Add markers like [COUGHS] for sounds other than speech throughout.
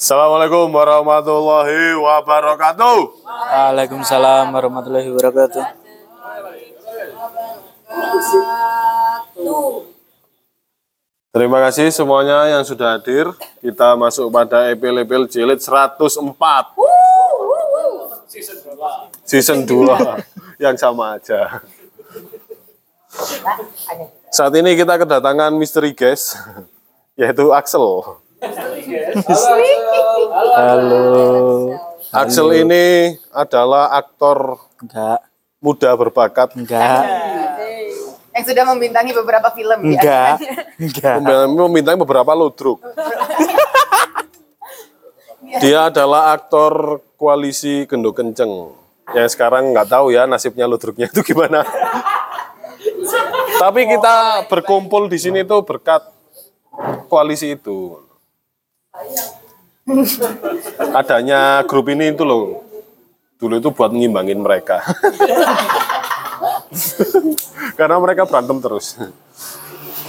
Assalamualaikum warahmatullahi wabarakatuh. Waalaikumsalam warahmatullahi wabarakatuh. Terima kasih semuanya yang sudah hadir. Kita masuk pada epil-epil jilid 104. Season 2 yang sama aja. Saat ini kita kedatangan misteri guest yaitu Axel. Halo. Axel ini adalah aktor Enggak, muda berbakat enggak, yang sudah membintangi beberapa film ya. enggak, enggak. meminta beberapa ludruk. Dia adalah aktor koalisi Gendo Kenceng. Yang sekarang nggak tahu ya nasibnya ludruknya itu gimana. Tapi kita berkumpul di sini tuh berkat koalisi itu. Adanya grup ini itu loh. Dulu itu buat ngimbangin mereka. [LAUGHS] Karena mereka berantem terus.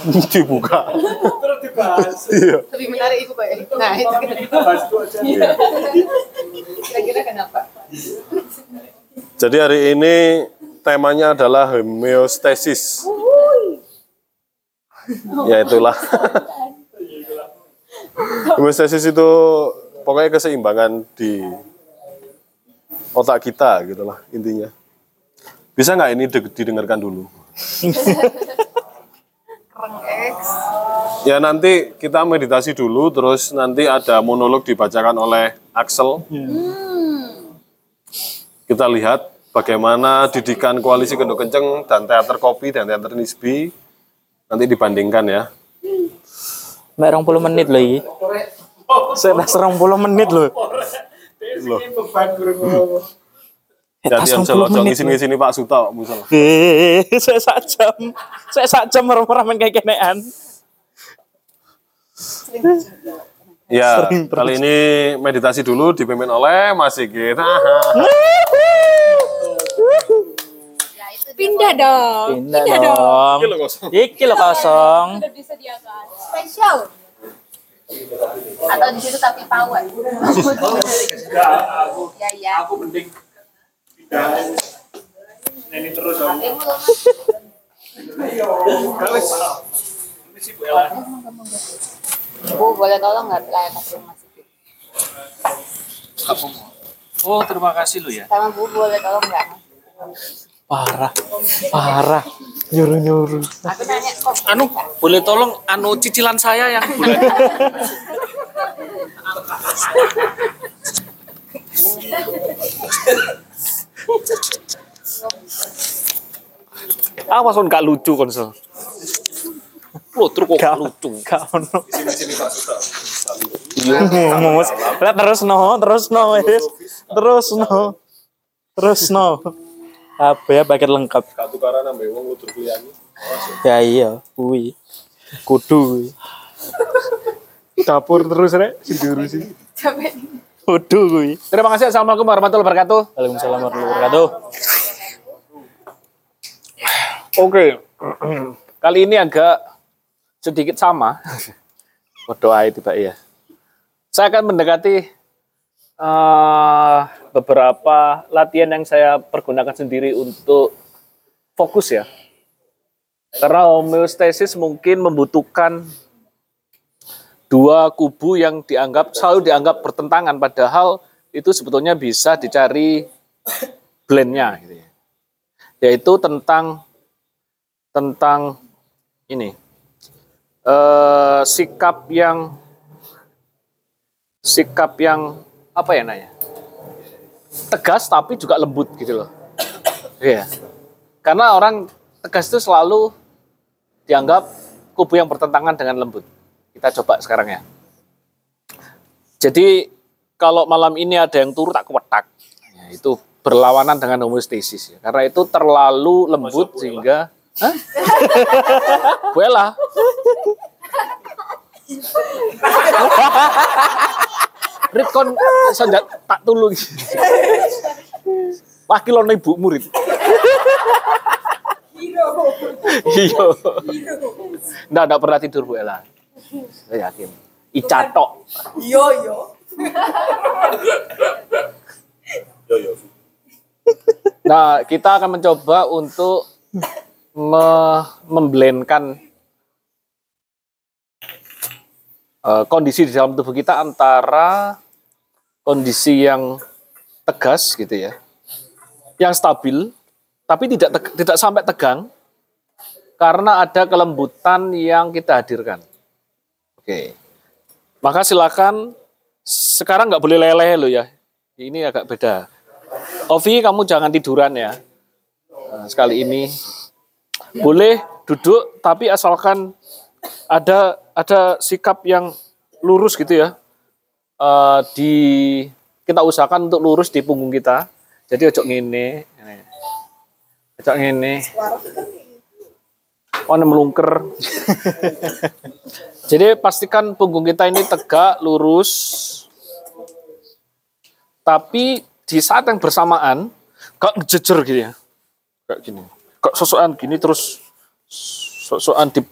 [LAUGHS] Dibuka. Iya. Lebih menarik itu Pak. Nah, itu kira-kira kenapa? Jadi hari ini temanya adalah homeostasis. Ya itulah. [LAUGHS] homeostasis itu pokoknya keseimbangan di otak kita gitulah intinya. Bisa nggak ini de- didengarkan dulu? Ya nanti kita meditasi dulu, terus nanti ada monolog dibacakan oleh Axel. Kita lihat bagaimana didikan koalisi Kendo Kenceng dan teater kopi dan teater Nisbi. Nanti dibandingkan ya. Mbak rong puluh menit loh ini. Saya pas rong puluh menit loh. Loh. Jadi yang sini sini Pak Suta. Eh, saya sak jam, saya sak jam kayak kenean. Ya, kali ini meditasi dulu dipimpin oleh Mas Sigit. Pindah dong. Pindah dong. Iki lho kosong. Iki lo kosong. Spesial. Atau di situ tapi power. ya ya. Aku mending Ini terus. Bu, boleh tolong nggak layan kasih Mas Sigit? Oh, terima kasih lu ya. Sama Bu, boleh tolong nggak? Parah, parah. Nyuruh nyuruh. Aku nanya kok. Anu, boleh tolong anu cicilan saya yang bulan Awas kon gak lucu konsol. Lo truk kok Gak lucu. Gak ono. Lah terus no, terus no. Terus no. Terus no. Apa ya paket lengkap. Tukaran ambek wong ludur liyane. Ya iya, kuwi. Kudu kuwi. [LAUGHS] Dapur terus rek, diurusi. Coba. Kudu kuwi. Terima kasih. Assalamualaikum warahmatullahi wabarakatuh. Waalaikumsalam warahmatullahi wabarakatuh. Oke. Kali ini agak sedikit sama. Berdoa tiba ya. Saya akan mendekati eh, beberapa latihan yang saya pergunakan sendiri untuk fokus ya. Karena homeostasis mungkin membutuhkan dua kubu yang dianggap selalu dianggap bertentangan padahal itu sebetulnya bisa dicari blendnya gitu ya. Yaitu tentang tentang ini eh, sikap yang sikap yang apa ya nanya tegas tapi juga lembut gitu loh iya karena orang tegas itu selalu dianggap kubu yang bertentangan dengan lembut kita coba sekarang ya jadi kalau malam ini ada yang turut tak kewetak ya, itu berlawanan dengan homeostasis ya. karena itu terlalu lembut sehingga Hah? Buela. [LAUGHS] Rit kon sanjat tak tulung. Wakil ono ibu murid. Iya. Nggak, nggak pernah tidur Bu Ella. Saya yakin. Ica tok. Yo yo. Nah, kita akan mencoba untuk me- memblendkan eh, kondisi di dalam tubuh kita antara kondisi yang tegas gitu ya, yang stabil, tapi tidak teg- tidak sampai tegang karena ada kelembutan yang kita hadirkan. Oke, maka silakan sekarang nggak boleh leleh lo ya, ini agak beda. Ovi, kamu jangan tiduran ya. Nah, sekali ini boleh duduk, tapi asalkan ada ada sikap yang lurus gitu ya. Eh, di kita usahakan untuk lurus di punggung kita. Jadi ojo ngene, ojo ngene. Oh, melungker. [LAUGHS] Jadi pastikan punggung kita ini tegak, lurus, tapi di saat yang bersamaan kok ngejejer gitu ya. Kayak gini. Kok sosokan gini terus sosokan di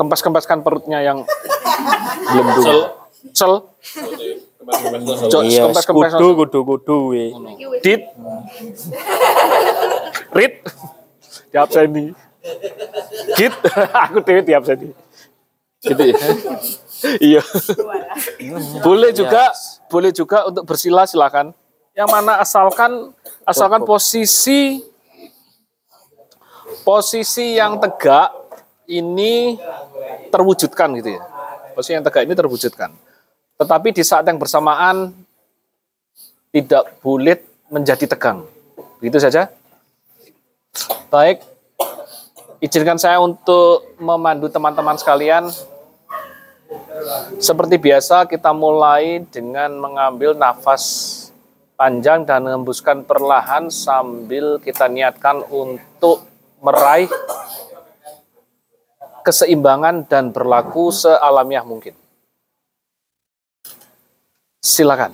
kempas-kempaskan perutnya yang [LAUGHS] belum dulu sel Cok, Iya, kudu kudu kudu we. dit. Rit. Tiap seni git [LAUGHS] aku dewe tiap seni gitu ya? Iya. Boleh juga boleh juga untuk bersila silakan. Yang mana asalkan asalkan posisi posisi yang tegak ini terwujudkan gitu ya. Posisi yang tegak ini terwujudkan tetapi di saat yang bersamaan tidak boleh menjadi tegang. Begitu saja. Baik. Izinkan saya untuk memandu teman-teman sekalian. Seperti biasa kita mulai dengan mengambil nafas panjang dan mengembuskan perlahan sambil kita niatkan untuk meraih keseimbangan dan berlaku sealamiah mungkin. Silakan.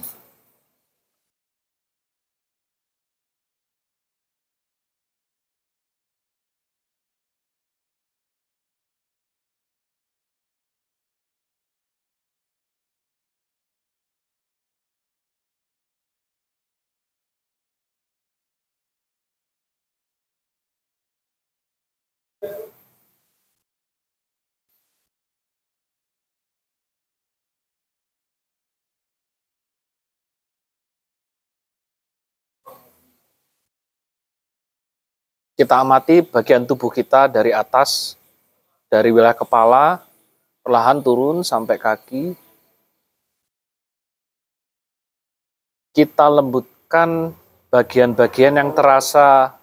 Kita amati bagian tubuh kita dari atas, dari wilayah kepala, perlahan turun sampai kaki. Kita lembutkan bagian-bagian yang terasa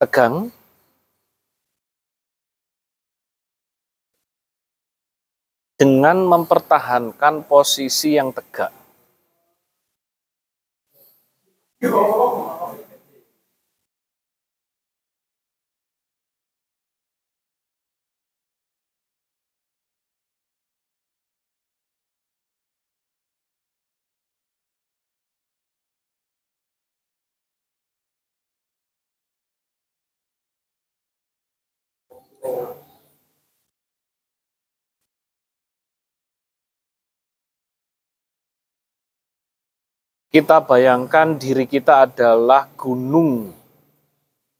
tegang. Dengan mempertahankan posisi yang tegak. Kita bayangkan diri kita adalah gunung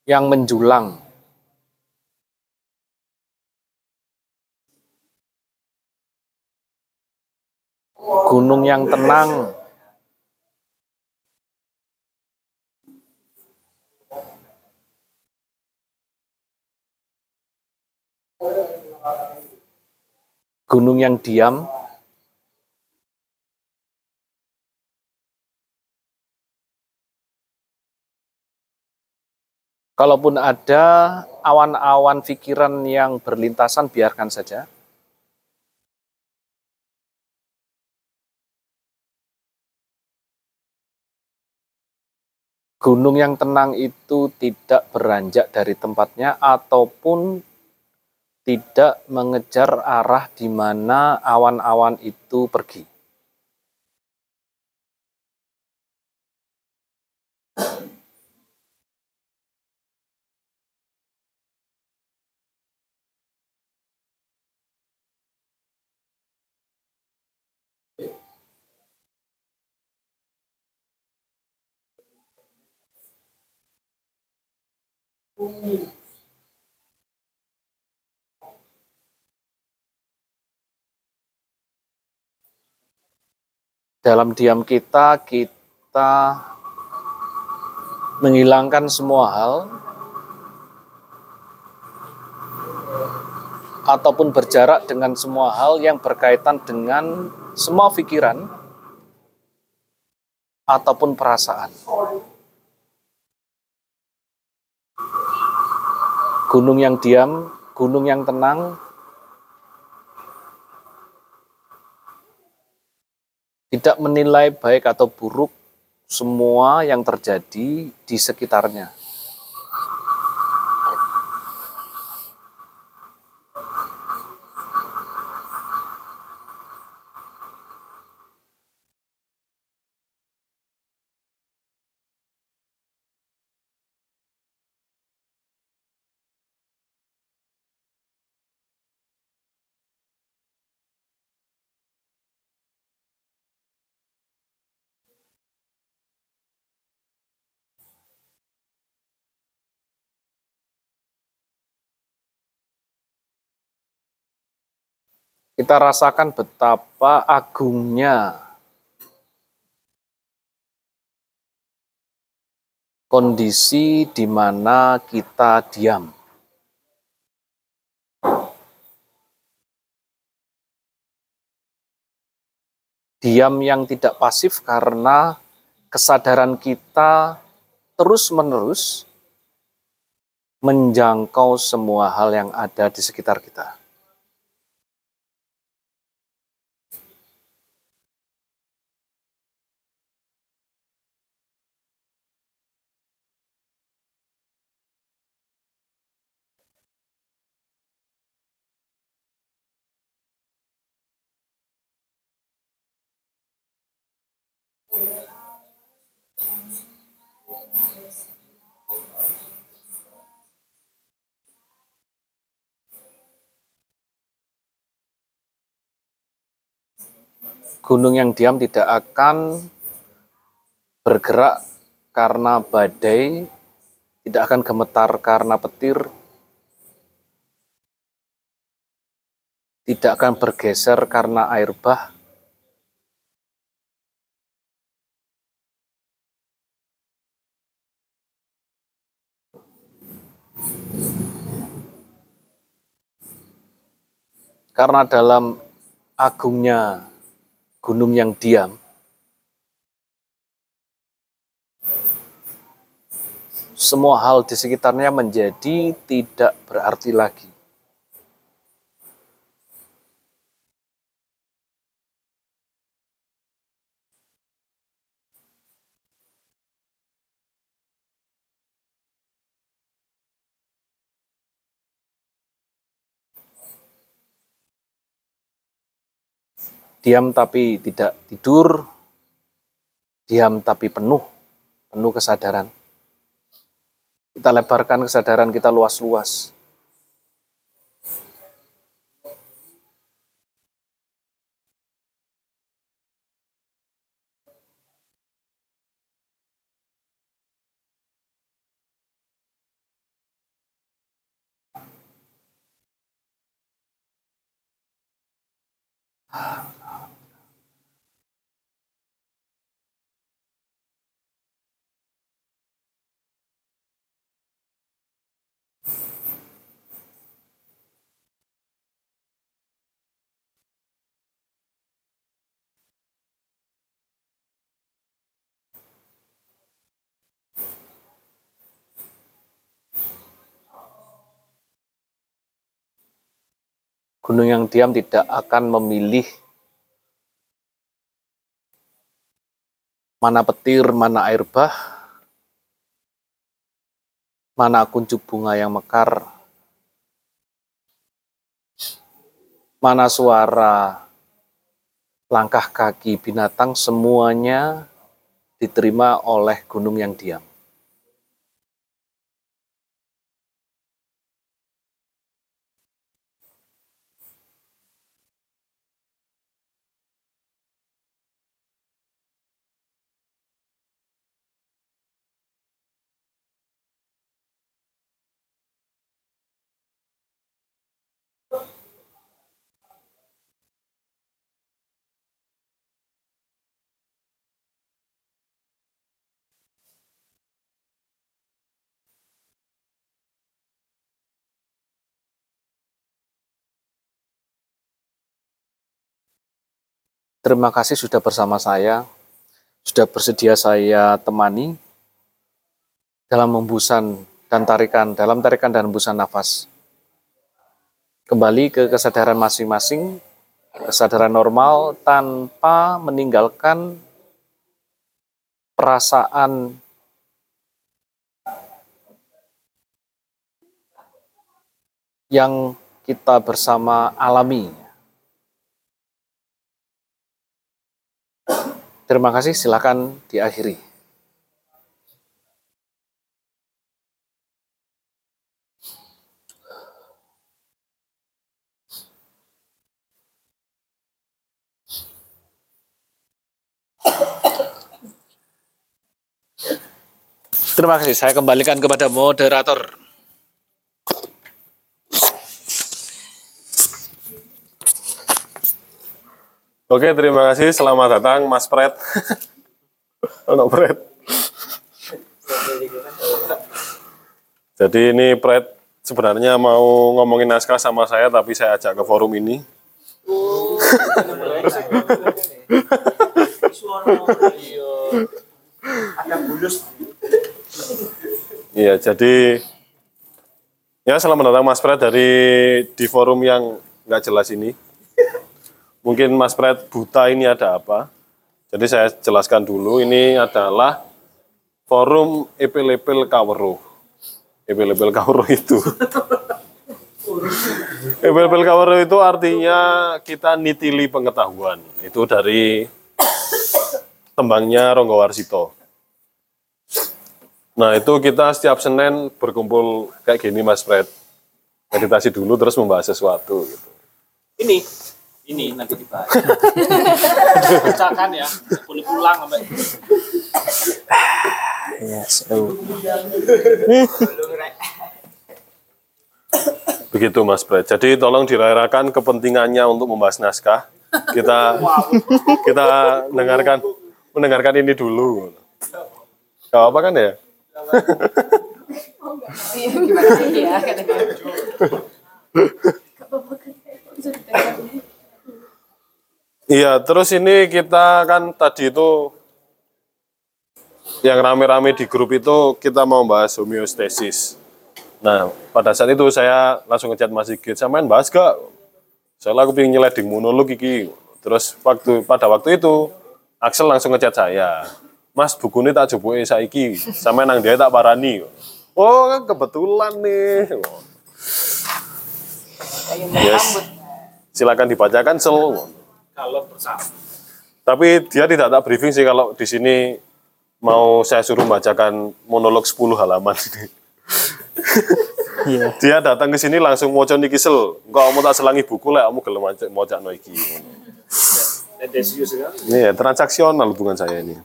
yang menjulang. Gunung yang tenang. Gunung yang diam. Kalaupun ada awan-awan pikiran yang berlintasan, biarkan saja. Gunung yang tenang itu tidak beranjak dari tempatnya ataupun tidak mengejar arah di mana awan-awan itu pergi. Dalam diam kita, kita menghilangkan semua hal ataupun berjarak dengan semua hal yang berkaitan dengan semua pikiran ataupun perasaan. Gunung yang diam, gunung yang tenang, tidak menilai baik atau buruk semua yang terjadi di sekitarnya. Kita rasakan betapa agungnya kondisi di mana kita diam. Diam yang tidak pasif karena kesadaran kita terus-menerus menjangkau semua hal yang ada di sekitar kita. Gunung yang diam tidak akan bergerak karena badai, tidak akan gemetar karena petir, tidak akan bergeser karena air bah, karena dalam agungnya gunung yang diam, semua hal di sekitarnya menjadi tidak berarti lagi. Diam tapi tidak tidur, diam tapi penuh, penuh kesadaran. Kita lebarkan kesadaran kita luas-luas. Gunung yang diam tidak akan memilih mana petir, mana air bah, mana kuncup bunga yang mekar, mana suara langkah kaki binatang, semuanya diterima oleh gunung yang diam. Terima kasih sudah bersama saya, sudah bersedia saya temani dalam hembusan dan tarikan, dalam tarikan dan hembusan nafas. Kembali ke kesadaran masing-masing, kesadaran normal tanpa meninggalkan perasaan yang kita bersama alami. Terima kasih, silakan diakhiri. Terima kasih, saya kembalikan kepada moderator. Oke, terima kasih. Selamat datang, Mas Pret. [LAUGHS] Ono Pret. Jadi ini Pret sebenarnya mau ngomongin naskah sama saya, tapi saya ajak ke forum ini. [LAUGHS] Iya, jadi ya selamat datang Mas Pret dari di forum yang nggak jelas ini. Mungkin Mas Pret buta ini ada apa? Jadi saya jelaskan dulu, ini adalah forum Epil-Epil Kaweruh. Epil-Epil Kaweruh itu. [LAUGHS] Epil-Epil Kaweruh itu artinya kita nitili pengetahuan. Itu dari tembangnya Ronggo Warsito. Nah itu kita setiap Senin berkumpul kayak gini Mas Fred. Meditasi dulu terus membahas sesuatu gitu. Ini, ini nanti dibahas. [LAUGHS] Bacakan ya, boleh pulang sampai. [SIGHS] Yes. Oh. [LAUGHS] Begitu Mas Fred. Jadi tolong dirayakan kepentingannya untuk membahas naskah. Kita [LAUGHS] kita dengarkan mendengarkan ini dulu. Gak apa kan ya? Ya katanya. Iya, terus ini kita kan tadi itu yang rame-rame di grup itu kita mau bahas homeostasis. Nah, pada saat itu saya langsung ngechat Mas Sigit, saya main bahas gak? Saya aku pengen nyeleding monolog iki. Terus waktu pada waktu itu Axel langsung ngechat saya. Mas, buku ini tak coba saiki. Sama nang dia tak parani. Oh, kan kebetulan nih. Yes. Silakan dibacakan sel. Kalau bersama. Tapi dia tidak tak briefing sih kalau di sini mau saya suruh bacakan monolog 10 halaman ini. Iya. Dia datang ke sini langsung mau niki sel. Enggak mau tak selangi buku lah, kamu gelem aja mau cak iki. Kan. Ini ya transaksional hubungan saya ini.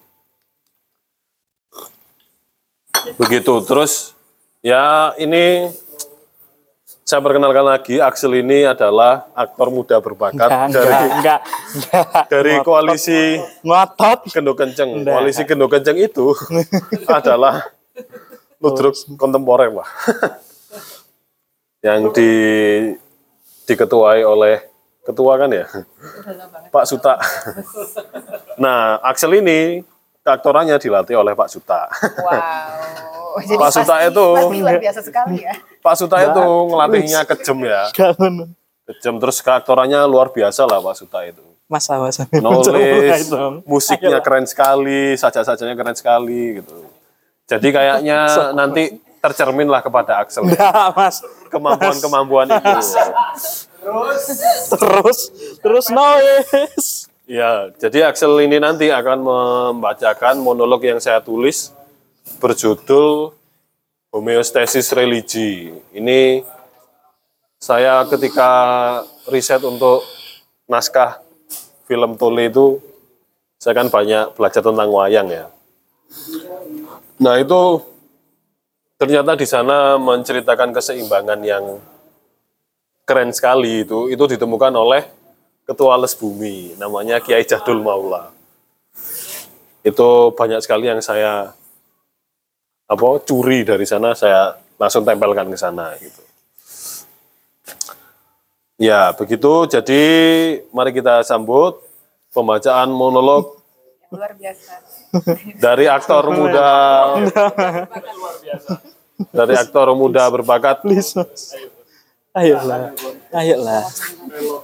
Begitu. Terus ya ini saya perkenalkan lagi Axel ini adalah aktor muda berbakat Enggak, dari enggak, enggak, enggak. dari koalisi Ngotot. Kendo Kenceng. Enggak. Koalisi Kendo Kenceng itu [LAUGHS] adalah ludruk kontemporer lah. yang di diketuai oleh ketua kan ya Pak Suta. nah Axel ini aktorannya dilatih oleh Pak Suta. Wow. Jadi Pak Suta pasti- itu- pasti luar biasa sekali ya. Pak Suta itu ngelatihnya kejem ya, [LAUGHS] kejem terus keaktorannya luar biasa lah Pak Suta itu. Mas awas. [LAUGHS] Nulis, musiknya keren sekali, saja-sajanya keren sekali gitu. Jadi kayaknya [LAUGHS] nanti tercermin lah kepada Axel ya. Mas. kemampuan-kemampuan itu. Terus terus noise. Ya, jadi Axel ini nanti akan membacakan monolog yang saya tulis berjudul Homeostasis Religi. Ini saya ketika riset untuk naskah film Tole itu saya kan banyak belajar tentang wayang ya. Nah, itu ternyata di sana menceritakan keseimbangan yang keren sekali itu itu ditemukan oleh ketua les bumi namanya Kiai Jahdul Maula itu banyak sekali yang saya apa curi dari sana saya langsung tempelkan ke sana gitu ya begitu jadi mari kita sambut pembacaan monolog Luar biasa. dari aktor muda dari aktor muda berbakat Please. Ayolah. Ayolah.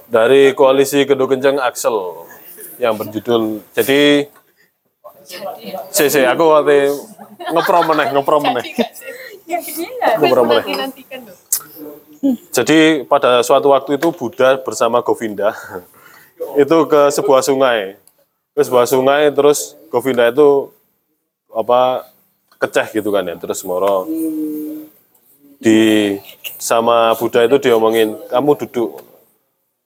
dari koalisi Kedua Kenceng Axel yang berjudul jadi si si aku waktu ngeprom meneh ngeprom meneh. Nantikan loh. Jadi pada suatu waktu itu Buddha bersama Govinda [LAUGHS] itu ke sebuah sungai. Ke sebuah sungai terus Govinda itu apa keceh gitu kan ya. Terus moro di sama Buddha itu diomongin kamu duduk.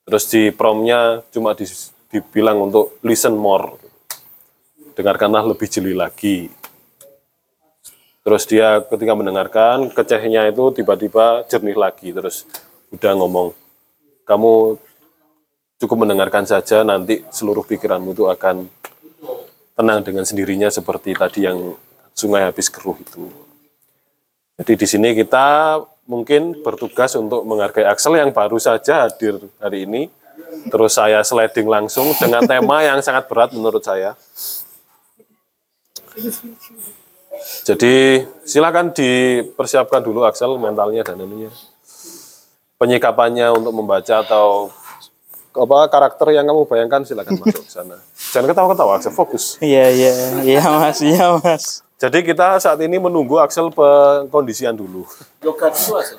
Terus di promnya cuma di- dibilang untuk listen more. Dengarkanlah lebih jeli lagi. Terus dia ketika mendengarkan kecehnya itu tiba-tiba jernih lagi. Terus udah ngomong, kamu cukup mendengarkan saja nanti seluruh pikiranmu itu akan tenang dengan sendirinya seperti tadi yang sungai habis keruh itu. Jadi di sini kita mungkin bertugas untuk menghargai Axel yang baru saja hadir hari ini. Terus saya sliding langsung dengan tema yang sangat berat menurut saya. Jadi silakan dipersiapkan dulu Axel mentalnya dan ininya. Penyikapannya untuk membaca atau apa karakter yang kamu bayangkan silakan masuk ke sana. [LAUGHS] Jangan ketawa-ketawa Axel, fokus. Iya, iya. Iya, Mas. Iya, Mas. Jadi kita saat ini menunggu Axel pengkondisian dulu. Yoga dulu aja.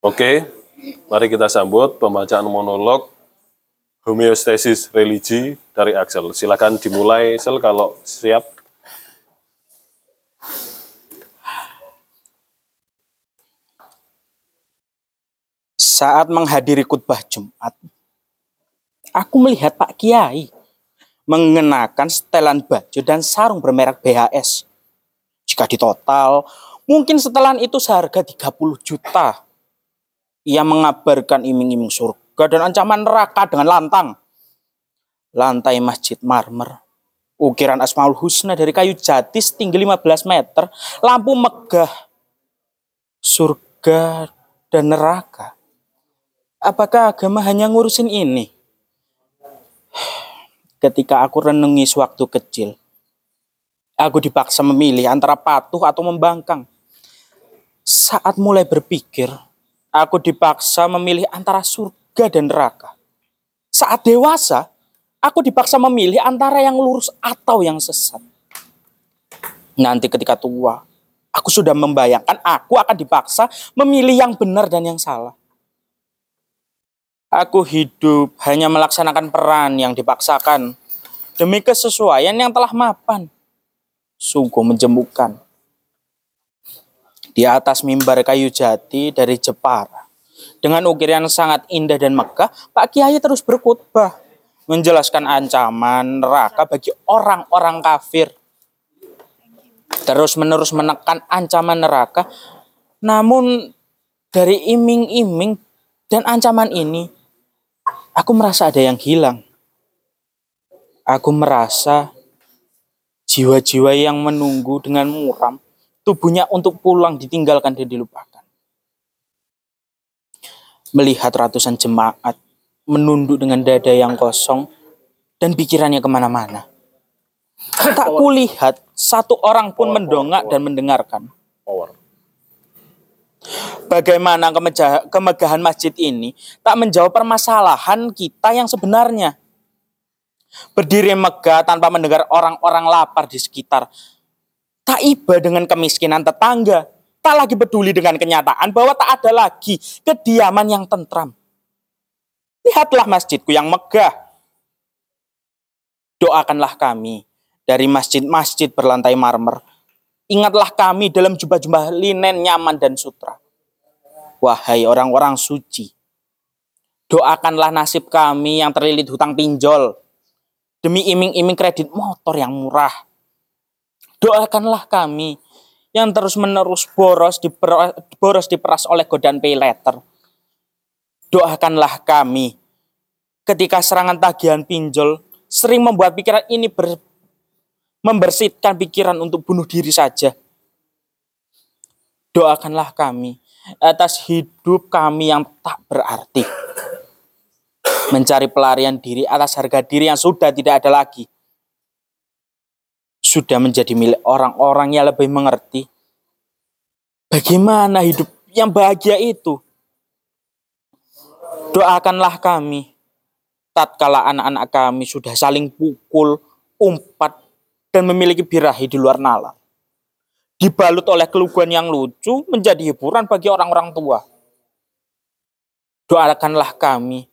Oke, mari kita sambut pembacaan monolog homeostasis religi dari Axel. Silakan dimulai, Sel kalau siap. Saat menghadiri khutbah Jumat, aku melihat Pak Kiai mengenakan setelan baju dan sarung bermerek BHS. Jika ditotal, mungkin setelan itu seharga 30 juta. Ia mengabarkan iming-iming surga dan ancaman neraka dengan lantang. Lantai masjid marmer, ukiran Asmaul Husna dari kayu jati setinggi 15 meter, lampu megah, surga dan neraka. Apakah agama hanya ngurusin ini? Ketika aku renungi sewaktu kecil, aku dipaksa memilih antara patuh atau membangkang. Saat mulai berpikir, aku dipaksa memilih antara surga dan neraka. Saat dewasa, aku dipaksa memilih antara yang lurus atau yang sesat. Nanti ketika tua, aku sudah membayangkan aku akan dipaksa memilih yang benar dan yang salah. Aku hidup hanya melaksanakan peran yang dipaksakan demi kesesuaian yang telah mapan. Sungguh menjemukan. Di atas mimbar kayu jati dari Jepara, dengan ukiran sangat indah dan megah, Pak Kiai terus berkhutbah, menjelaskan ancaman neraka bagi orang-orang kafir. Terus menerus menekan ancaman neraka, namun dari iming-iming dan ancaman ini, aku merasa ada yang hilang. Aku merasa jiwa-jiwa yang menunggu dengan muram, tubuhnya untuk pulang ditinggalkan dan dilupakan. Melihat ratusan jemaat menunduk dengan dada yang kosong dan pikirannya ke mana-mana. Tak kulihat satu orang pun mendongak dan mendengarkan. Power. Bagaimana kemegahan masjid ini tak menjawab permasalahan kita yang sebenarnya. Berdiri megah tanpa mendengar orang-orang lapar di sekitar. Tak iba dengan kemiskinan tetangga. Tak lagi peduli dengan kenyataan bahwa tak ada lagi kediaman yang tentram. Lihatlah masjidku yang megah. Doakanlah kami dari masjid-masjid berlantai marmer. Ingatlah kami dalam jubah-jubah linen nyaman dan sutra. Wahai orang-orang suci, doakanlah nasib kami yang terlilit hutang pinjol demi iming-iming kredit motor yang murah. Doakanlah kami yang terus-menerus boros diper, boros diperas oleh godaan pay letter. Doakanlah kami ketika serangan tagihan pinjol sering membuat pikiran ini ber, membersihkan pikiran untuk bunuh diri saja. Doakanlah kami atas hidup kami yang tak berarti. Mencari pelarian diri atas harga diri yang sudah tidak ada lagi. Sudah menjadi milik orang-orang yang lebih mengerti. Bagaimana hidup yang bahagia itu? Doakanlah kami tatkala anak-anak kami sudah saling pukul, umpat, dan memiliki birahi di luar nalar. Dibalut oleh keluguan yang lucu menjadi hiburan bagi orang-orang tua. Doakanlah kami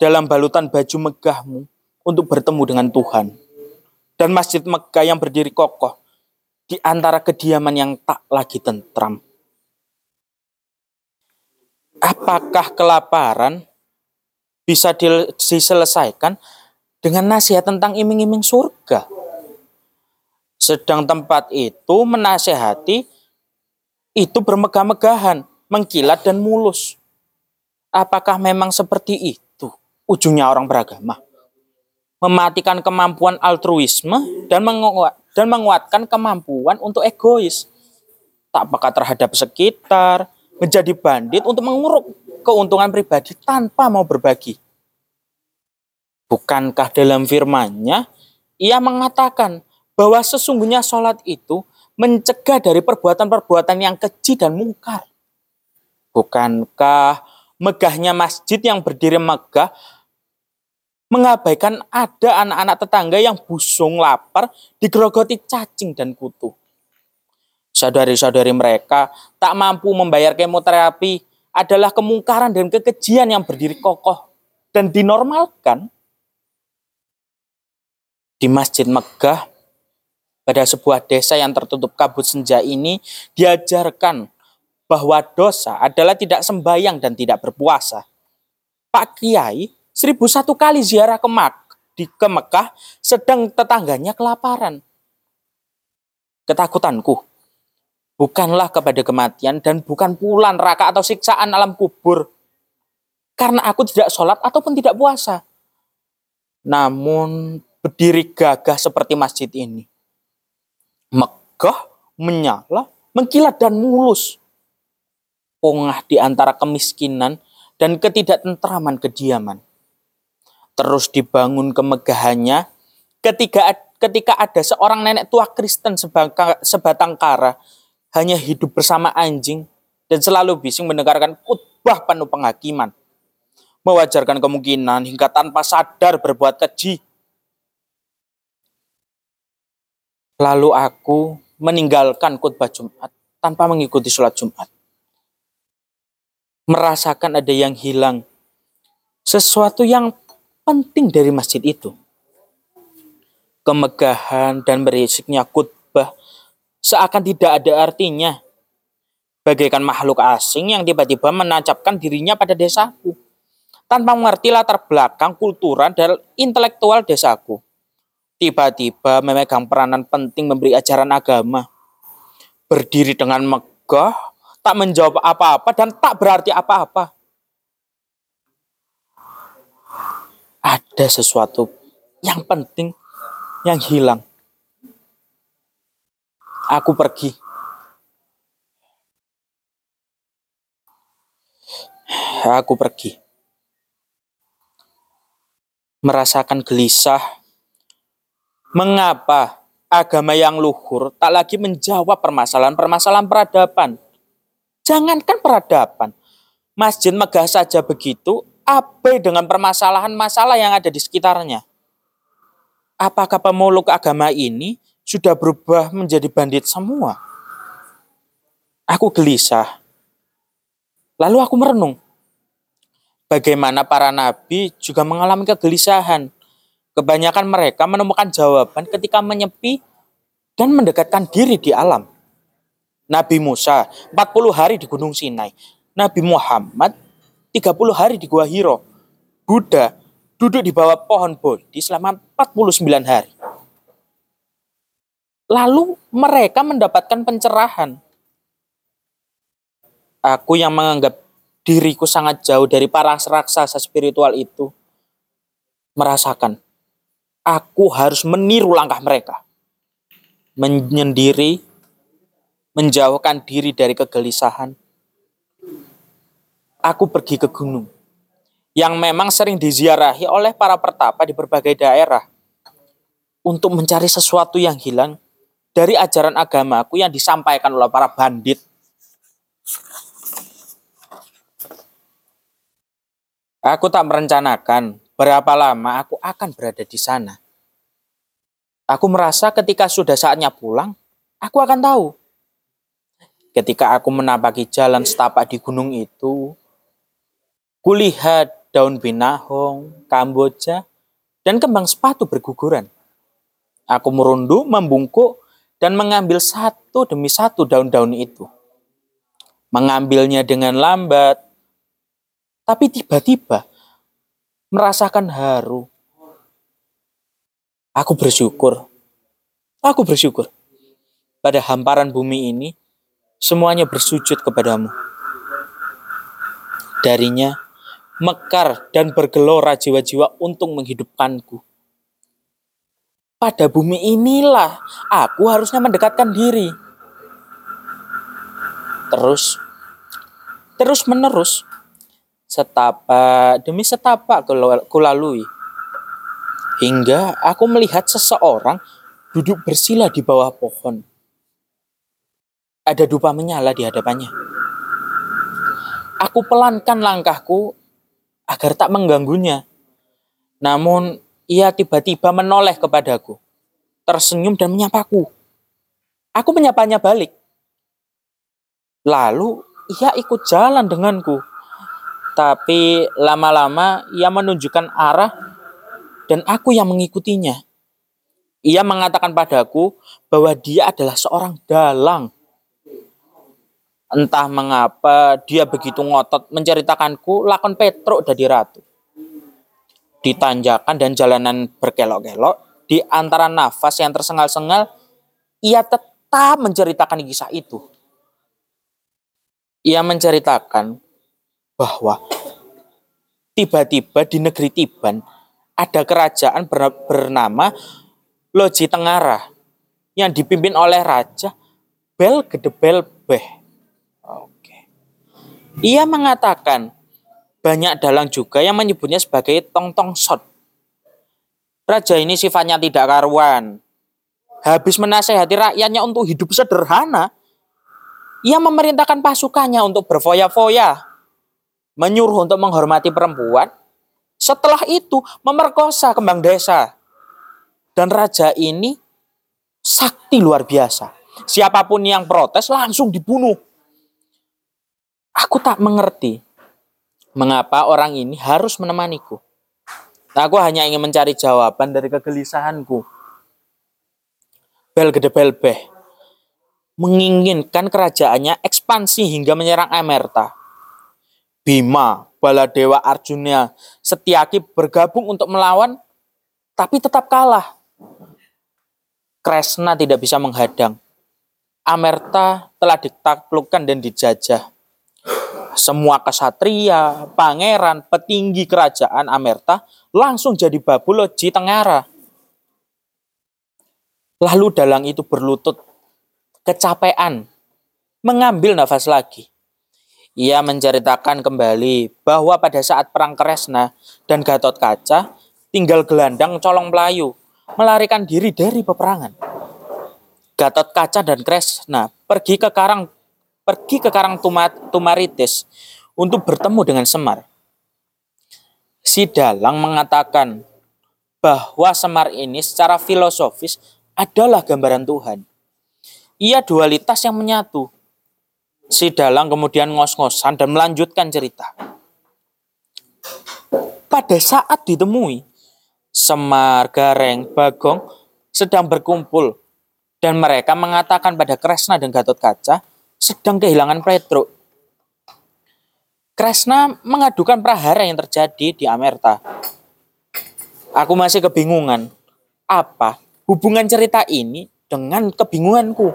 dalam balutan baju megahmu untuk bertemu dengan Tuhan. Dan masjid Megah yang berdiri kokoh di antara kediaman yang tak lagi tentram. Apakah kelaparan bisa diselesaikan dengan nasihat tentang iming-iming surga? Sedang tempat itu menasehati itu bermegah-megahan, mengkilat dan mulus. Apakah memang seperti itu ujungnya orang beragama? Mematikan kemampuan altruisme dan menguat, dan menguatkan kemampuan untuk egois. Tak peka terhadap sekitar, menjadi bandit untuk menguruk keuntungan pribadi tanpa mau berbagi. Bukankah dalam firman-Nya ia mengatakan bahwa sesungguhnya sholat itu mencegah dari perbuatan-perbuatan yang keji dan mungkar. Bukankah megahnya masjid yang berdiri megah mengabaikan ada anak-anak tetangga yang busung lapar digerogoti cacing dan kutu. Saudari-saudari mereka tak mampu membayar kemoterapi adalah kemungkaran dan kekejian yang berdiri kokoh dan dinormalkan di Masjid Megah pada sebuah desa yang tertutup kabut senja ini diajarkan bahwa dosa adalah tidak sembahyang dan tidak berpuasa. Pak Kiai seribu satu kali ziarah ke, Mak, di, ke Mekah sedang tetangganya kelaparan. Ketakutanku bukanlah kepada kematian dan bukan pula neraka atau siksaan alam kubur. Karena aku tidak sholat ataupun tidak puasa. Namun berdiri gagah seperti masjid ini megah, menyala, mengkilat dan mulus. Pongah di antara kemiskinan dan ketidaktentraman kediaman. Terus dibangun kemegahannya ketika ketika ada seorang nenek tua Kristen sebatang kara hanya hidup bersama anjing dan selalu bising mendengarkan khutbah penuh penghakiman. Mewajarkan kemungkinan hingga tanpa sadar berbuat keji Lalu aku meninggalkan khutbah Jumat tanpa mengikuti sholat Jumat. Merasakan ada yang hilang. Sesuatu yang penting dari masjid itu. Kemegahan dan berisiknya khutbah seakan tidak ada artinya. Bagaikan makhluk asing yang tiba-tiba menancapkan dirinya pada desaku. Tanpa mengerti latar belakang kultural dan intelektual desaku tiba-tiba memegang peranan penting memberi ajaran agama. Berdiri dengan megah, tak menjawab apa-apa dan tak berarti apa-apa. Ada sesuatu yang penting yang hilang. Aku pergi. Aku pergi. Merasakan gelisah Mengapa agama yang luhur tak lagi menjawab permasalahan-permasalahan peradaban? Jangankan peradaban, masjid megah saja begitu, abai dengan permasalahan masalah yang ada di sekitarnya. Apakah pemeluk agama ini sudah berubah menjadi bandit semua? Aku gelisah. Lalu aku merenung. Bagaimana para nabi juga mengalami kegelisahan Kebanyakan mereka menemukan jawaban ketika menyepi dan mendekatkan diri di alam. Nabi Musa 40 hari di Gunung Sinai. Nabi Muhammad 30 hari di Gua Hiro. Buddha duduk di bawah pohon Bodhi selama 49 hari. Lalu mereka mendapatkan pencerahan. Aku yang menganggap diriku sangat jauh dari para raksasa spiritual itu merasakan aku harus meniru langkah mereka. Menyendiri, menjauhkan diri dari kegelisahan, aku pergi ke gunung yang memang sering diziarahi oleh para pertapa di berbagai daerah untuk mencari sesuatu yang hilang dari ajaran agamaku yang disampaikan oleh para bandit. Aku tak merencanakan berapa lama aku akan berada di sana. Aku merasa ketika sudah saatnya pulang, aku akan tahu. Ketika aku menapaki jalan setapak di gunung itu, kulihat daun binahong, kamboja, dan kembang sepatu berguguran. Aku merunduk, membungkuk, dan mengambil satu demi satu daun-daun itu. Mengambilnya dengan lambat, tapi tiba-tiba merasakan haru. Aku bersyukur. Aku bersyukur. Pada hamparan bumi ini, semuanya bersujud kepadamu. Darinya, mekar dan bergelora jiwa-jiwa untuk menghidupkanku. Pada bumi inilah aku harusnya mendekatkan diri. Terus, terus menerus, setapak demi setapak kula- kulalui. Hingga aku melihat seseorang duduk bersila di bawah pohon. Ada dupa menyala di hadapannya. Aku pelankan langkahku agar tak mengganggunya. Namun ia tiba-tiba menoleh kepadaku, tersenyum dan menyapaku. Aku menyapanya balik. Lalu ia ikut jalan denganku. Tapi lama-lama ia menunjukkan arah dan aku yang mengikutinya. Ia mengatakan padaku bahwa dia adalah seorang dalang. Entah mengapa dia begitu ngotot menceritakanku lakon Petruk dari ratu. Di tanjakan dan jalanan berkelok-kelok, di antara nafas yang tersengal-sengal, ia tetap menceritakan kisah itu. Ia menceritakan bahwa tiba-tiba di negeri Tiban ada kerajaan ber- bernama Loji Tengara yang dipimpin oleh Raja Bel Gedebel Beh. Ia mengatakan banyak dalang juga yang menyebutnya sebagai Tong Tong Sot. Raja ini sifatnya tidak karuan. Habis menasehati rakyatnya untuk hidup sederhana, ia memerintahkan pasukannya untuk berfoya-foya, menyuruh untuk menghormati perempuan. Setelah itu memerkosa kembang desa. Dan raja ini sakti luar biasa. Siapa pun yang protes langsung dibunuh. Aku tak mengerti mengapa orang ini harus menemaniku. Aku hanya ingin mencari jawaban dari kegelisahanku. Bel gede bel beh menginginkan kerajaannya ekspansi hingga menyerang Amerta. Bima, Baladewa Arjuna, Setiaki bergabung untuk melawan, tapi tetap kalah. Kresna tidak bisa menghadang. Amerta telah ditaklukkan dan dijajah. Semua kesatria, pangeran, petinggi kerajaan Amerta langsung jadi babu loji Tengara. Lalu dalang itu berlutut, kecapean, mengambil nafas lagi. Ia menceritakan kembali bahwa pada saat perang Kresna dan Gatot Kaca tinggal gelandang colong Melayu melarikan diri dari peperangan. Gatot Kaca dan Kresna pergi ke Karang pergi ke Karang Tumaritis untuk bertemu dengan Semar. Si Dalang mengatakan bahwa Semar ini secara filosofis adalah gambaran Tuhan. Ia dualitas yang menyatu. Si Dalang kemudian ngos-ngosan dan melanjutkan cerita. Pada saat ditemui, Semar, Gareng, Bagong sedang berkumpul dan mereka mengatakan pada Kresna dan Gatot Kaca sedang kehilangan Petruk. Kresna mengadukan prahara yang terjadi di Amerta. Aku masih kebingungan. Apa hubungan cerita ini dengan kebingunganku?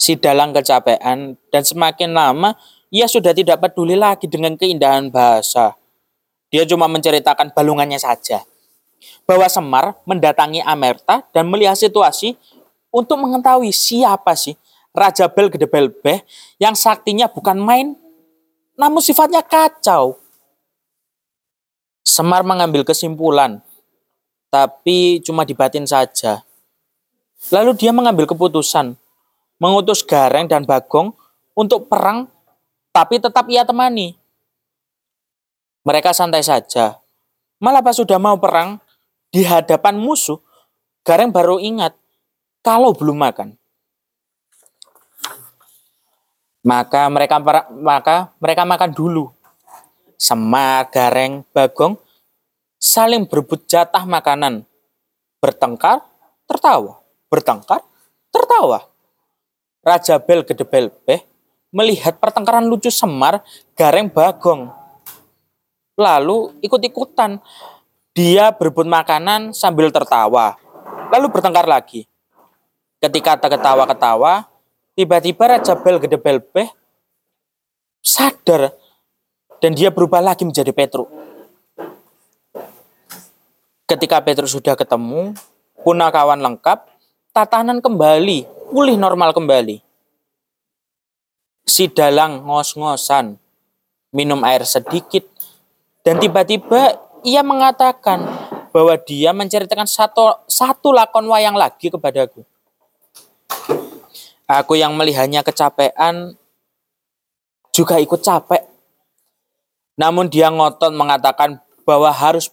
Si Dalang kecapean dan semakin lama ia sudah tidak peduli lagi dengan keindahan bahasa. Dia cuma menceritakan balungannya saja. Bahwa Semar mendatangi Amerta dan melihat situasi untuk mengetahui siapa sih Raja Bel Gede Belbeh yang saktinya bukan main, namun sifatnya kacau. Semar mengambil kesimpulan, tapi cuma di batin saja. Lalu dia mengambil keputusan, mengutus Gareng dan Bagong untuk perang, tapi tetap ia temani. Mereka santai saja. Malah pas sudah mau perang, di hadapan musuh, Gareng baru ingat kalau belum makan. Maka mereka maka mereka makan dulu. Semar, Gareng, Bagong saling berebut jatah makanan. Bertengkar, tertawa. Bertengkar, tertawa. Raja Bel Gede Belbeh melihat pertengkaran lucu Semar, Gareng, Bagong. Lalu ikut-ikutan. Dia berebut makanan sambil tertawa. Lalu bertengkar lagi. Ketika terketawa-ketawa, tiba-tiba Raja Bel Gede Belbeh sadar dan dia berubah lagi menjadi Petruk. Ketika Petrus sudah ketemu, punakawan lengkap, tatanan kembali, pulih normal kembali. Si dalang ngos-ngosan, minum air sedikit, dan tiba-tiba ia mengatakan bahwa dia menceritakan satu, satu lakon wayang lagi kepadaku. Aku yang melihatnya kecapean juga ikut capek. Namun dia ngotot mengatakan bahwa harus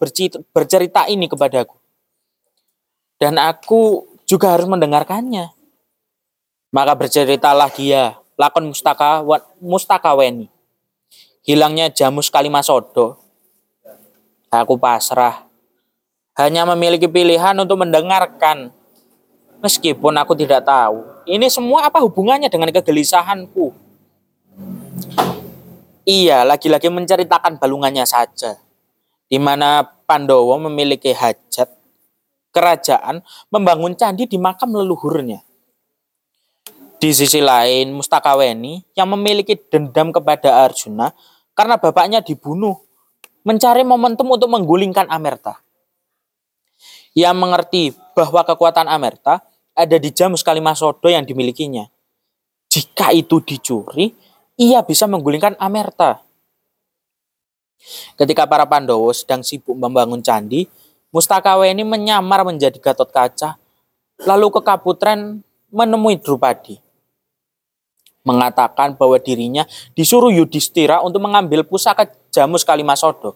bercerita ini kepadaku. Dan aku juga harus mendengarkannya. Maka berceritalah dia, lakon mustaka, mustakaweni. Hilangnya jamus kalimasodo. Aku pasrah. Hanya memiliki pilihan untuk mendengarkan. Meskipun aku tidak tahu. Ini semua apa hubungannya dengan kegelisahanku? Ia lagi-lagi menceritakan balungannya saja di mana Pandowo memiliki hajat kerajaan membangun candi di makam leluhurnya. Di sisi lain, Mustakaweni yang memiliki dendam kepada Arjuna karena bapaknya dibunuh, mencari momentum untuk menggulingkan Amerta. Ia mengerti bahwa kekuatan Amerta ada di Jamus Kalimasodo yang dimilikinya. Jika itu dicuri, ia bisa menggulingkan Amerta. Ketika para Pandowo sedang sibuk membangun candi, Mustakaweni menyamar menjadi Gatot Kaca, lalu ke Kaputren menemui Drupadi. Mengatakan bahwa dirinya disuruh Yudhistira untuk mengambil pusaka Jamus Kalimasodo.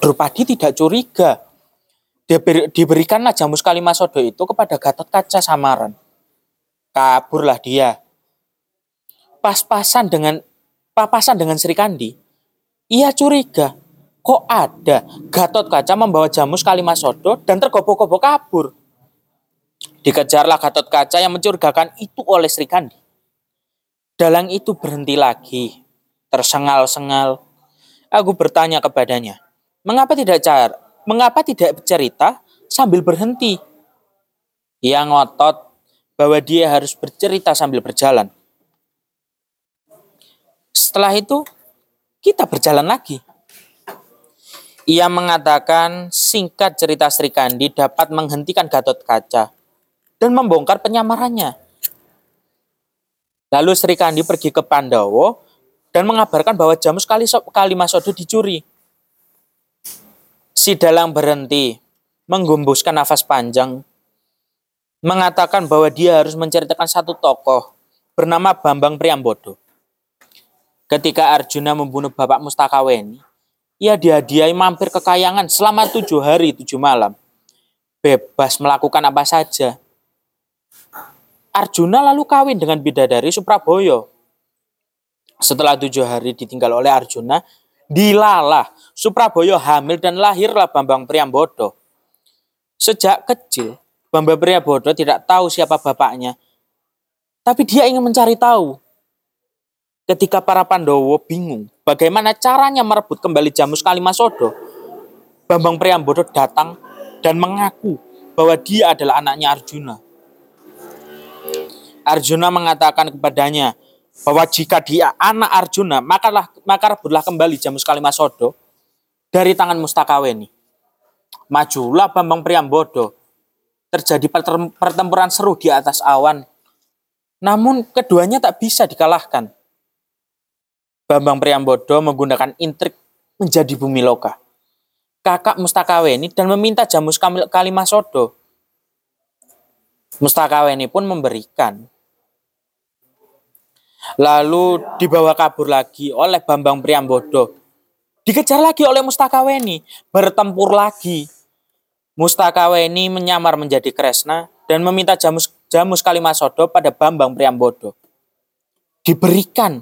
Drupadi tidak curiga. Diberikanlah Jamus Kalimasodo itu kepada Gatot Kaca samaran. Kaburlah dia. Pas-pasan dengan papasan dengan Sri Kandi, ia curiga, kok ada Gatot Kaca membawa jamus Kalimasodo dan tergopoh-gopoh kabur. Dikejarlah Gatot Kaca yang mencurigakan itu oleh Sri Kandi. Dalang itu berhenti lagi, tersengal-sengal. Aku bertanya kepadanya, mengapa tidak car, mengapa tidak bercerita sambil berhenti? Ia ngotot bahwa dia harus bercerita sambil berjalan. Setelah itu, kita berjalan lagi. Ia mengatakan singkat cerita Sri Kandi dapat menghentikan Gatot Kaca dan membongkar penyamarannya. Lalu Sri Kandi pergi ke Pandawa dan mengabarkan bahwa jamus Kalimasodo dicuri. Si Dalang berhenti, menggembuskan nafas panjang, mengatakan bahwa dia harus menceritakan satu tokoh bernama Bambang Priambodo. Ketika Arjuna membunuh Bapak Mustakaweni, ia dihadiahi mampir ke kayangan selama tujuh hari tujuh malam. Bebas melakukan apa saja. Arjuna lalu kawin dengan bidadari Supraboyo. Setelah tujuh hari ditinggal oleh Arjuna, dilalah Supraboyo hamil dan lahirlah Bambang Priambodo. Sejak kecil, Bambang Priambodo tidak tahu siapa bapaknya. Tapi dia ingin mencari tahu. Ketika para Pandowo bingung bagaimana caranya merebut kembali Jamus Kalimasodo, Bambang Priambodo datang dan mengaku bahwa dia adalah anaknya Arjuna. Arjuna mengatakan kepadanya bahwa jika dia anak Arjuna, makalah maka rebutlah kembali Jamus Kalimasodo dari tangan Mustakaweni. Majulah Bambang Priambodo. Terjadi pertempuran seru di atas awan Namun keduanya tak bisa dikalahkan. Bambang Priambodo menggunakan intrik menjadi bumi loka. Kakak Mustakaweni dan meminta Jamus Kalimasodo. Mustakaweni pun memberikan. Lalu dibawa kabur lagi oleh Bambang Priambodo. Dikejar lagi oleh Mustakaweni, bertempur lagi. Mustakaweni menyamar menjadi Kresna dan meminta Jamus Jamus Kalimasodo pada Bambang Priambodo. Diberikan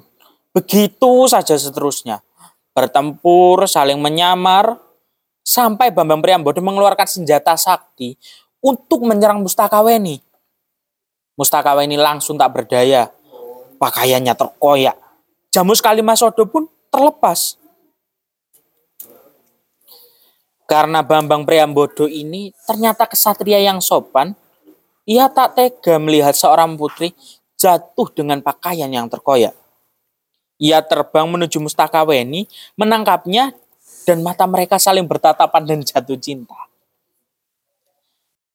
begitu saja seterusnya. Bertempur, saling menyamar, sampai Bambang Priambodo mengeluarkan senjata sakti untuk menyerang Mustakaweni. Mustakaweni langsung tak berdaya. Pakaiannya terkoyak. Jamus Kalimasodo pun terlepas. Karena Bambang Priambodo ini ternyata kesatria yang sopan, ia tak tega melihat seorang putri jatuh dengan pakaian yang terkoyak. Ia terbang menuju Mustakaweni, menangkapnya, dan mata mereka saling bertatapan dan jatuh cinta.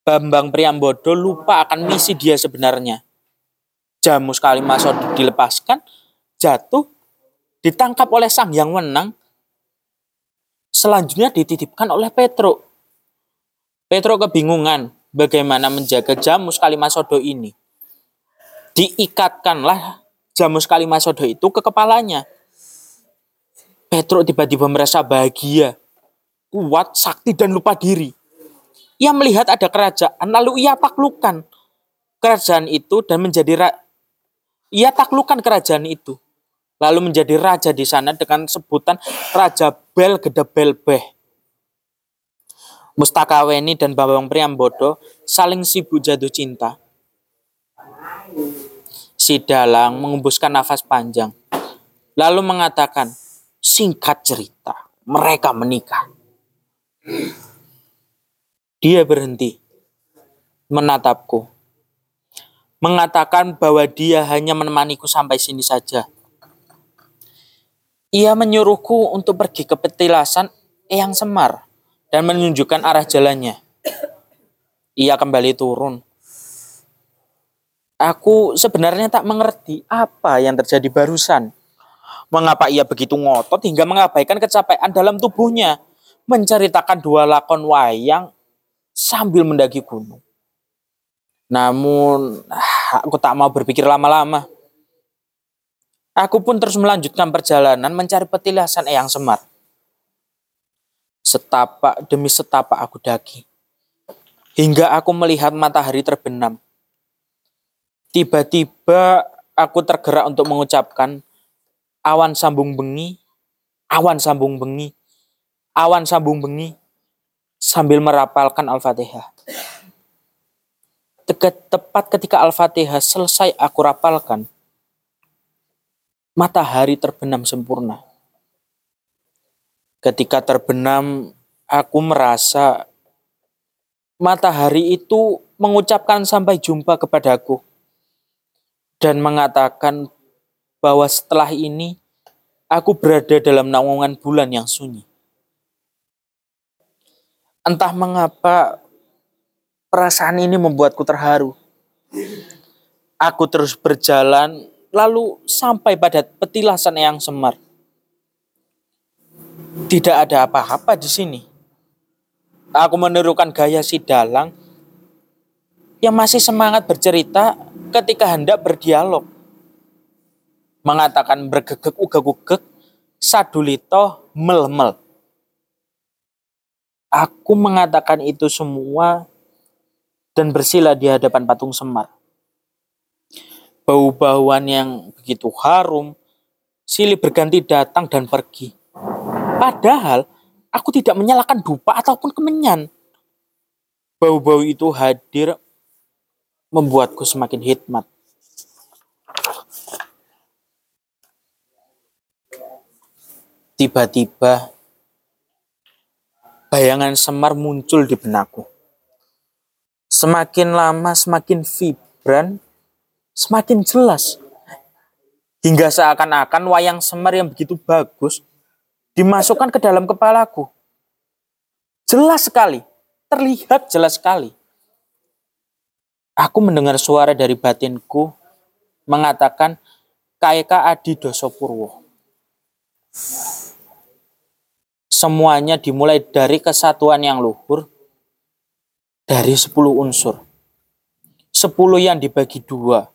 Bambang Priambodo lupa akan misi dia sebenarnya. Jamus Kalimasodo dilepaskan, jatuh, ditangkap oleh sang yang menang, selanjutnya dititipkan oleh Petro. Petro kebingungan bagaimana menjaga Jamus Kalimasodo ini. Diikatkanlah Jamus Kalimasodo itu ke kepalanya. Petro tiba-tiba merasa bahagia, kuat, sakti, dan lupa diri. Ia melihat ada kerajaan, lalu ia taklukkan kerajaan itu dan menjadi ia taklukkan kerajaan itu, lalu menjadi raja di sana dengan sebutan Raja Bel Gedebel Beh. Mustakaweni dan Bambang Priambodo saling sibuk jatuh cinta. Si Dalang mengembuskan nafas panjang, lalu mengatakan, singkat cerita, mereka menikah. Dia berhenti, menatapku, mengatakan bahwa dia hanya menemaniku sampai sini saja. Ia menyuruhku untuk pergi ke petilasan Eyang Semar dan menunjukkan arah jalannya. Ia kembali turun. Aku sebenarnya tak mengerti apa yang terjadi barusan. Mengapa ia begitu ngotot hingga mengabaikan kecapean dalam tubuhnya. Menceritakan dua lakon wayang sambil mendaki gunung. Namun, ah, aku tak mau berpikir lama-lama. Aku pun terus melanjutkan perjalanan mencari petilasan Eyang Semar. Setapak demi setapak aku daki. Hingga aku melihat matahari terbenam. Tiba-tiba aku tergerak untuk mengucapkan awan sambung bengi, awan sambung bengi, awan sambung bengi, sambil merapalkan Al-Fatihah. Tepat ketika Al-Fatihah selesai aku rapalkan, matahari terbenam sempurna. Ketika terbenam, aku merasa matahari itu mengucapkan sampai jumpa kepadaku dan mengatakan bahwa setelah ini aku berada dalam naungan bulan yang sunyi. Entah mengapa perasaan ini membuatku terharu. Aku terus berjalan lalu sampai pada petilasan yang semar. Tidak ada apa-apa di sini. Aku menirukan gaya si dalang yang masih semangat bercerita ketika hendak berdialog. Mengatakan bergegek ugek-ugek, sadulito mel-mel. Aku mengatakan itu semua dan bersila di hadapan patung semar. Bau-bauan yang begitu harum, silih berganti datang dan pergi. Padahal aku tidak menyalakan dupa ataupun kemenyan. Bau-bau itu hadir membuatku semakin hikmat. Tiba-tiba bayangan Semar muncul di benakku. Semakin lama semakin vibran, semakin jelas. Hingga seakan-akan wayang Semar yang begitu bagus dimasukkan ke dalam kepalaku. Jelas sekali, terlihat jelas sekali. Aku mendengar suara dari batinku mengatakan Kaeka Adi Dosopurwo. Semuanya dimulai dari kesatuan yang luhur dari 10 unsur. 10 yang dibagi dua.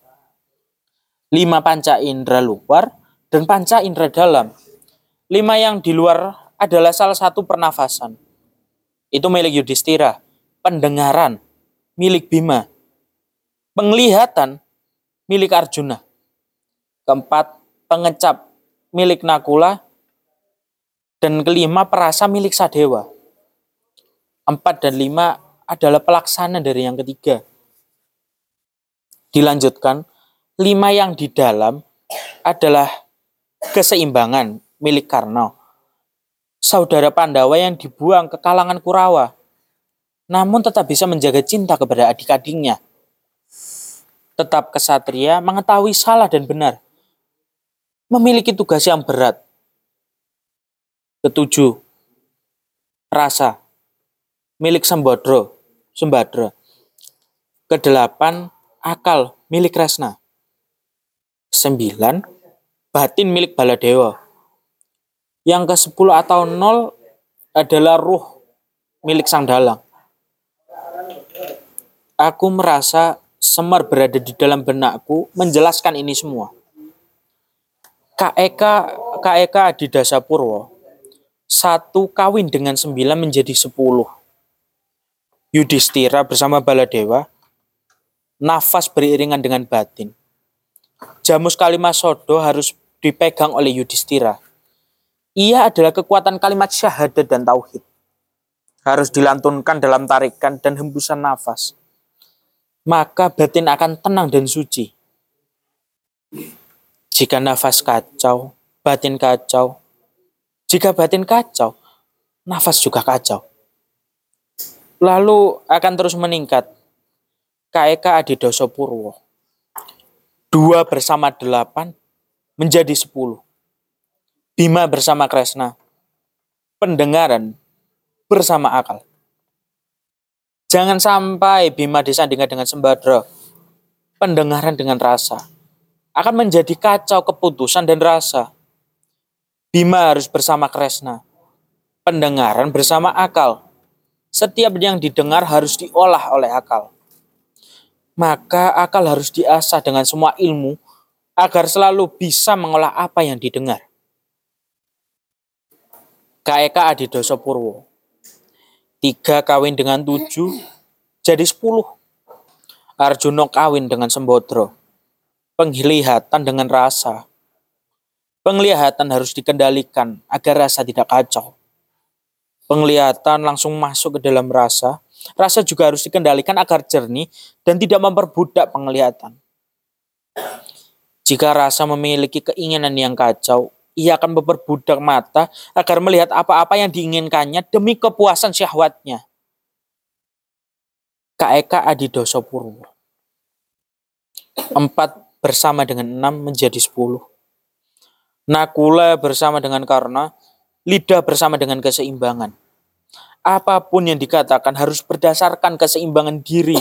5 panca indera luar dan panca indera dalam. 5 yang di luar adalah salah satu pernafasan. Itu milik Yudhistira. Pendengaran milik Bima. Penglihatan milik Arjuna. Keempat, pengecap milik Nakula. Dan kelima, perasa milik Sadewa. Empat dan lima adalah pelaksana dari yang ketiga. Dilanjutkan, lima yang di dalam adalah keseimbangan milik Karna. Saudara Pandawa yang dibuang ke kalangan Kurawa. Namun tetap bisa menjaga cinta kepada adik-adiknya. Tetap kesatria mengetahui salah dan benar. Memiliki tugas yang berat. Ketujuh, rasa milik Sembodro, Sembadra. Kedelapan, akal milik Resna. Sembilan, batin milik Baladewa. Yang ke sepuluh atau nol adalah ruh milik Sang Dalang. Aku merasa Semar berada di dalam benakku menjelaskan ini semua. KEK KEK Adidasa Purwo satu kawin dengan sembilan menjadi sepuluh. Yudhistira bersama Baladewa, nafas beriringan dengan batin. Jamus kalimat sodo harus dipegang oleh Yudhistira. Ia adalah kekuatan kalimat syahadat dan tauhid. Harus dilantunkan dalam tarikan dan hembusan nafas. Maka batin akan tenang dan suci. Jika nafas kacau, batin kacau, jika batin kacau, nafas juga kacau. Lalu akan terus meningkat. KEK Adidoso Purwo. Dua bersama delapan menjadi sepuluh. Bima bersama Kresna. Pendengaran bersama akal. Jangan sampai Bima disandingkan dengan Sembadra. Pendengaran dengan rasa. Akan menjadi kacau keputusan dan rasa Bima harus bersama Kresna. Pendengaran bersama akal. Setiap yang didengar harus diolah oleh akal. Maka akal harus diasah dengan semua ilmu agar selalu bisa mengolah apa yang didengar. KEK Adidoso Purwo. Tiga kawin dengan tujuh, jadi sepuluh. Arjuno kawin dengan Sembodro. Penglihatan dengan rasa Penglihatan harus dikendalikan agar rasa tidak kacau. Penglihatan langsung masuk ke dalam rasa. Rasa juga harus dikendalikan agar jernih dan tidak memperbudak penglihatan. Jika rasa memiliki keinginan yang kacau, ia akan memperbudak mata agar melihat apa-apa yang diinginkannya demi kepuasan syahwatnya. KEK Adidoso Purwo. Empat bersama dengan enam menjadi sepuluh. Nakula bersama dengan karena, lidah bersama dengan keseimbangan. Apa pun yang dikatakan harus berdasarkan keseimbangan diri,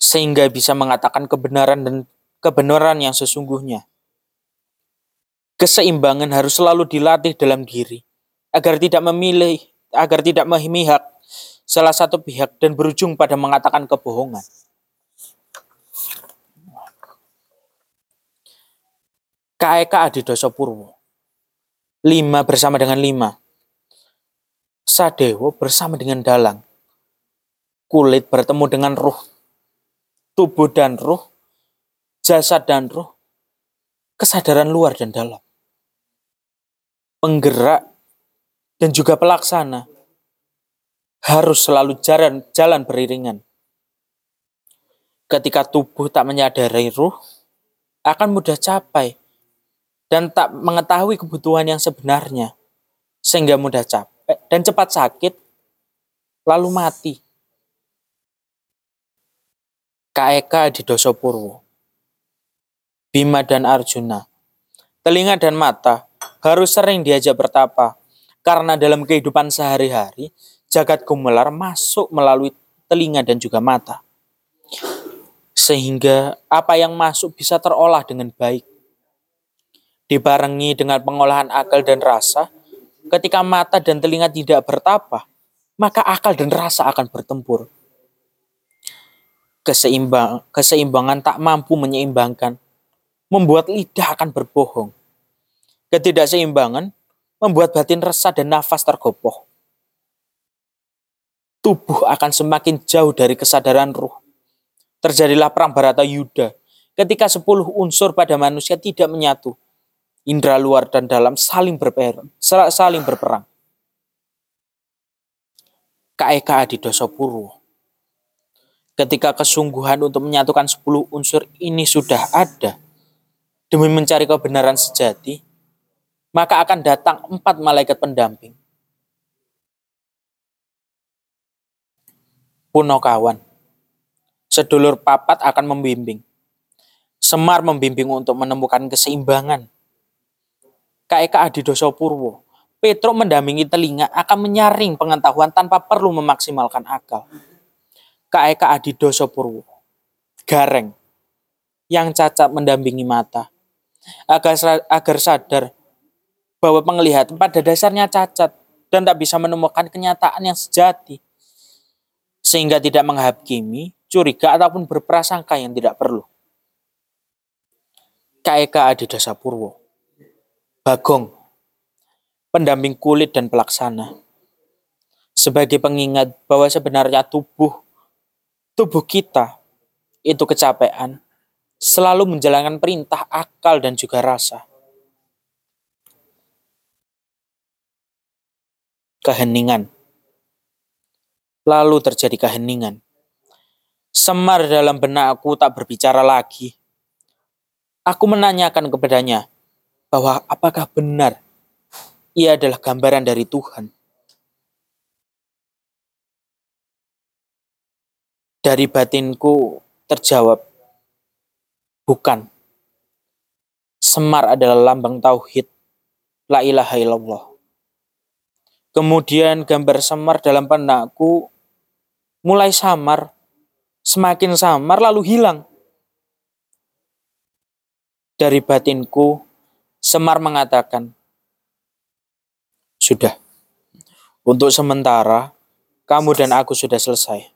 sehingga bisa mengatakan kebenaran dan kebenaran yang sesungguhnya. Keseimbangan harus selalu dilatih dalam diri, agar tidak memilih, agar tidak memihak salah satu pihak dan berujung pada mengatakan kebohongan. KEK Adidoso Purwo. Lima bersama dengan lima. Sadewo bersama dengan dalang. Kulit bertemu dengan ruh. Tubuh dan ruh. Jasad dan ruh. Kesadaran luar dan dalam. Penggerak dan juga pelaksana harus selalu jalan, jalan beriringan. Ketika tubuh tak menyadari ruh, akan mudah capai dan tak mengetahui kebutuhan yang sebenarnya, sehingga mudah capek dan cepat sakit, lalu mati. KEK di Dosopurwo, Bima dan Arjuna, telinga dan mata harus sering diajak bertapa, karena dalam kehidupan sehari-hari, jagat gumelar masuk melalui telinga dan juga mata. sehingga apa yang masuk bisa terolah dengan baik. Dibarengi dengan pengolahan akal dan rasa, ketika mata dan telinga tidak bertapa, maka akal dan rasa akan bertempur. Keseimbang, keseimbangan tak mampu menyeimbangkan, membuat lidah akan berbohong. Ketidakseimbangan membuat batin resah dan nafas tergopoh. Tubuh akan semakin jauh dari kesadaran ruh. Terjadilah perang Barata Yuda ketika sepuluh unsur pada manusia tidak menyatu. Indra luar dan dalam saling berperang, saling berperang. KEK di Dosopurwo. Ketika kesungguhan untuk menyatukan sepuluh unsur ini sudah ada, demi mencari kebenaran sejati, maka akan datang empat malaikat pendamping. Punokawan, sedulur papat akan membimbing. Semar membimbing untuk menemukan keseimbangan. KEK Adi Purwo, Petro mendampingi telinga akan menyaring pengetahuan tanpa perlu memaksimalkan akal. KEK Adi Purwo, Gareng, yang cacat mendampingi mata, agar, agar sadar bahwa penglihatan pada dasarnya cacat dan tak bisa menemukan kenyataan yang sejati. Sehingga tidak menghakimi, curiga ataupun berprasangka yang tidak perlu. KEK Adi Purwo Bagong pendamping kulit dan pelaksana sebagai pengingat bahwa sebenarnya tubuh tubuh kita itu kecapean selalu menjalankan perintah akal dan juga rasa. Keheningan Lalu terjadi keheningan. Semar dalam benakku tak berbicara lagi. Aku menanyakan kepadanya bahwa apakah benar ia adalah gambaran dari Tuhan. Dari batinku terjawab, bukan. Semar adalah lambang tauhid, la ilaha illallah. Kemudian gambar Semar dalam benakku mulai samar, semakin samar lalu hilang. Dari batinku, Semar mengatakan, Sudah, untuk sementara, kamu dan aku sudah selesai.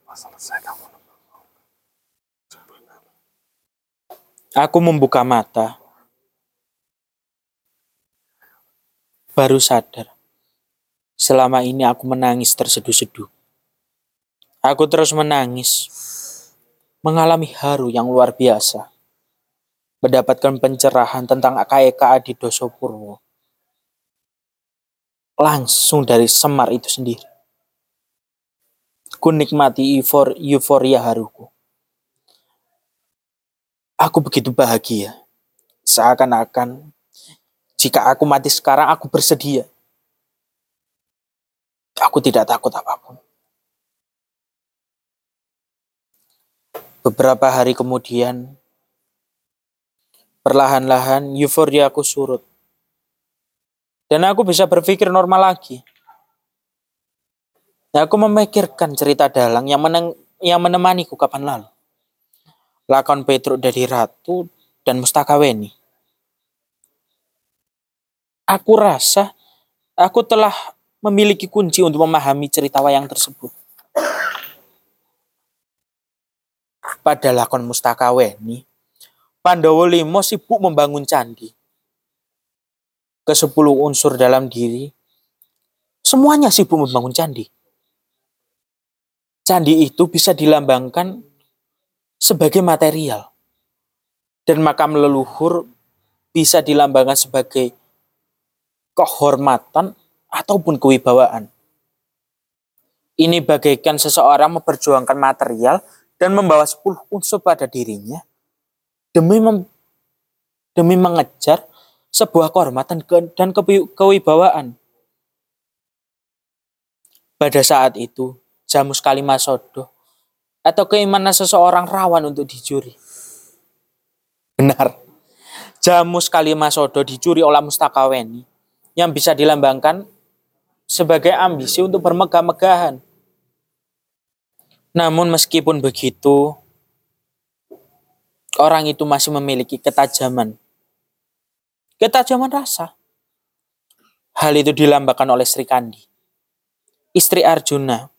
Aku membuka mata, baru sadar. Selama ini aku menangis terseduh-seduh. Aku terus menangis, mengalami haru yang luar biasa, mendapatkan pencerahan tentang AKEK Adi Dosopurwo. Langsung dari Semar itu sendiri. Ku nikmati eufor euforia haruku. Aku begitu bahagia, seakan-akan jika aku mati sekarang aku bersedia. Aku tidak takut apa pun. Beberapa hari kemudian, perlahan-lahan euforia aku surut. Dan aku bisa berpikir normal lagi. Dan aku memikirkan cerita dalang yang, meneng, yang menemaniku kapan lalu. Lakon Petruk dari Ratu dan Mustakaweni. Aku rasa aku telah memiliki kunci untuk memahami cerita wayang tersebut. pada lakon Mustakaweni, Pandowo Limo sibuk membangun candi. Kesepuluh unsur dalam diri, semuanya sibuk membangun candi. Candi itu bisa dilambangkan sebagai material. Dan makam leluhur bisa dilambangkan sebagai kehormatan ataupun kewibawaan. Ini bagaikan seseorang memperjuangkan material dan membawa sepuluh unsur pada dirinya demi mem, demi mengejar sebuah kehormatan dan kewibawaan. Pada saat itu, jamus kalimasodo atau keimanan seseorang rawan untuk dicuri. Benar, jamus kalimasodo dicuri oleh Mustakaweni yang bisa dilambangkan sebagai ambisi untuk bermegah-megahan namun meskipun begitu, orang itu masih memiliki ketajaman. Ketajaman rasa. Hal itu dilambangkan oleh Sri Kandi. Istri Arjuna.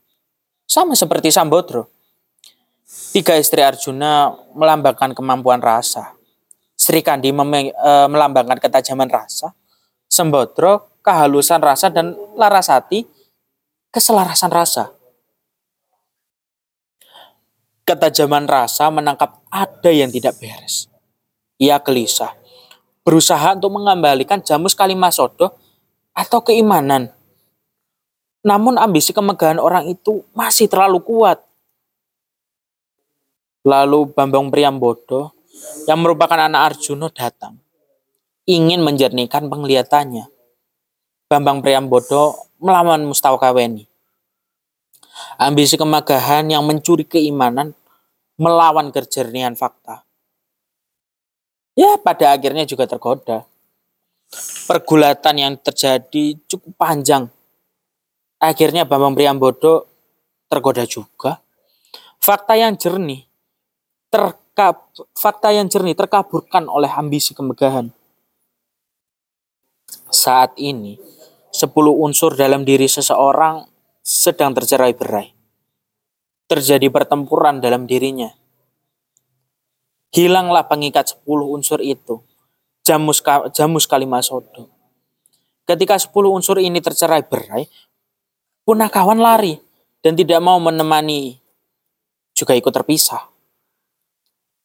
Sama seperti Sambodro. Tiga istri Arjuna melambangkan kemampuan rasa. Sri Kandi eh, melambangkan ketajaman rasa. Sembodro kehalusan rasa dan Larasati keselarasan rasa. Ketajaman rasa menangkap ada yang tidak beres. Ia gelisah, berusaha untuk mengembalikan jamus Kalimasodo atau keimanan. Namun ambisi kemegahan orang itu masih terlalu kuat. Lalu Bambang Priambodo yang merupakan anak Arjuna datang. Ingin menjernihkan penglihatannya. Bambang Priambodo melawan Mustawakaweni. Ambisi kemegahan yang mencuri keimanan melawan kejernihan fakta. Ya, pada akhirnya juga tergoda. Pergulatan yang terjadi cukup panjang. Akhirnya Bambang Priambodo tergoda juga. Fakta yang jernih terkab fakta yang jernih terkaburkan oleh ambisi kemegahan. Saat ini, 10 unsur dalam diri seseorang sedang tercerai berai. Terjadi pertempuran dalam dirinya. Hilanglah pengikat 10 unsur itu. Jamus, jamus kalimasodo. Ketika 10 unsur ini tercerai berai, punakawan lari dan tidak mau menemani juga ikut terpisah.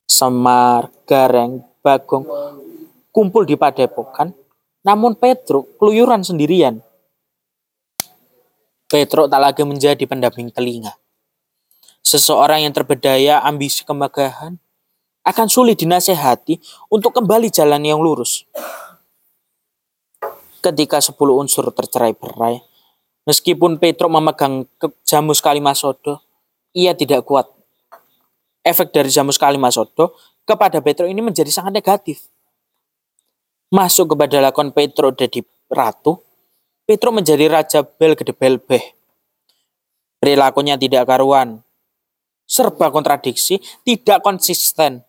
Semar, Gareng, Bagong kumpul di Padepokan, namun Petruk keluyuran sendirian. Petruk tak lagi menjadi pendamping telinga. Seseorang yang terbedaya ambisi kemegahan akan sulit dinasehati untuk kembali jalan yang lurus. Ketika 10 unsur tercerai berai, meskipun Petruk memegang jamus Kalimasodo, ia tidak kuat. Efek dari jamus Kalimasodo kepada Petruk ini menjadi sangat negatif. Masuk kepada lakon Petruk jadi ratu, Petruk menjadi raja bel gede bel beh. Perilakunya tidak karuan, serba kontradiksi, tidak konsisten.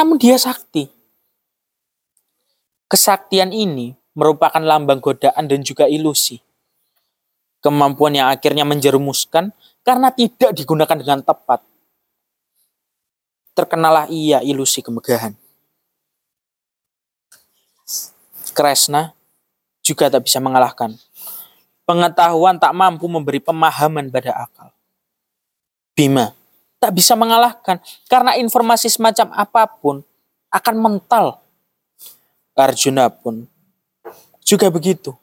Namun dia sakti. Kesaktian ini merupakan lambang godaan dan juga ilusi. Kemampuan yang akhirnya menjerumuskan karena tidak digunakan dengan tepat. Terkenalah ia ilusi kemegahan. Kresna juga tak bisa mengalahkan. Pengetahuan tak mampu memberi pemahaman pada akal. Bima tak bisa mengalahkan karena informasi semacam apa pun akan mental. Arjuna pun juga begitu.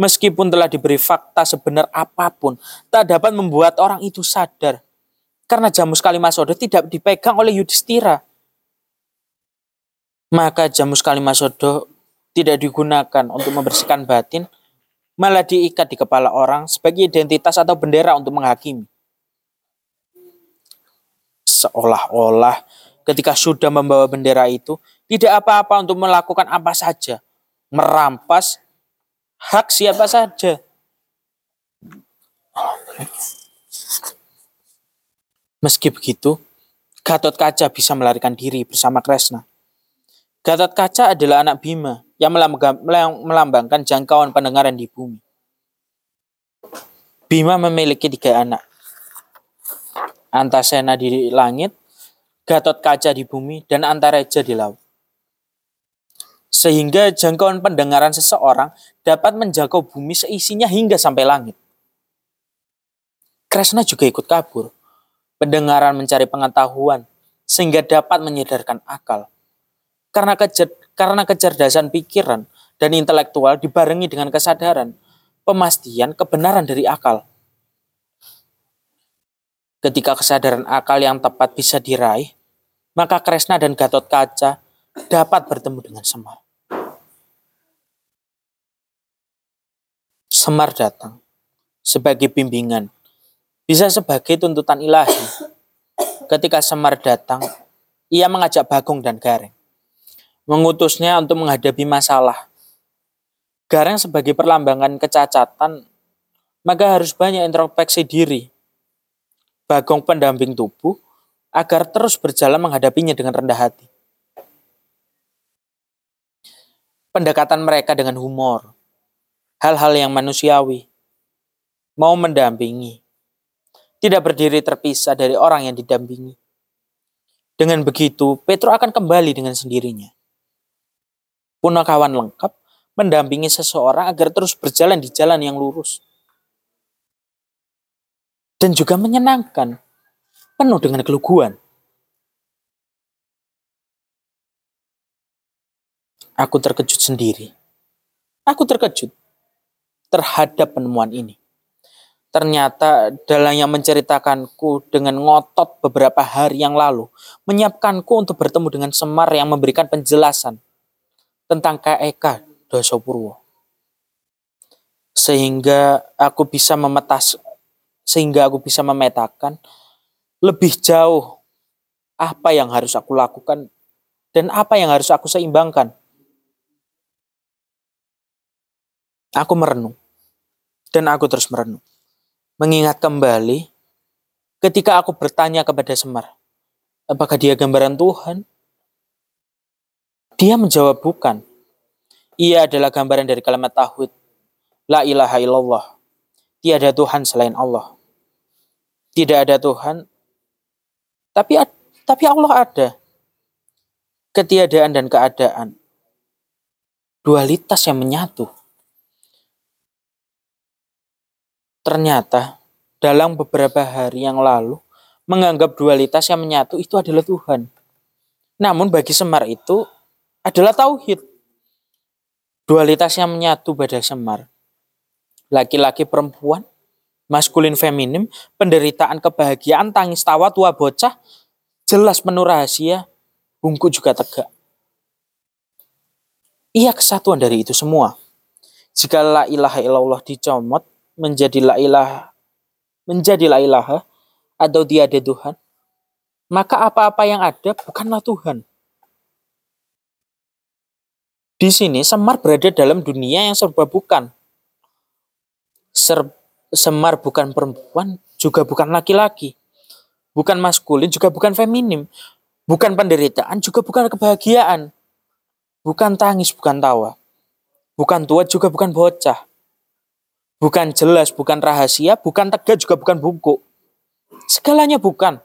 Meskipun telah diberi fakta sebenar apa pun, tak dapat membuat orang itu sadar. Karena Jamus Kalimasodo tidak dipegang oleh Yudhistira. Maka Jamus Kalimasodo tidak digunakan untuk membersihkan batin, malah diikat di kepala orang sebagai identitas atau bendera untuk menghakimi. Seolah-olah ketika sudah membawa bendera itu, tidak apa-apa untuk melakukan apa saja. Merampas hak siapa saja. Meski begitu, Gatot Kaca bisa melarikan diri bersama Kresna. Gatot Kaca adalah anak Bima yang melambangkan, jangkauan pendengaran di bumi. Bima memiliki tiga anak. Antasena di langit, Gatot Kaca di bumi, dan Antareja di laut. Sehingga jangkauan pendengaran seseorang dapat menjangkau bumi seisinya hingga sampai langit. Kresna juga ikut kabur. Pendengaran mencari pengetahuan, sehingga dapat menyadarkan akal. Karena, kecer karena kecerdasan pikiran dan intelektual dibarengi dengan kesadaran, pemastian kebenaran dari akal. Ketika kesadaran akal yang tepat bisa diraih, maka Kresna dan Gatot Kaca dapat bertemu dengan Semar. Semar datang sebagai bimbingan, bisa sebagai tuntutan ilahi. Ketika Semar datang, ia mengajak Bagong dan Gareng, mengutusnya untuk menghadapi masalah. Gareng sebagai perlambangan kecacatan, maka harus banyak introspeksi diri. Bagong pendamping tubuh, agar terus berjalan menghadapinya dengan rendah hati. Pendekatan mereka dengan humor, hal-hal yang manusiawi, mau mendampingi, tidak berdiri terpisah dari orang yang didampingi. Dengan begitu, Petro akan kembali dengan sendirinya. Punakawan lengkap mendampingi seseorang agar terus berjalan di jalan yang lurus. Dan juga menyenangkan, penuh dengan keluguan. Aku terkejut sendiri. Aku terkejut terhadap penemuan ini. Ternyata dalam yang menceritakanku dengan ngotot beberapa hari yang lalu, menyiapkanku untuk bertemu dengan Semar yang memberikan penjelasan tentang KEK Dosopurwo. Sehingga aku bisa memetas sehingga aku bisa memetakan lebih jauh apa yang harus aku lakukan dan apa yang harus aku seimbangkan. Aku merenung dan aku terus merenung. Mengingat kembali ketika aku bertanya kepada Semar, apakah dia gambaran Tuhan? Dia menjawab bukan. Ia adalah gambaran dari kalimat tauhid. La ilaha illallah. Tiada Tuhan selain Allah. Tidak ada Tuhan, tapi tapi Allah ada. Ketiadaan dan keadaan. Dualitas yang menyatu. Ternyata dalam beberapa hari yang lalu menganggap dualitas yang menyatu itu adalah Tuhan. Namun bagi Semar itu adalah tauhid. Dualitas yang menyatu pada Semar. Laki-laki perempuan, maskulin feminim, penderitaan kebahagiaan, tangis tawa tua bocah, jelas penuh rahasia, bungku juga tegak. Ia kesatuan dari itu semua. Jika la ilaha illallah dicomot menjadi la ilaha menjadi la ilaha atau tiada Tuhan, maka apa-apa yang ada bukanlah Tuhan. Di sini Semar berada dalam dunia yang serba bukan. Ser Semar bukan perempuan, juga bukan laki-laki. Bukan maskulin, juga bukan feminim. Bukan penderitaan, juga bukan kebahagiaan. Bukan tangis, bukan tawa. Bukan tua, juga bukan bocah. Bukan jelas, bukan rahasia, bukan tegak, juga bukan bungkuk. Segalanya bukan.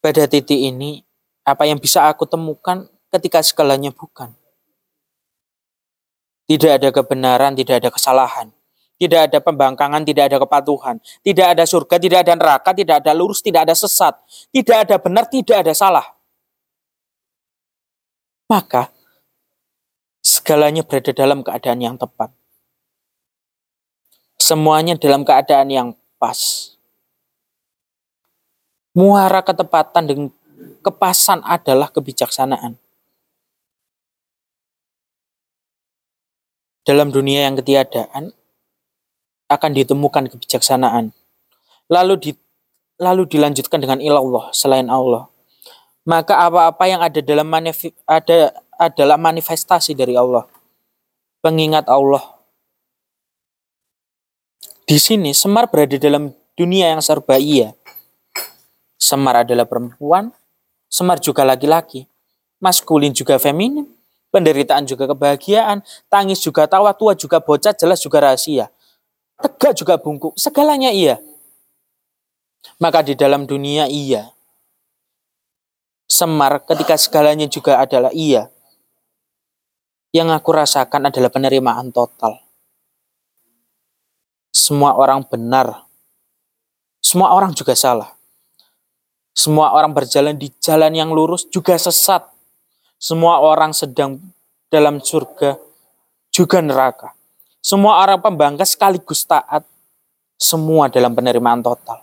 Pada titik ini, apa yang bisa aku temukan ketika segalanya bukan. Tidak ada kebenaran, tidak ada kesalahan. Tidak ada pembangkangan, tidak ada kepatuhan. Tidak ada surga, tidak ada neraka, tidak ada lurus, tidak ada sesat. Tidak ada benar, tidak ada salah. Maka, segalanya berada dalam keadaan yang tepat. Semuanya dalam keadaan yang pas. Muara ketepatan dan kepasan adalah kebijaksanaan. Dalam dunia yang ketiadaan akan ditemukan kebijaksanaan. Lalu di, lalu dilanjutkan dengan ilallah selain Allah. Maka apa-apa yang ada dalam manif, ada adalah manifestasi dari Allah. Pengingat Allah. Di sini Semar berada dalam dunia yang serba iya. Semar adalah perempuan, Semar juga laki-laki, maskulin juga feminim, penderitaan juga kebahagiaan, tangis juga tawa, tua juga bocah, jelas juga rahasia. Tegak juga bungkuk, segalanya iya. Maka di dalam dunia iya. Semar ketika segalanya juga adalah iya. Yang aku rasakan adalah penerimaan total. Semua orang benar. Semua orang juga salah. Semua orang berjalan di jalan yang lurus juga sesat. Semua orang sedang dalam surga juga neraka. Semua orang pembangga sekaligus taat. Semua dalam penerimaan total.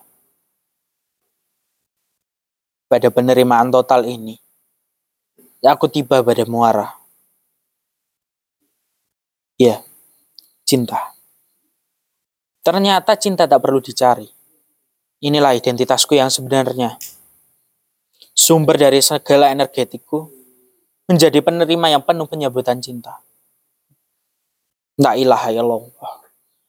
Pada penerimaan total ini, aku tiba pada muara. Ya, cinta. Ternyata cinta tak perlu dicari. Inilah identitasku yang sebenarnya. Sumber dari segala energetikku menjadi penerima yang penuh penyebutan cinta. La ilaha illallah.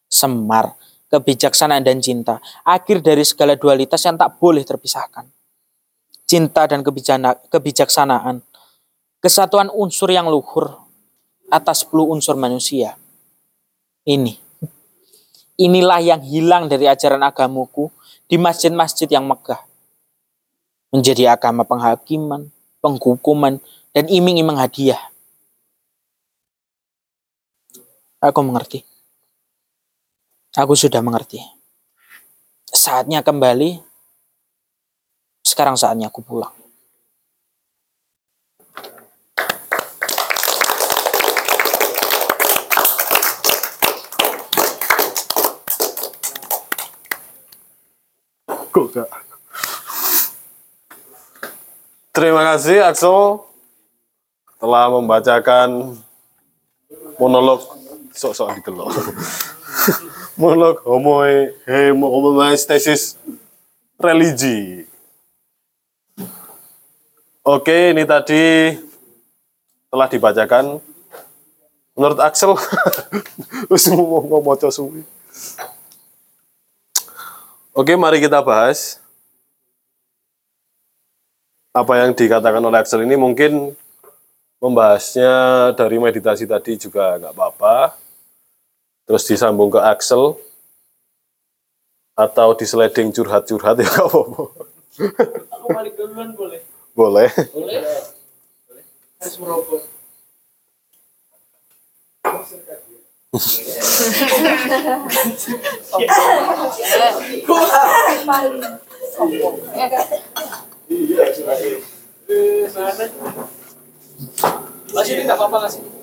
Semar kebijaksanaan dan cinta. Akhir dari segala dualitas yang tak boleh terpisahkan. Cinta dan kebijaksanaan. Kesatuan unsur yang luhur atas 10 unsur manusia. Ini. Inilah yang hilang dari ajaran agamuku di masjid-masjid yang megah. Menjadi agama penghakiman, penghukuman, dan iming-iming hadiah. Aku mengerti. Aku sudah mengerti. Saatnya kembali. Sekarang saatnya aku pulang. Terima kasih Axel telah membacakan monolog sok-sok didelok. [LAUGHS] monolog homo homoestesis religi. Oke, ini tadi telah dibacakan. Menurut Axel, [LAUGHS] wis ngomong maca suwi. Oke, mari kita bahas apa yang dikatakan oleh Axel ini mungkin membahasnya dari meditasi tadi juga nggak apa-apa. Terus disambung ke Axel atau diseleding curhat-curhat ya nggak apa-apa. Aku balik duluan boleh? Boleh. Boleh? Harus merokok. Masih ini nggak apa-apa nggak sih?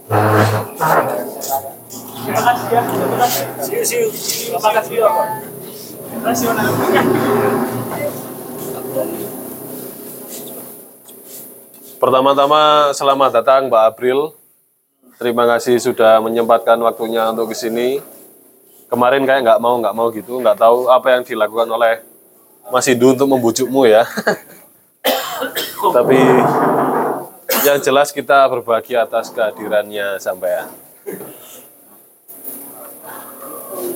Pertama-tama selamat datang Mbak April. Terima kasih sudah menyempatkan waktunya untuk ke sini. Kemarin kayak nggak mau nggak mau gitu, nggak tahu apa yang dilakukan oleh Mas Indu untuk membujukmu ya. [COUGHS] Tapi yang jelas kita berbahagia atas kehadirannya sampean.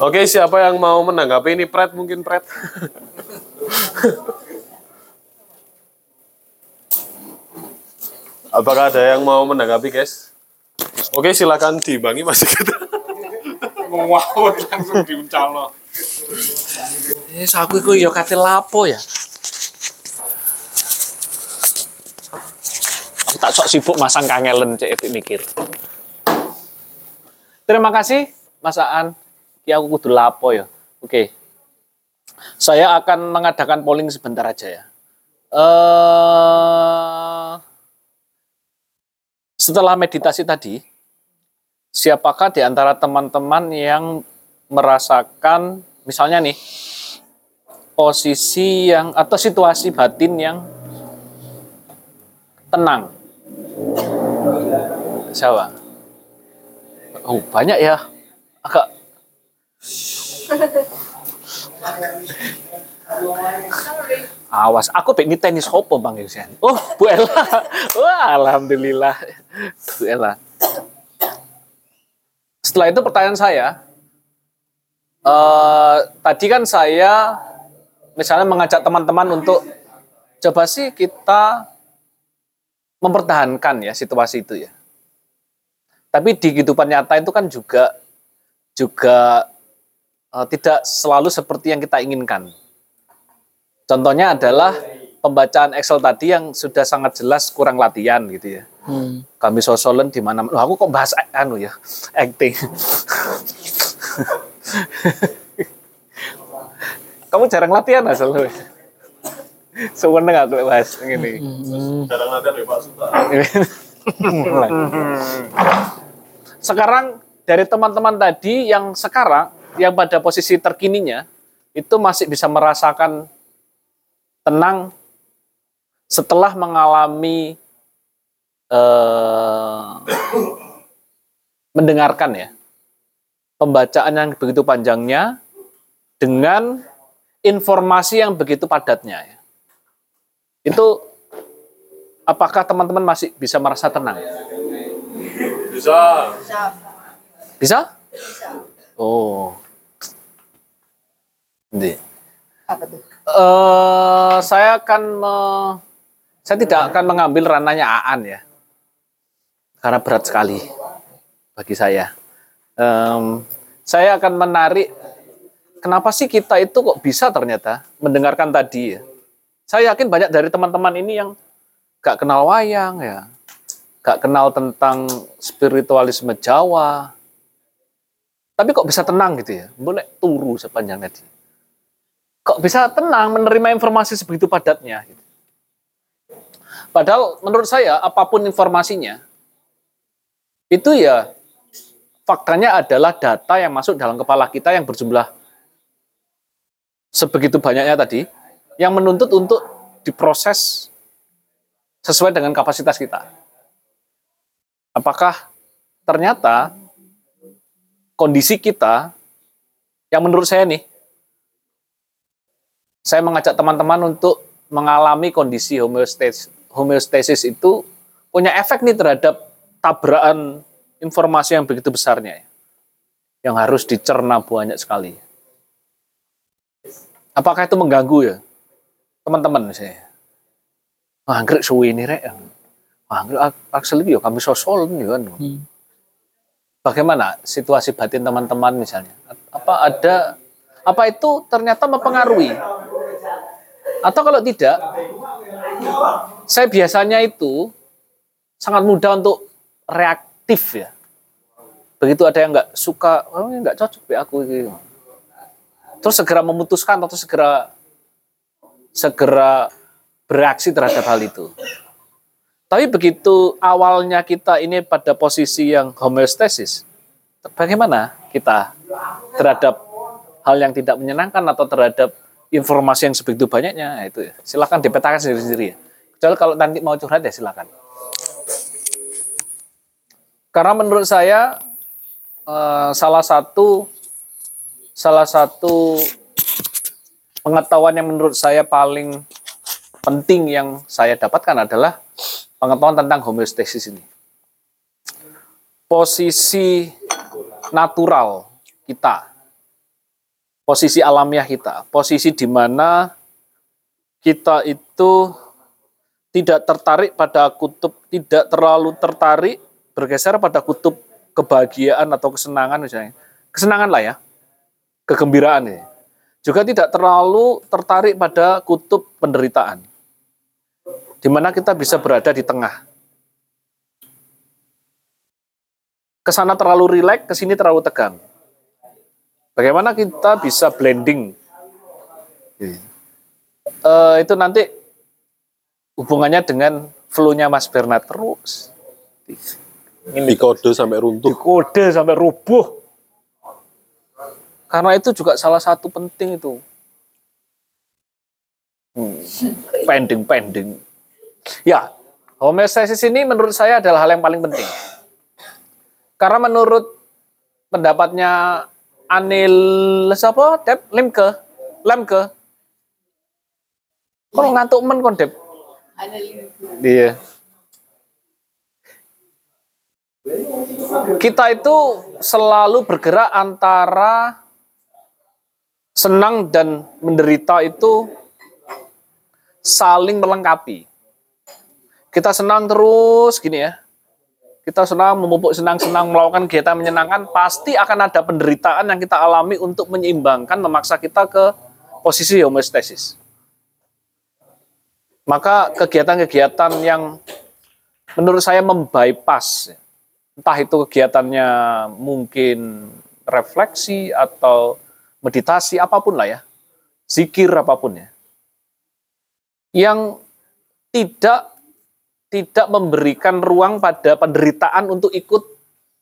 Oke, siapa yang mau menanggapi ini Pret mungkin Pret? [LAUGHS] Apakah ada yang mau menanggapi, guys? Oke, silakan dibangi Mas kita. ngawur langsung diuncalo. Eh, aku iku yo kate lapo ya. Tak sok sibuk masang kangelen cek mikir. Terima kasih Mas Aan. Ki aku kudu lapo ya. Oke. Saya akan mengadakan polling sebentar aja ya. Eh setelah meditasi tadi, siapakah di antara teman-teman yang merasakan misalnya nih posisi yang atau situasi batin yang tenang siapa? Oh banyak ya. Agak. Awas aku pengen tenis hopo bang Yusian oh Bu Ella. Wah alhamdulillah. Bu Ella. Setelah itu pertanyaan saya, eh, tadi kan saya misalnya mengajak teman-teman untuk coba sih kita mempertahankan ya situasi itu ya. Tapi di kehidupan nyata itu kan juga juga eh, tidak selalu seperti yang kita inginkan. Contohnya adalah pembacaan Excel tadi yang sudah sangat jelas kurang latihan gitu ya Hmm. kami sosolen di mana Loh, aku kok bahas anu ya acting [LAUGHS] kamu jarang latihan asal [LAUGHS] seweneng aku lek bahas Jarang latihan ya Pak Suta. [LAUGHS] sekarang dari teman-teman tadi yang sekarang yang pada posisi terkininya itu masih bisa merasakan tenang setelah mengalami eh, mendengarkan ya pembacaan yang begitu panjangnya dengan informasi yang begitu padatnya ya. Itu apakah teman-teman masih bisa merasa tenang? Bisa. Bisa? Oh. Ndi. Apa tuh? Eh, saya akan me- saya tidak akan mengambil ranahnya Aan ya. Karena berat sekali bagi saya. Em, saya akan menarik kenapa sih kita itu kok bisa ternyata mendengarkan tadi ya. Saya yakin banyak dari teman-teman ini yang gak kenal wayang ya. Gak kenal tentang spiritualisme Jawa. Tapi kok bisa tenang gitu ya. Boleh turu sepanjang tadi kok bisa tenang menerima informasi sebegitu padatnya. gitu. Padahal menurut saya apa pun informasinya, itu ya faktanya adalah data yang masuk dalam kepala kita yang berjumlah sebegitu banyaknya tadi, yang menuntut untuk diproses sesuai dengan kapasitas kita. Apakah ternyata kondisi kita yang menurut saya nih saya mengajak teman-teman untuk mengalami kondisi homeostasis, homeostasis itu punya efek nih terhadap tabrakan informasi yang begitu besarnya ya. yang harus dicerna banyak sekali. Apakah itu mengganggu ya teman-teman? Wah, anggrek suwi ini rek. Anggrek Axel iki ya kami sosol nih kan. Bagaimana situasi batin teman-teman misalnya? Apa ada apa itu ternyata mempengaruhi? Atau kalau tidak, saya biasanya itu sangat mudah untuk reaktif ya. Begitu ada yang nggak suka, oh nggak cocok ya aku ini. Terus segera memutuskan atau segera segera bereaksi terhadap hal itu. Tapi begitu awalnya kita ini pada posisi yang homeostasis, bagaimana kita terhadap hal yang tidak menyenangkan atau terhadap informasi yang sebegitu banyaknya Nah, itu ya. Silakan dipetakan sendiri-sendiri ya. Kecuali kalau nanti mau curhat ya silakan. Karena menurut saya eh, salah satu salah satu pengetahuan yang menurut saya paling penting yang saya dapatkan adalah pengetahuan tentang homeostasis ini. Posisi natural kita posisi alamiah kita, posisi di mana kita itu tidak tertarik pada kutub, tidak terlalu tertarik bergeser pada kutub kebahagiaan atau kesenangan misalnya. Kesenangan lah ya, kegembiraan ya. Juga tidak terlalu tertarik pada kutub penderitaan. Di mana kita bisa berada di tengah. Ke sana terlalu rileks, ke sini terlalu tegang. Bagaimana kita bisa blending? Eh, itu nanti hubungannya dengan flow-nya Mas Bernard terus. Di kode sampai runtuh. Kode sampai rubuh. Karena itu juga salah satu penting itu. Hmm, pending, pending. Ya, homeostasis ini menurut saya adalah hal yang paling penting. Karena menurut pendapatnya Anil siapa? Dep Lemke. Lemke. Kalau ngantuk men kon Dep. Iya. Kita itu selalu bergerak antara senang dan menderita itu saling melengkapi. Kita senang terus gini ya. Kita senang memupuk senang-senang melakukan kegiatan menyenangkan, pasti akan ada penderitaan yang kita alami untuk menyeimbangkan, memaksa kita ke posisi homeostasis. Maka kegiatan-kegiatan yang menurut saya membypass, entah itu kegiatannya mungkin refleksi atau meditasi apa pun lah ya, zikir apa pun ya, yang tidak tidak memberikan ruang pada penderitaan untuk ikut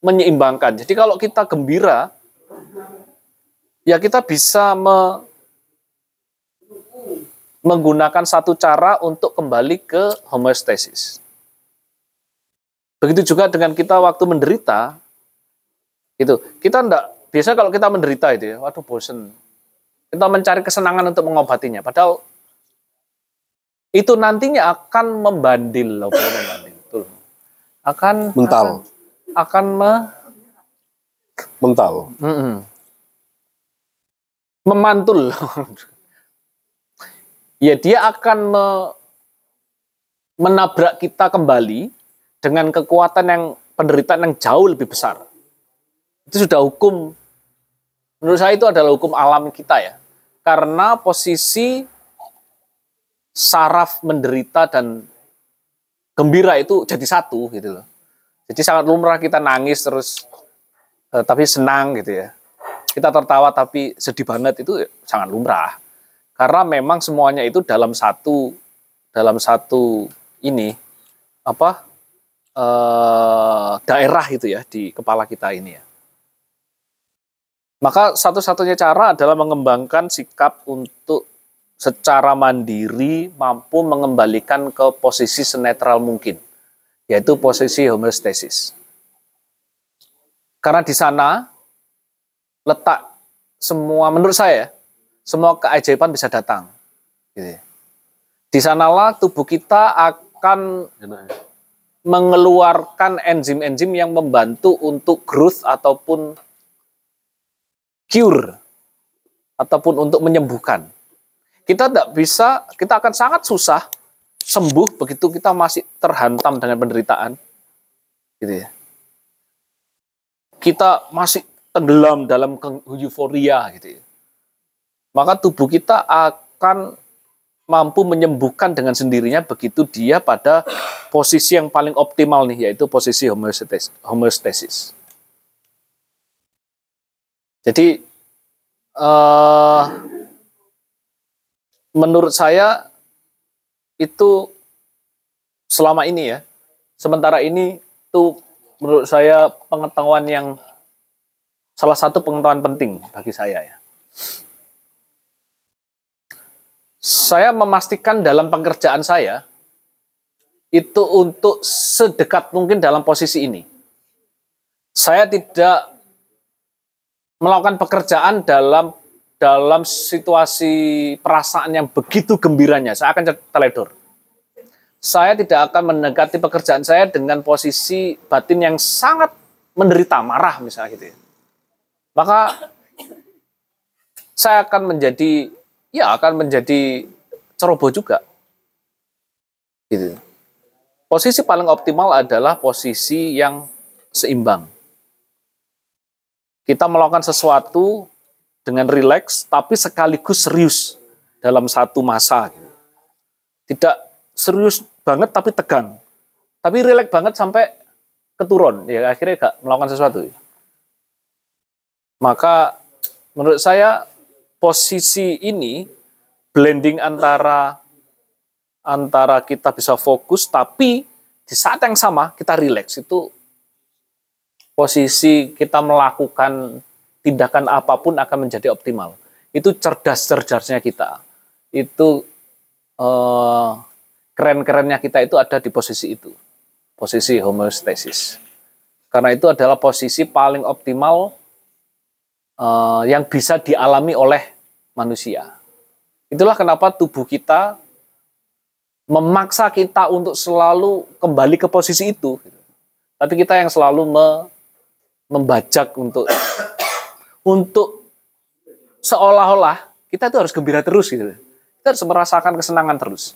menyeimbangkan. Jadi kalau kita gembira, ya kita bisa me- menggunakan satu cara untuk kembali ke homeostasis. Begitu juga dengan kita waktu menderita, itu kita enggak biasa kalau kita menderita itu ya, waduh bosen. Kita mencari kesenangan untuk mengobatinya, padahal itu nantinya akan membandil, loh, membandil, betul. Akan Mental. akan me, Mental. Mm-mm. memantul. ya dia akan me- menabrak kita kembali dengan kekuatan yang penderitaan yang jauh lebih besar. Itu sudah hukum menurut saya itu adalah hukum alam kita ya. Karena posisi saraf menderita dan gembira itu jadi satu gitu loh. Jadi sangat lumrah kita nangis terus eh, tapi senang gitu ya. Kita tertawa tapi sedih banget itu sangat lumrah. Karena memang semuanya itu dalam satu dalam satu ini apa eh, daerah itu ya di kepala kita ini ya. Maka satu-satunya cara adalah mengembangkan sikap untuk secara mandiri mampu mengembalikan ke posisi senetral mungkin, yaitu posisi homeostasis. Karena di sana letak semua, menurut saya, semua keajaiban bisa datang. Gitu. ya. Di sanalah tubuh kita akan mengeluarkan enzim-enzim yang membantu untuk growth ataupun cure ataupun untuk menyembuhkan. Kita tidak bisa, kita akan sangat susah sembuh begitu kita masih terhantam dengan penderitaan. Gitu ya. Kita masih tenggelam dalam euforia gitu ya. Maka tubuh kita akan mampu menyembuhkan dengan sendirinya begitu dia pada posisi yang paling optimal nih yaitu posisi homeostasis. homeostasis. Jadi eh, menurut saya itu selama ini ya, sementara ini itu menurut saya pengetahuan yang salah satu pengetahuan penting bagi saya ya. Saya memastikan dalam pekerjaan saya itu untuk sedekat mungkin dalam posisi ini. Saya tidak melakukan pekerjaan dalam dalam situasi perasaan yang begitu gembiranya, saya akan teledor. Saya tidak akan mendekati pekerjaan saya dengan posisi batin yang sangat menderita, marah misalnya gitu ya. Maka saya akan menjadi ya akan menjadi ceroboh juga. Gitu. Posisi paling optimal adalah posisi yang seimbang kita melakukan sesuatu dengan rileks tapi sekaligus serius dalam satu masa. Tidak serius banget tapi tegang. Tapi rileks banget sampai keturun. Ya akhirnya gak melakukan sesuatu. Maka menurut saya posisi ini blending antara antara kita bisa fokus tapi di saat yang sama kita rileks itu posisi kita melakukan tindakan apa pun akan menjadi optimal. Itu cerdas-cerdasnya kita. Itu eh, keren-kerennya kita itu ada di posisi itu. Posisi homeostasis. Karena itu adalah posisi paling optimal eh, yang bisa dialami oleh manusia. Itulah kenapa tubuh kita memaksa kita untuk selalu kembali ke posisi itu. Tapi kita yang selalu membajak untuk untuk seolah-olah kita itu harus gembira terus gitu. Kita harus merasakan kesenangan terus.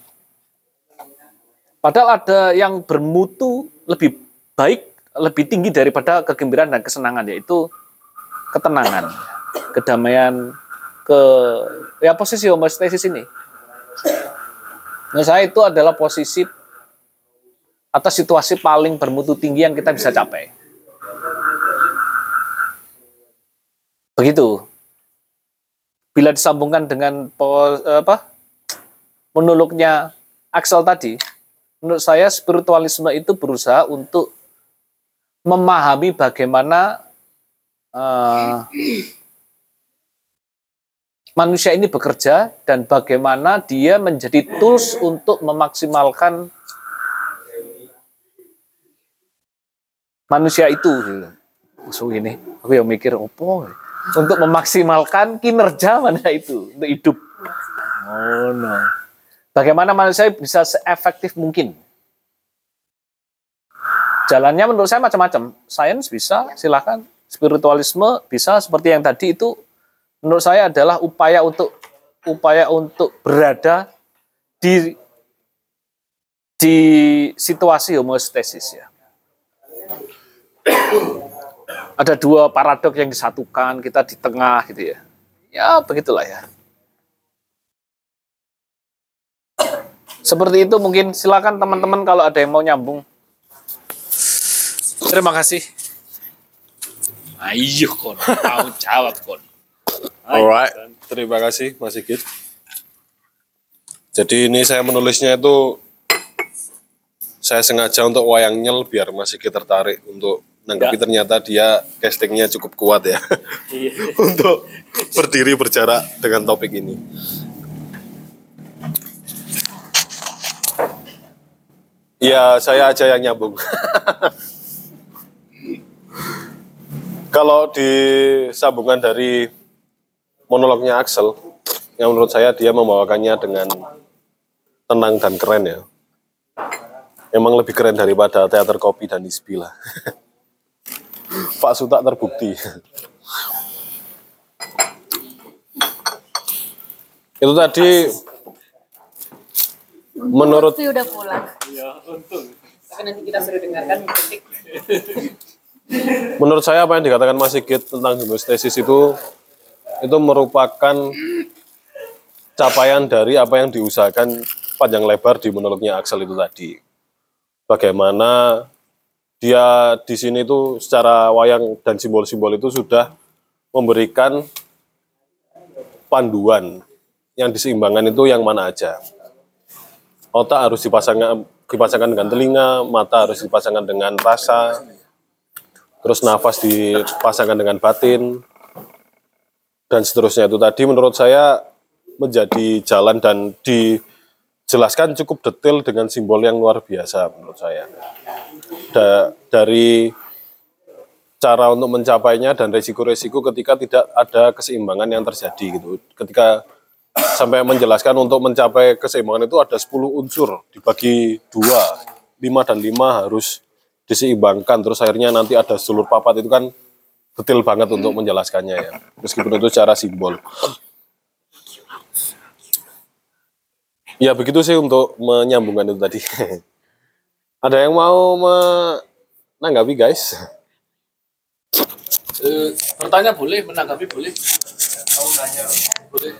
Padahal ada yang bermutu lebih baik, lebih tinggi daripada kegembiraan dan kesenangan yaitu ketenangan, kedamaian, ke ya posisi homeostasis ini. Menurut saya itu adalah posisi atau situasi paling bermutu tinggi yang kita bisa capai. Begitu. Bila disambungkan dengan apa monolognya Axel tadi, menurut saya spiritualisme itu berusaha untuk memahami bagaimana eh, manusia ini bekerja dan bagaimana dia menjadi tools untuk memaksimalkan manusia itu. Gitu. Musuh ini, aku yang mikir, opo untuk memaksimalkan kinerja manusia itu untuk hidup. Oh no. Bagaimana manusia bisa seefektif mungkin? Jalannya menurut saya macam-macam. Sains bisa, silakan. Spiritualisme bisa seperti yang tadi itu menurut saya adalah upaya untuk upaya untuk berada di di situasi homeostasis ya. Ada dua paradok yang disatukan, kita di tengah gitu ya. Ya begitulah ya. Seperti itu mungkin silakan teman-teman kalau ada yang mau nyambung. Terima kasih. Ayo kon, tahu jawab kon. Alright, terima kasih Mas Sigit. Jadi ini saya menulisnya itu saya sengaja untuk wayang nyel biar Mas Sigit tertarik untuk nanggapi ternyata dia castingnya cukup kuat ya [LAUGHS] untuk berdiri berjarak dengan topik ini. Ya saya aja yang nyambung. [LAUGHS] Kalau di sambungan dari monolognya Axel, yang menurut saya dia membawakannya dengan tenang dan keren ya. Emang lebih keren daripada teater kopi dan ispi lah. [LAUGHS] Pak Suta terbukti. Itu tadi menurut Lutfi udah pulang. Tapi nanti kita suruh dengarkan kritik. menurut saya apa yang dikatakan Mas Sigit tentang homeostasis itu itu merupakan capaian dari apa yang diusahakan panjang lebar di monolognya Axel itu tadi. Bagaimana dia di sini itu secara wayang dan simbol-simbol itu sudah memberikan panduan yang diseimbangkan itu yang mana aja. Otak harus dipasangkan dipasangkan dengan telinga, mata harus dipasangkan dengan rasa, terus nafas dipasangkan dengan batin, dan seterusnya itu tadi menurut saya menjadi jalan dan dijelaskan cukup detail dengan simbol yang luar biasa menurut saya. Da- dari cara untuk mencapainya dan resiko-resiko ketika tidak ada keseimbangan yang terjadi gitu. Ketika sampai menjelaskan untuk mencapai keseimbangan itu ada 10 unsur dibagi dua, 5 dan 5 harus diseimbangkan terus akhirnya nanti ada sulur papat itu kan detail banget untuk menjelaskannya ya meskipun itu secara simbol ya begitu sih untuk menyambungkan itu tadi [LAUGHS] ada yang mau menanggapi guys Eh, bertanya boleh, menanggapi boleh. Boleh.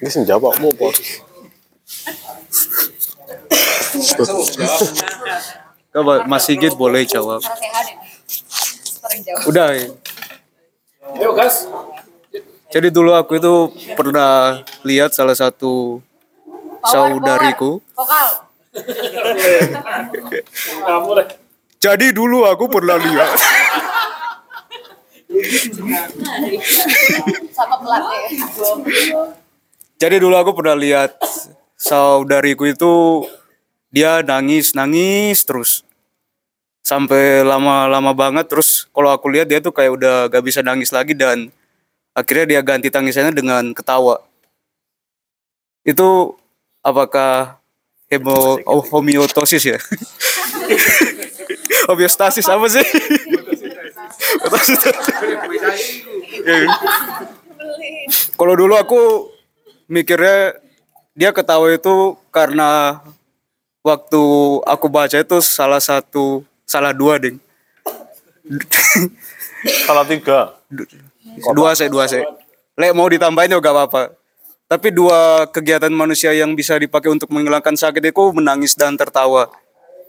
ini sih jawab mau apa Coba Mas Sigit boleh jawab. Ya. Udah. ya. Ayo gas. Jadi dulu aku itu pernah lihat salah satu saudariku. Jadi dulu aku pernah lihat. Sama pelatih. Jadi dulu aku pernah lihat saudariku itu dia nangis nangis terus sampai lama-lama banget terus kalau aku lihat dia tuh kayak udah gak bisa nangis lagi dan akhirnya dia ganti tangisannya dengan ketawa. Itu apakah hemo oh, homeostasis ya? [LAUGHS] Homeostasis apa sih? Kalau dulu aku mikirnya dia ketawa itu karena waktu aku baca itu salah satu salah dua ding. Salah tiga dua saya dua saya lek mau ditambahin juga apa-apa. Tapi dua kegiatan manusia yang bisa dipakai untuk menghilangkan sakit itu menangis dan tertawa.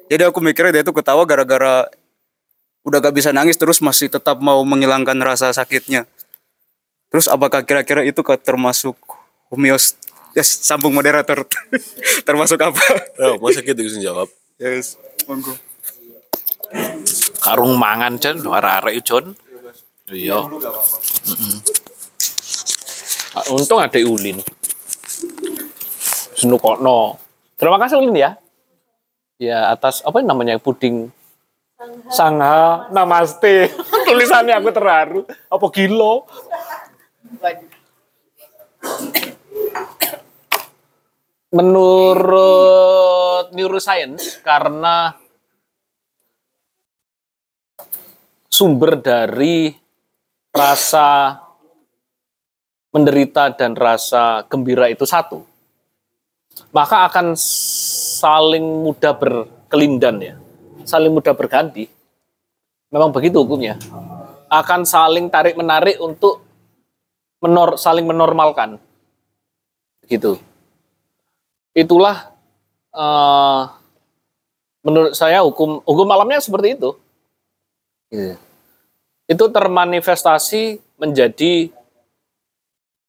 Jadi aku mikirnya dia itu ketawa gara-gara udah gak bisa nangis terus masih tetap mau menghilangkan rasa sakitnya. Terus apakah kira-kira itu termasuk homeos yes, sambung moderator. [LAUGHS] Termasuk apa? Ya masa gitu sih jawab? Yes monggo. Karung mangan Jon, arek-arek Jon. Iya. Ah, Untung ada Ulin. Senukokno. Terima kasih Ulin ya. Ya atas apa namanya puding Sangha Namaste. [LAUGHS] Tulisannya aku terharu. Apa gilo? Menurut neuroscience karena sumber dari rasa menderita dan rasa gembira itu satu, maka akan saling mudah berkelindan ya, saling mudah berganti. Memang begitu hukumnya. Akan saling tarik menarik untuk menor, saling menormalkan, gitu. Itulah eh, menurut saya hukum hukum alamnya seperti itu. Gitu. Itu termanifestasi menjadi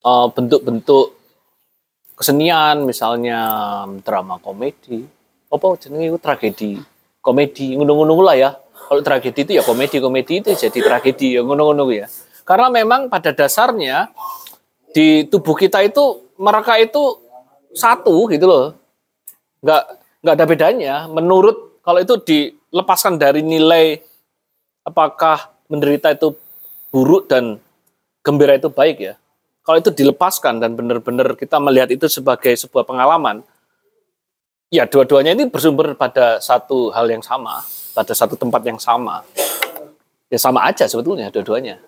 eh, bentuk-bentuk kesenian misalnya drama komedi. Apa jenenge itu tragedi. Komedi ngono-ngono lah ya. Kalau tragedi itu ya komedi komedi itu jadi tragedi ya ngono-ngono ya. Karena memang pada dasarnya di tubuh kita itu mereka itu satu gitu loh. Nggak nggak ada bedanya. Menurut kalau itu dilepaskan dari nilai apakah menderita itu buruk dan gembira itu baik ya kalau itu dilepaskan dan benar-benar kita melihat itu sebagai sebuah pengalaman, ya dua-duanya ini bersumber pada satu hal yang sama, pada satu tempat yang sama. Ya sama aja sebetulnya dua-duanya.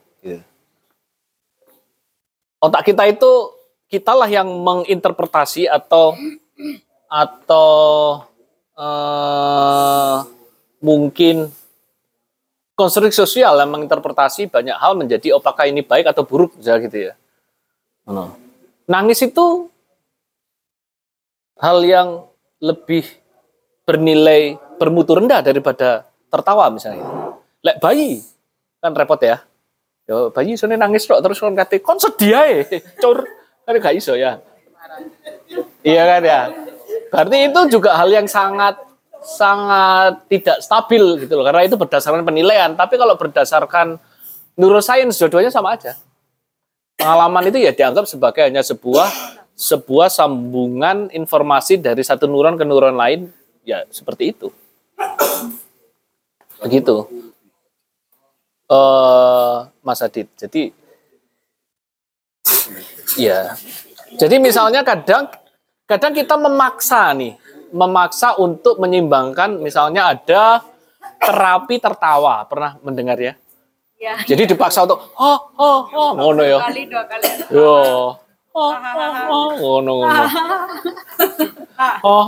Otak kita itu kitalah yang menginterpretasi atau atau eh, mungkin konstruksi sosial yang menginterpretasi banyak hal menjadi apakah ini baik atau buruk misalnya gitu ya. Ano. Nangis itu hal yang lebih bernilai bermutu rendah daripada tertawa misalnya. Lek bayi kan repot ya. Yo bayi sone nangis kok terus kon kate kon sedih. [LAUGHS] Cur kan gak iso ya. Iya kan ya. Berarti itu juga hal yang sangat sangat tidak stabil gitu loh karena itu berdasarkan penilaian. Tapi kalau berdasarkan neuroscience dua-duanya sama aja. Pengalaman itu ya dianggap sebagai hanya sebuah sebuah sambungan informasi dari satu neuron ke neuron lain ya seperti itu. Begitu. Eh Mas Adit jadi ya jadi misalnya kadang kadang kita memaksa nih memaksa untuk menyeimbangkan misalnya ada terapi tertawa. Pernah mendengar ya? Ya. jadi dipaksa untuk oh oh oh ngono ya? Kali dua kali. Yo. Oh, oh, oh, ngono ngono. Oh,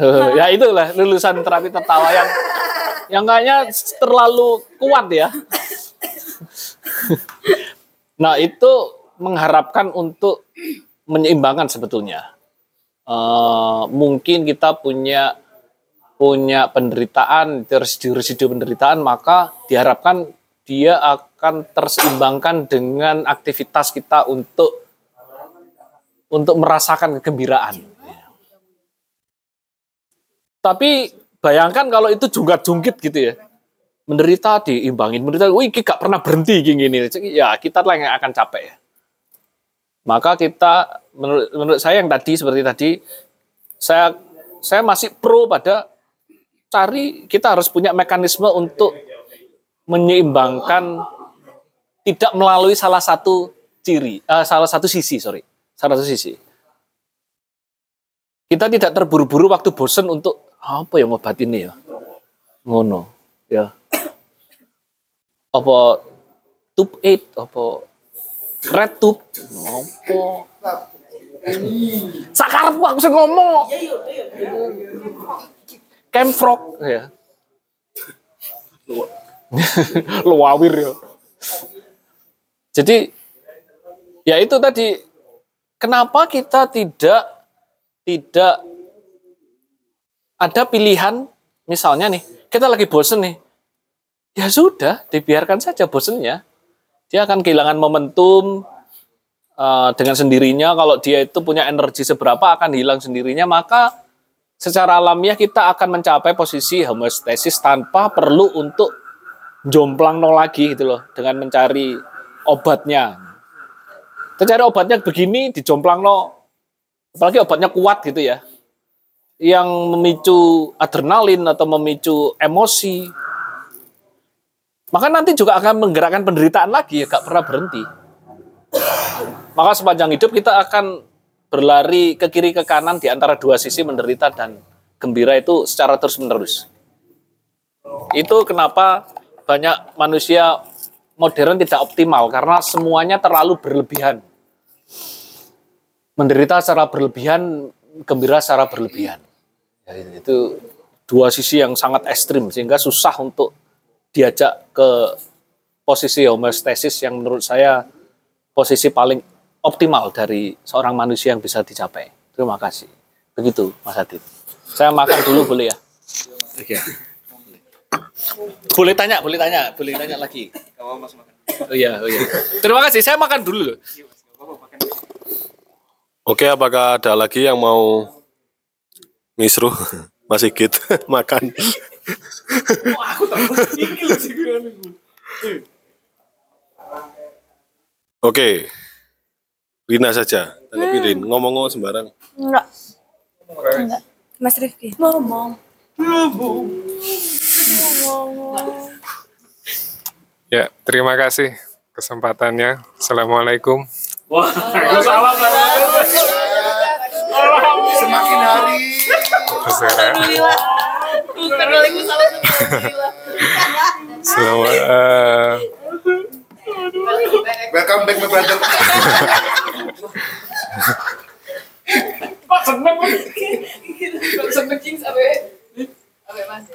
oh, ya itulah lulusan terapi tertawa yang yang kayaknya terlalu kuat ya. nah itu mengharapkan untuk menyeimbangkan sebetulnya. Eh, mungkin kita punya punya penderitaan, residu-residu penderitaan, maka diharapkan dia akan terseimbangkan dengan aktivitas kita untuk untuk merasakan kegembiraan. Tapi bayangkan kalau itu jungkat-jungkit gitu ya. Menderita diimbangin, menderita, wih gak pernah berhenti gini, gini. Ya kita lah yang akan capek ya. Maka kita, menurut, menurut saya yang tadi, seperti tadi, saya saya masih pro pada cari kita harus punya mekanisme untuk menyeimbangkan tidak melalui salah satu ciri, eh, salah satu sisi, sorry, salah satu sisi. Kita tidak terburu-buru waktu bosen untuk apa yang ngobat ini ya, ngono, ya. Apa tube eight, apa red tube, apa Sakarepku aku sing ngomong. Camfrog ya. Luawir [LAUGHS] ya. Jadi ya itu tadi kenapa kita tidak tidak ada pilihan misalnya nih kita lagi bosen nih ya sudah dibiarkan saja bosennya dia akan kehilangan momentum uh, dengan sendirinya. Kalau dia itu punya energi seberapa akan hilang sendirinya. Maka secara alamiah kita akan mencapai posisi homeostasis tanpa perlu untuk jomplang no lagi gitu loh dengan mencari obatnya. Kita cari obatnya begini dijomplang no, apalagi obatnya kuat gitu ya, yang memicu adrenalin atau memicu emosi, maka nanti juga akan menggerakkan penderitaan lagi ya, gak pernah berhenti. Maka sepanjang hidup kita akan berlari ke kiri ke kanan di antara dua sisi menderita dan gembira itu secara terus menerus. Itu kenapa banyak manusia modern tidak optimal karena semuanya terlalu berlebihan. Menderita secara berlebihan, gembira secara berlebihan. Ya, itu dua sisi yang sangat ekstrim sehingga susah untuk diajak ke posisi homeostasis yang menurut saya posisi paling optimal dari seorang manusia yang bisa dicapai. Terima kasih. Begitu, Mas Adit. Saya makan dulu boleh ya? Oke. Boleh tanya, boleh tanya, boleh tanya lagi. Oh iya, oh iya. Terima kasih, saya makan dulu. Oke, apakah ada lagi yang mau misruh Mas Sigit [LAUGHS] makan? Oke, Rina saja. Tanggapi Rin, ngomong-ngomong sembarang. Enggak. Enggak. Mas Rifki. Ngomong. Ya, terima kasih kesempatannya. Assalamualaikum. Semakin hari. Alhamdulillah. Bukan Waalaikumsalam. Alhamdulillah. [LAUGHS] Selamat, eh, welcome back my brother. Kok seneng kok? Kok seneng King sampai sampai Mas.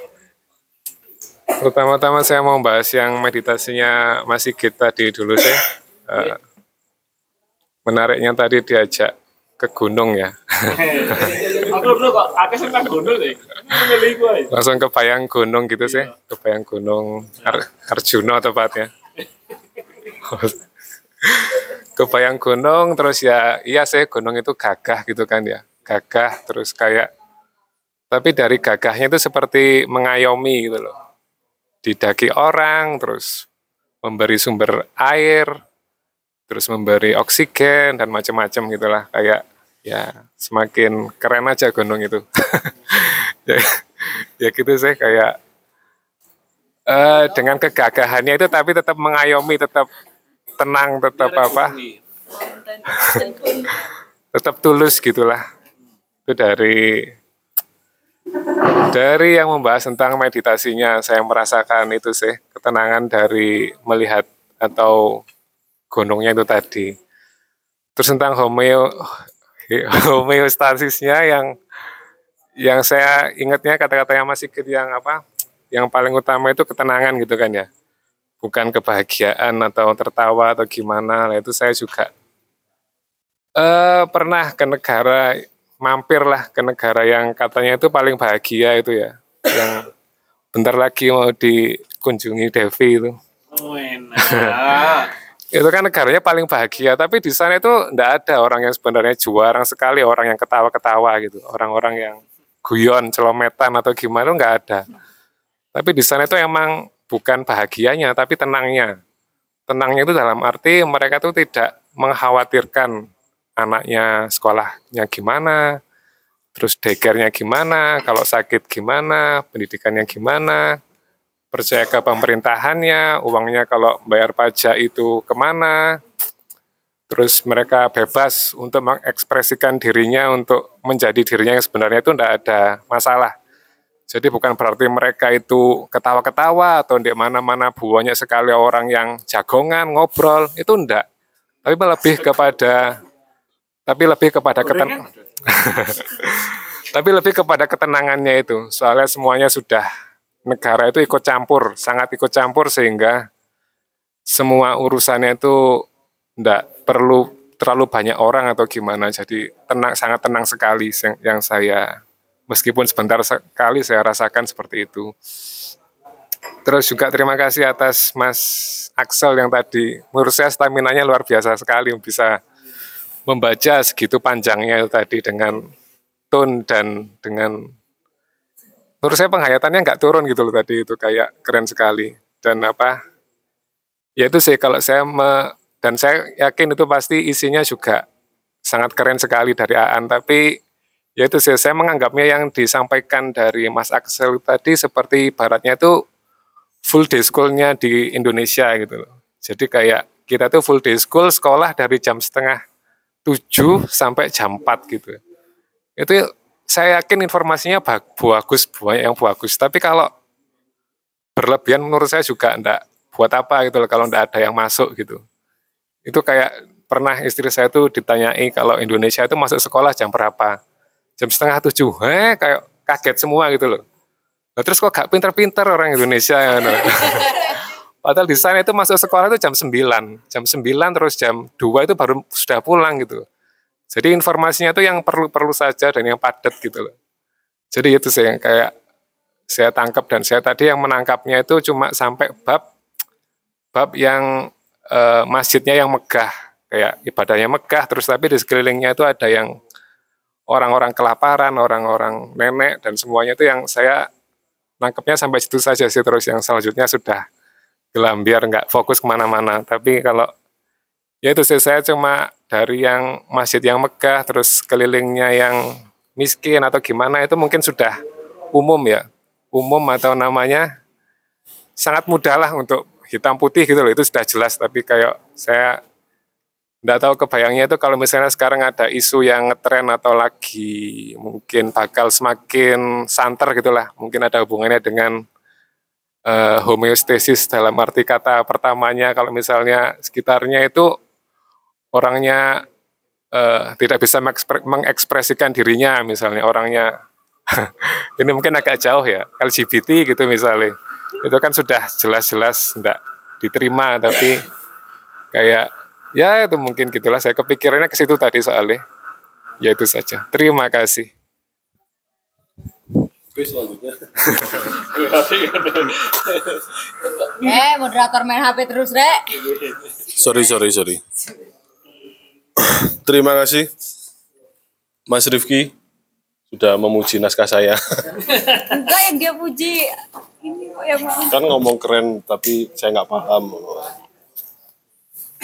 pertama-tama saya mau bahas yang meditasinya Mas Sigit tadi dulu sih. Eh, menariknya tadi diajak ke gunung ya. Gue. Langsung kebayang gunung gitu sih. Kebayang gunung Ar- Arjuna tepatnya. kebayang gunung terus ya iya sih gunung itu gagah gitu kan ya gagah terus kayak tapi dari gagahnya itu seperti mengayomi gitu loh didaki orang terus memberi sumber air terus memberi oksigen dan macam-macam gitulah kayak ya semakin keren aja gunung itu. [LAUGHS] Ya, ya gitu sih kayak eh dengan kegagahannya itu tapi tetap mengayomi tetap tenang tetap apa. [LAUGHS] tetap tulus gitulah. Itu dari dari yang membahas tentang meditasinya saya merasakan itu sih ketenangan dari melihat atau gunungnya itu tadi. Terus tentang homeo [LAUGHS] homeostasisnya yang yang saya ingatnya kata-katanya Mas Sigit yang apa yang paling utama itu ketenangan gitu kan ya. Bukan kebahagiaan atau tertawa atau gimana. Nah itu saya juga eh pernah ke negara mampirlah ke negara yang katanya itu paling bahagia itu ya. Yang bentar lagi mau dikunjungi Devi itu. Oh, enak. Itu kan negaranya paling bahagia tapi di sana itu enggak ada orang yang sebenarnya juara sekali orang yang ketawa-ketawa gitu. Orang-orang yang guyon celometan atau gimana enggak ada. Tapi di sana itu emang bukan bahagianya tapi tenangnya. Tenangnya itu dalam arti mereka tuh tidak mengkhawatirkan anaknya sekolahnya gimana terus daycare-nya gimana kalau sakit gimana pendidikannya gimana percaya ke pemerintahannya, uangnya kalau bayar pajak itu ke mana, terus mereka bebas untuk mengekspresikan dirinya untuk menjadi dirinya yang sebenarnya itu tidak ada masalah. Jadi bukan berarti mereka itu ketawa-ketawa atau di mana-mana banyak sekali orang yang jagongan ngobrol itu enggak. Tapi lebih kepada tapi lebih kepada keten [LAUGHS] tapi lebih kepada ketenangannya itu. Soalnya semuanya sudah negara itu ikut campur, sangat ikut campur sehingga semua urusannya itu enggak perlu terlalu banyak orang atau gimana. Jadi tenang sangat tenang sekali yang, saya meskipun sebentar sekali saya rasakan seperti itu. Terus juga terima kasih atas Mas Axel yang tadi menurut saya stamina-nya luar biasa sekali bisa membaca segitu panjangnya tadi dengan tone dan dengan menurut saya penghayatannya nggak turun gitu loh tadi itu kayak keren sekali. Dan apa ya itu sih kalau saya me, dan saya yakin itu pasti isinya juga sangat keren sekali dari Aan tapi ya itu sih saya menganggapnya yang disampaikan dari Mas Axel tadi seperti baratnya itu full day school-nya di Indonesia gitu loh. Jadi kayak kita tuh full day school sekolah dari jam setengah 7 sampai jam 4 gitu. Itu saya yakin informasinya bagus banyak yang bagus tapi kalau berlebihan menurut saya juga enggak buat apa gitu loh kalau enggak ada yang masuk gitu. Itu kayak pernah istri saya tuh ditanyai kalau Indonesia itu masuk sekolah jam berapa? Jam setengah tujuh. Eh kayak kaget semua gitu loh. Nah, terus kok gak pinter-pinter orang Indonesia ya. no? [LAUGHS] Padahal di sana itu masuk sekolah itu jam 9. Jam 9 terus jam 2 itu baru sudah pulang gitu. Jadi informasinya itu yang perlu-perlu saja dan yang padat gitu loh. Jadi itu sih kayak saya tangkap dan saya tadi yang menangkapnya itu cuma sampai bab bab yang eh, masjidnya yang megah kayak ibadahnya megah terus tapi di sekelilingnya itu ada yang orang-orang kelaparan, orang-orang nenek dan semuanya itu yang saya nangkepnya sampai situ saja sih terus yang selanjutnya sudah gelam biar nggak fokus ke mana-mana. Tapi kalau ya itu saya cuma dari yang masjid yang megah terus kelilingnya yang miskin atau gimana itu mungkin sudah umum ya. Umum atau namanya sangat mudah lah untuk hitam putih gitu loh itu sudah jelas. Tapi kayak saya nggak tahu kebayangnya itu kalau misalnya sekarang ada isu yang ngetren atau lagi mungkin bakal semakin santer gitulah. Mungkin ada hubungannya dengan eh, homeostasis dalam arti kata pertamanya kalau misalnya sekitarnya itu orangnya eh, tidak bisa mengekspre- mengekspresikan dirinya misalnya orangnya. [LAUGHS] Ini mungkin agak jauh ya LGBT gitu misalnya. Itu kan sudah jelas-jelas tidak diterima tapi kayak ya itu mungkin gitulah. Saya kepikirannya ke situ tadi soalnya. Ya itu saja. Terima kasih. Eh, moderator main HP terus, Rek. Sorry, sorry, sorry. Terima kasih, Mas Rifki, sudah memuji naskah saya. Enggak yang dia puji. Ini kok yang mau. kan ngomong keren, tapi saya nggak paham.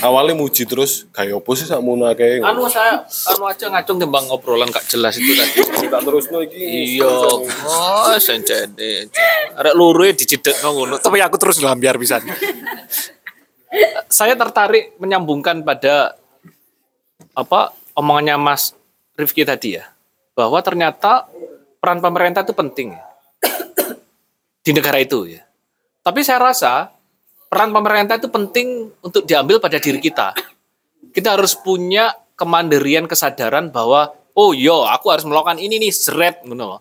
Awalnya muji terus, kayak opo sih sak muna kayak Anu saya anu aja ngacung tembang obrolan gak jelas itu tadi. tak terus no iki. Iya, oh sencene. Arek e dicidekno ngono, tapi aku terus lambiar pisan. Saya tertarik menyambungkan pada apa omongannya Mas Rifki tadi ya, bahwa ternyata peran pemerintah itu penting ya. di negara itu ya. Tapi saya rasa peran pemerintah itu penting untuk diambil pada diri kita. Kita harus punya kemandirian kesadaran bahwa oh yo aku harus melakukan ini nih seret ngono.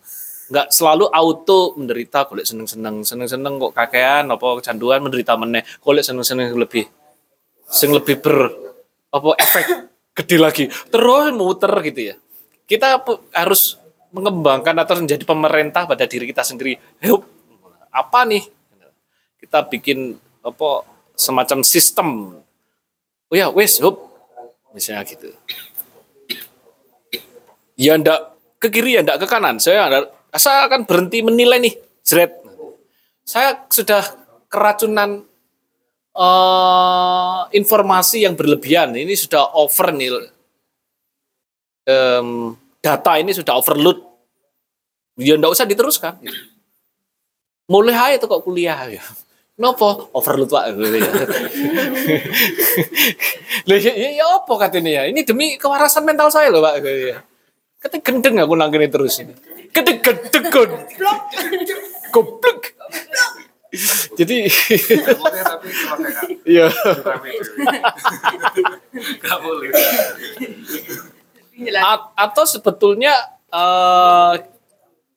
Nggak selalu auto menderita golek seneng-seneng, seneng-seneng kok kakean apa kecanduan menderita meneh, golek seneng-seneng lebih sing lebih ber apa efek gede lagi. Terus muter gitu ya. Kita harus mengembangkan atau menjadi pemerintah pada diri kita sendiri. Hup, apa nih? Kita bikin apa semacam sistem. Oh ya, wes, hup. Misalnya gitu. Ya ndak ke kiri ya ndak ke kanan. Saya ndak- saya akan berhenti menilai nih, jret. Saya sudah keracunan eh, informasi yang berlebihan. Ini sudah over nih. Em, data ini sudah overload. Ya ndak usah diteruskan. Mulai aja tuh kok kuliah ya. Kenapa? Overload pak. Gitu [LAUGHS] ya. Lah ya, ya, ya apa katanya ya? Ini demi kewarasan mental saya loh pak. Gitu ya. Kata gendeng aku nangkini terus ini. Kata gendeng goblok. Goblok. [LAUGHS] Jadi Iya. [LAUGHS] A- atau sebetulnya eh,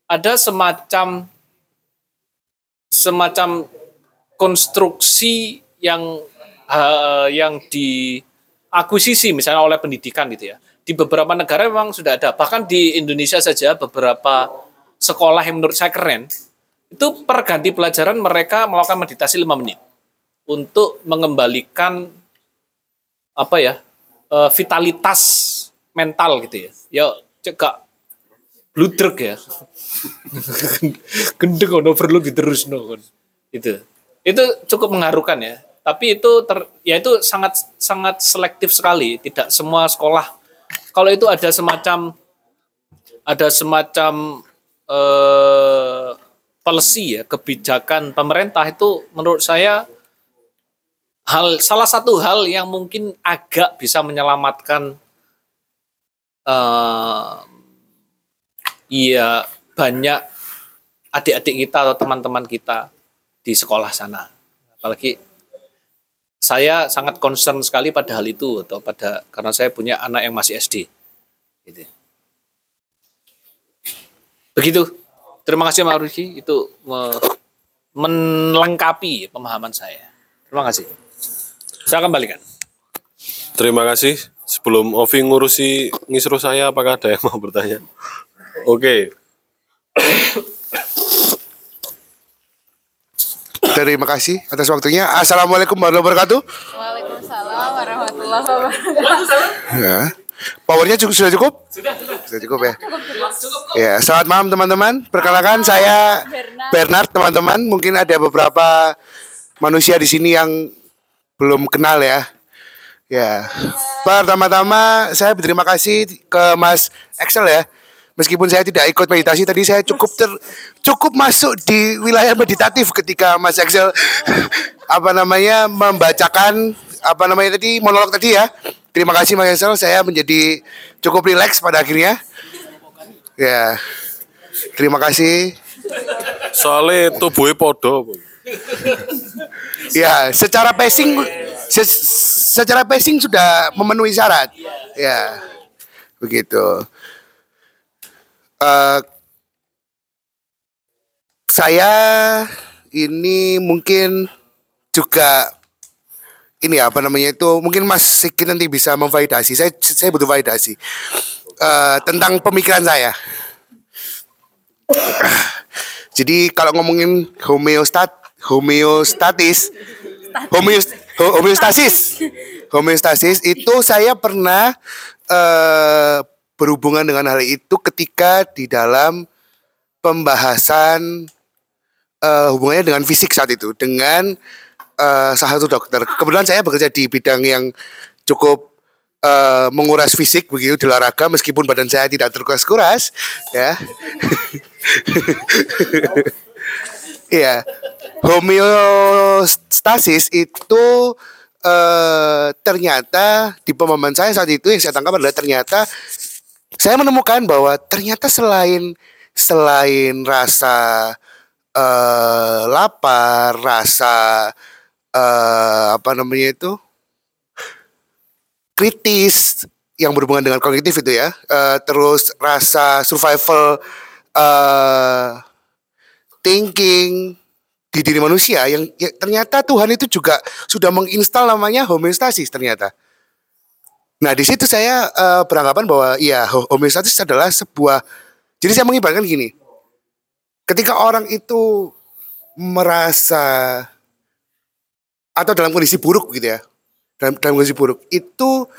ada semacam semacam konstruksi yang eh, yang diakuisisi misalnya oleh pendidikan gitu ya. Di beberapa negara memang sudah ada. Bahkan di Indonesia saja beberapa sekolah yang menurut saya keren itu per ganti pelajaran mereka melakukan meditasi 5 menit untuk mengembalikan apa ya eh, vitalitas mental gitu ya. Ya cekak bludruk ya. [LAUGHS] Gendeng ono perlu diterus no Itu. Itu cukup mengharukan ya. Tapi itu ter, ya itu sangat sangat selektif sekali. Tidak semua sekolah. Kalau itu ada semacam ada semacam eh, policy ya kebijakan pemerintah itu menurut saya hal salah satu hal yang mungkin agak bisa menyelamatkan iya banyak adik-adik kita atau teman-teman kita di sekolah sana. Apalagi saya sangat concern sekali pada hal itu atau pada karena saya punya anak yang masih SD. Gitu. Begitu. Terima kasih Mas Ruki itu me- melengkapi pemahaman saya. Terima kasih. Saya kembalikan. Terima kasih. Sebelum Ovi ngurusi ngisru saya, apakah ada yang mau bertanya? Oke, Terima kasih atas waktunya. Assalamualaikum warahmatullahi wabarakatuh. Waalaikumsalam warahmatullahi wabarakatuh. Ya. Powernya cukup, sudah cukup? Sudah, cukup ya. Ya, selamat malam teman-teman. Perkenalkan saya Bernard teman-teman. Mungkin ada beberapa manusia di sini yang belum kenal ya. Ya. Pertama-tama saya berterima kasih ke Mas Excel ya. Meskipun saya tidak ikut meditasi tadi saya cukup ter cukup masuk di wilayah meditatif ketika Mas Excel [LAUGHS] apa namanya membacakan apa namanya tadi monolog tadi ya. Terima kasih Mas Excel saya menjadi cukup rileks pada akhirnya. Ya. Terima kasih. soalnya tubuhnya podo. Ya, secara pacing se- secara pacing sudah memenuhi syarat. Ya. Begitu. Eh, saya ini mungkin juga ini apa namanya itu mungkin Mas Siki nanti bisa memvalidasi. Saya saya butuh validasi. Eh, tentang pemikiran saya. [CLEARS THROAT] Jadi kalau ngomongin homeostat homeostatis homeos, ho- homeostasis. Homeostasis itu saya pernah eh, berhubungan dengan hal itu ketika di dalam pembahasan eh, hubungannya dengan fisik saat itu. Dengan eh, salah satu dokter. Kebetulan saya bekerja di bidang yang cukup eh, menguras fisik begitu di olahraga meskipun badan saya tidak terkuras-kuras ya. [LAUGHS] Iya. Homeostasis itu eh, ternyata di pemahaman saya saat itu yang saya tangkap adalah ternyata saya menemukan bahwa ternyata selain selain rasa eh, lapar, rasa eh, apa namanya itu? Kritis yang berhubungan dengan kognitif itu ya, eh, terus rasa survival eh thinking di diri manusia yang ya, ternyata Tuhan itu juga sudah menginstal namanya homeostasis ternyata. Nah di situ saya eh, beranggapan bahwa ya ho- homeostasis adalah sebuah jadi saya mengibaratkan gini, ketika orang itu merasa atau dalam kondisi buruk gitu ya, dalam, dalam kondisi buruk itu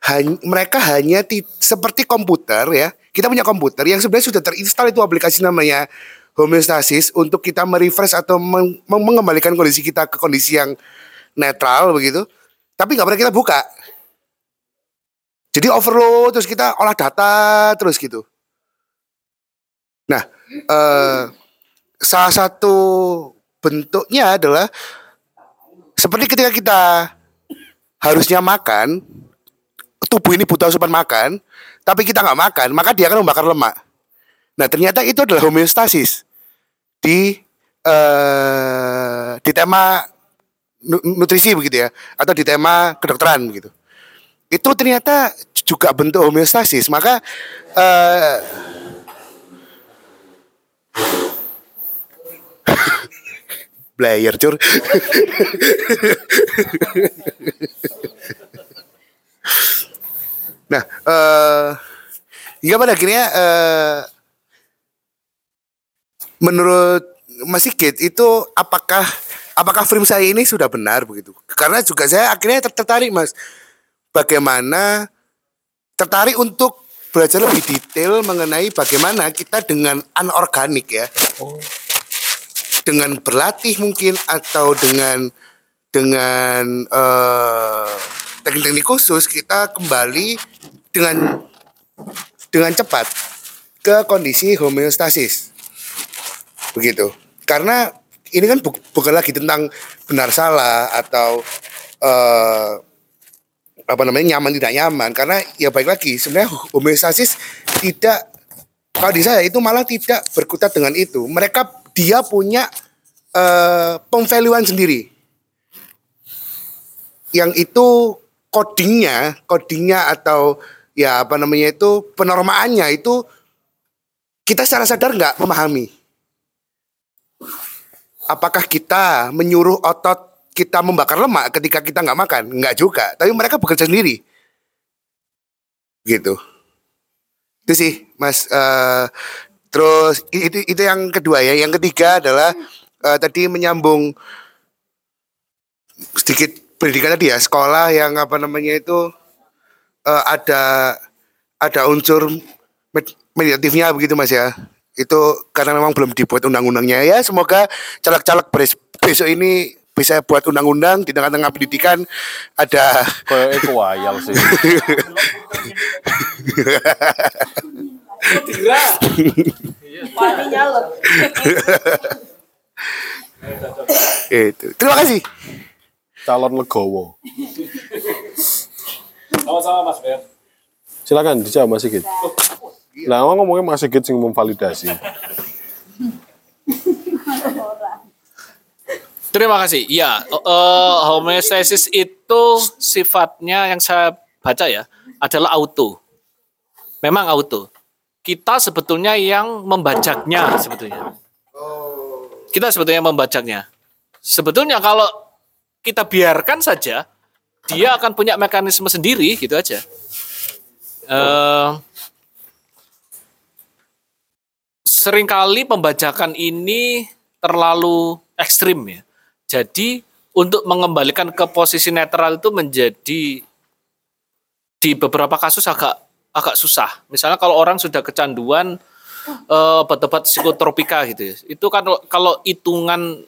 hany- mereka hanya ti- seperti komputer ya. Kita punya komputer yang sebenarnya sudah terinstall itu aplikasi namanya homeostasis untuk kita merefresh atau meng- mengembalikan kondisi kita ke kondisi yang netral begitu. Tapi nggak pernah kita buka. Jadi overload terus kita olah data terus gitu. Nah, eh, salah satu bentuknya adalah seperti ketika kita harusnya makan, tubuh ini butuh asupan makan, tapi kita nggak makan, maka dia akan membakar lemak. Nah ternyata itu adalah homeostasis di eh, di tema nu- nutrisi begitu ya, atau di tema kedokteran begitu. Itu ternyata juga bentuk homeostasis. Maka eh, Blayer cur. nah, eh hingga pada akhirnya eh menurut Mas Sigit itu apakah apakah frame saya ini sudah benar begitu? Karena juga saya akhirnya ter- tertarik Mas bagaimana tertarik untuk belajar lebih detail mengenai bagaimana kita dengan anorganik ya. Dengan berlatih mungkin atau dengan dengan eh, teknik-teknik khusus kita kembali dengan dengan cepat ke kondisi homeostasis. Begitu. Karena ini kan bu- bukan lagi tentang benar salah atau eh apa namanya nyaman tidak nyaman karena ya baik lagi sebenarnya homeostasis tidak kalau di saya itu malah tidak berkutat dengan itu mereka dia punya eh, pemvaluan sendiri. Yang itu codingnya, codingnya atau ya apa namanya itu penormaannya itu kita secara sadar nggak memahami. Apakah kita menyuruh otot kita membakar lemak ketika kita nggak makan? Nggak juga. Tapi mereka bekerja sendiri. Gitu. Itu sih, Mas. Eh, terus itu itu yang kedua ya. Yang ketiga adalah eh, tadi menyambung sedikit pendidikan tadi ya. Sekolah yang apa namanya itu eh, ada ada unsur med- meditatifnya begitu Mas ya. Itu karena memang belum dibuat undang-undangnya ya. Semoga caleg-caleg bes- besok ini bisa buat undang-undang di tengah-tengah pendidikan ada Kayak itu wayal sih. [LAUGHS] [LAUGHS] Nyalep. itu. Terima kasih. Calon legowo. Sama-sama Mas Ber. Silakan dijawab Mas Sigit. Lah awak ngomongnya Mas Sigit sing memvalidasi. Terima kasih. Ya, eh, homeostasis itu sifatnya yang saya baca ya adalah auto. Memang auto. Kita sebetulnya yang membajaknya sebetulnya. Kita sebetulnya membajaknya. Sebetulnya kalau kita biarkan saja, dia akan punya mekanisme sendiri gitu aja. Eh, sering kali pembajakan ini terlalu ekstrim ya. Jadi untuk mengembalikan ke posisi netral itu menjadi di beberapa kasus agak agak susah. Misalnya kalau orang sudah kecanduan eh, obat-obat psikotropika gitu ya. Itu kan kalau hitungan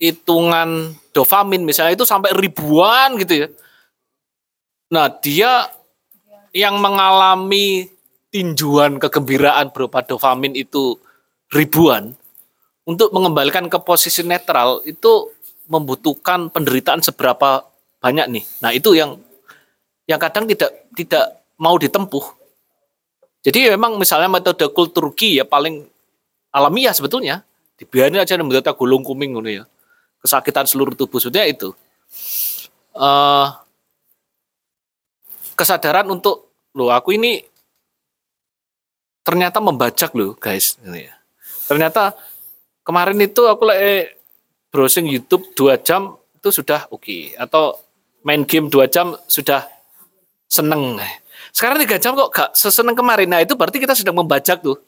hitungan dopamin misalnya itu sampai ribuan gitu ya. Nah, dia yang mengalami tinjuan kegembiraan berupa dopamin itu ribuan untuk mengembalikan ke posisi netral itu membutuhkan penderitaan seberapa banyak nih. Nah, itu yang yang kadang tidak tidak mau ditempuh. Jadi memang misalnya metode kulturgi ya paling alamiah sebetulnya. Dibiarin aja menderita gulung kuming gitu ya. Kesakitan seluruh tubuh sebetulnya itu. eh kesadaran untuk loh aku ini ternyata membajak loh guys gitu ya. Ternyata kemarin itu aku lagi browsing YouTube dua jam itu sudah oke atau main game dua jam sudah seneng. Sekarang tiga jam kok gak seseneng kemarin. Nah itu berarti kita sedang membajak tuh.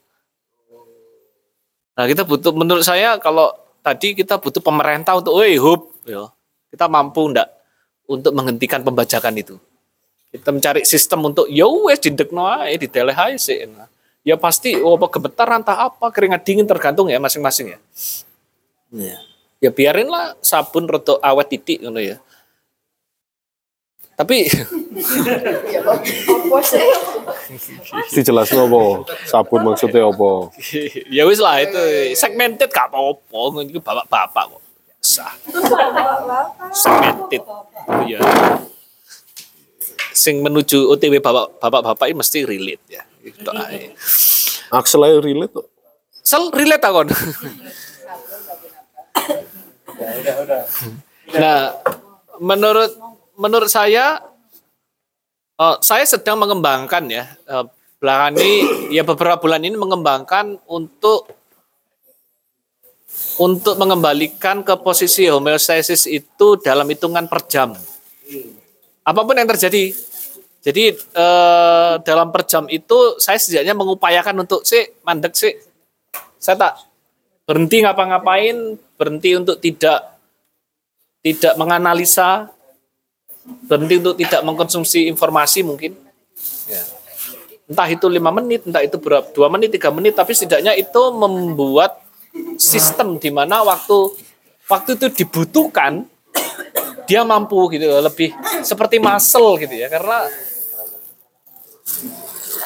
Nah kita butuh menurut saya kalau tadi kita butuh pemerintah untuk, woi hub, ya, kita mampu ndak untuk menghentikan pembajakan itu. Kita mencari sistem untuk ya wes didekno ae di ae sih. Nah, ya pasti oh, apa gemetar entah apa keringat dingin tergantung ya masing-masing ya. Ya. Ya biarinlah sabun roto awet titik ngono ya. Tapi Apa sih? Dijelasno apa? Sabun maksudnya apa? [LAUGHS] ya wis lah itu segmented gak apa-apa ngono bapak-bapak kok. Sah. Segmented. Iya. Sing menuju OTW bapak bapak-bapak ini mesti relate ya. Itu ae. Axel ae relate kok. Sel relate akon. nah, menurut menurut saya eh, saya sedang mengembangkan ya eh, belakangan ini ya beberapa bulan ini mengembangkan untuk untuk mengembalikan ke posisi homeostasis itu dalam hitungan per jam. Apa pun yang terjadi. Jadi eh, dalam per jam itu saya setidaknya mengupayakan untuk sih mandek sih. Saya tak berhenti ngapa-ngapain, berhenti untuk tidak tidak menganalisa, berhenti untuk tidak mengkonsumsi informasi mungkin. Ya. Entah itu lima menit, entah itu berapa dua menit, tiga menit, tapi setidaknya itu membuat sistem di mana waktu waktu itu dibutuhkan dia mampu gitu lebih seperti muscle gitu ya karena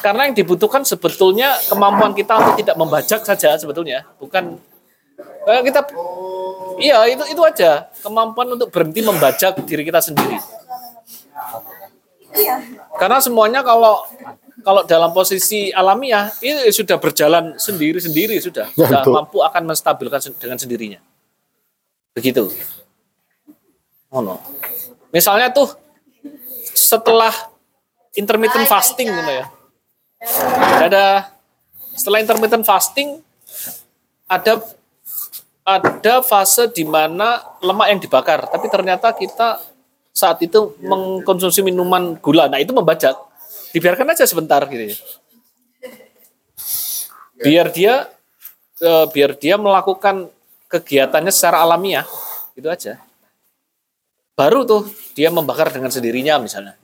karena yang dibutuhkan sebetulnya kemampuan kita untuk tidak membajak saja sebetulnya bukan kita iya itu itu aja kemampuan untuk berhenti membajak diri kita sendiri karena semuanya kalau kalau dalam posisi alamiah ini sudah berjalan sendiri-sendiri sudah sudah Betul. mampu akan menstabilkan dengan sendirinya Begitu. Oh no. Misalnya tuh setelah intermittent fasting gitu ya. Ada setelah intermittent fasting ada ada fase di mana lemak yang dibakar, tapi ternyata kita saat itu mengkonsumsi minuman gula. Nah, itu membajak. Dibiarkan aja sebentar gitu ya. Biar dia eh, biar dia melakukan kegiatannya secara alamiah. Itu aja. Baru tuh dia membakar dengan sendirinya misalnya.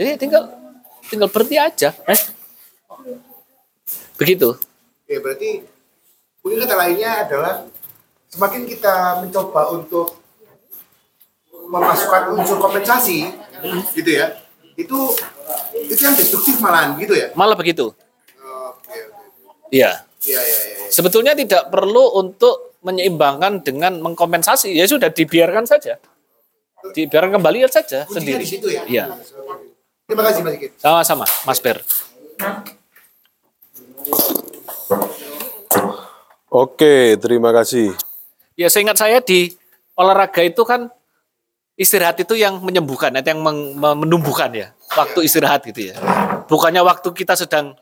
Jadi tinggal tinggal berhenti aja. Eh? Begitu. Ya berarti mungkin kata lainnya adalah semakin kita mencoba untuk memasukkan unsur kompensasi gitu ya itu itu yang destruktif malahan gitu ya Malah begitu. oke Iya. iya iya iya Sebetulnya tidak perlu untuk menyeimbangkan dengan mengkompensasi. Ya sudah dibiarkan saja. Dibiarkan kembali saja kuncinya sendiri. di situ ya Iya. terima kasih Mas Sigit Sama-sama, Mas Ber. Oke, terima kasih. Ya seingat saya di olahraga itu kan istirahat itu yang menyembuhkan, yang menumbuhkan ya. Waktu istirahat gitu ya. Bukannya waktu kita sedang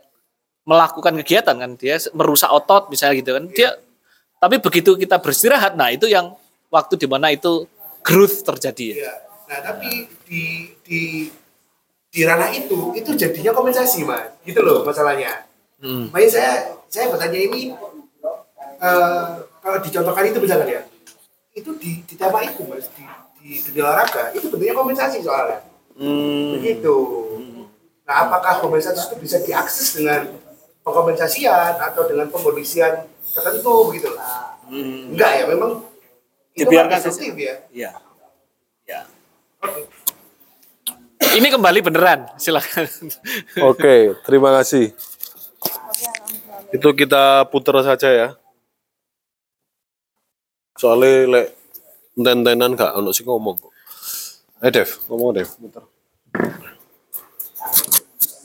melakukan kegiatan kan, dia merusak otot misalnya gitu kan. Dia tapi begitu kita beristirahat, nah itu yang waktu di mana itu growth terjadi ya. Iya. nah tapi di di di ranah itu itu jadinya kompensasi mas gitu loh masalahnya Hmm. makanya saya saya bertanya ini eh, kalau dicontohkan itu misalkan ya itu di di tema itu mas di di dunia olahraga itu bentuknya kompensasi soalnya Hmm. begitu nah apakah kompensasi itu bisa diakses dengan pengkompensasian atau dengan pengkondisian tertentu begitu enggak ya memang itu Dibiarkan kan destruktif ya Iya. Ya. Ini kembali beneran, silakan. Oke, terima kasih. Itu kita putar saja ya. Soalnya lek enten-entenan gak ono sing ngomong kok. Eh Dev, ngomong Dev, muter.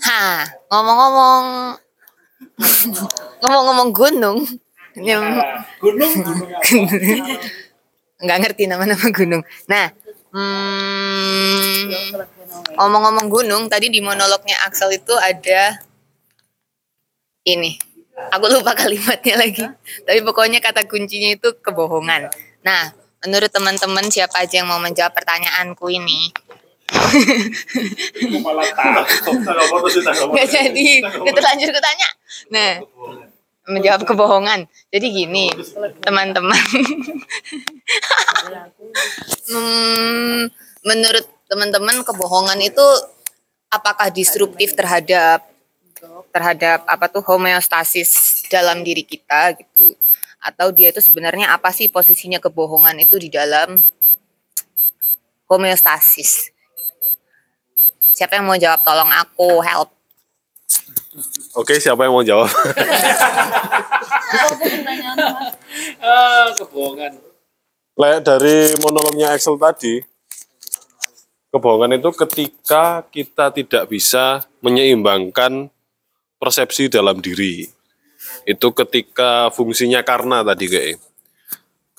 Ha, ngomong-ngomong ngomong-ngomong gunung. Yang Gunung, nggak ngerti nama-nama gunung. Nah, hmm, ngomong-ngomong gunung, tadi di monolognya Axel itu ada ini. Aku lupa kalimatnya lagi. Tapi pokoknya kata kuncinya itu kebohongan. Nah, menurut teman-teman siapa aja yang mau menjawab pertanyaanku ini? Nggak jadi. Kita lanjut ke tanya. Nah, menjawab kebohongan. Jadi gini, teman-teman. Hmm, menurut teman-teman kebohongan itu apakah disruptif terhadap terhadap apa tuh homeostasis dalam diri kita gitu atau dia itu sebenarnya apa sih posisinya kebohongan itu di dalam homeostasis siapa yang mau jawab tolong aku help Oke, siapa yang mau jawab? ah, kebohongan. Lek dari monolognya Excel tadi, kebohongan itu ketika kita tidak bisa menyeimbangkan persepsi dalam diri. Itu ketika fungsinya karena tadi kayak.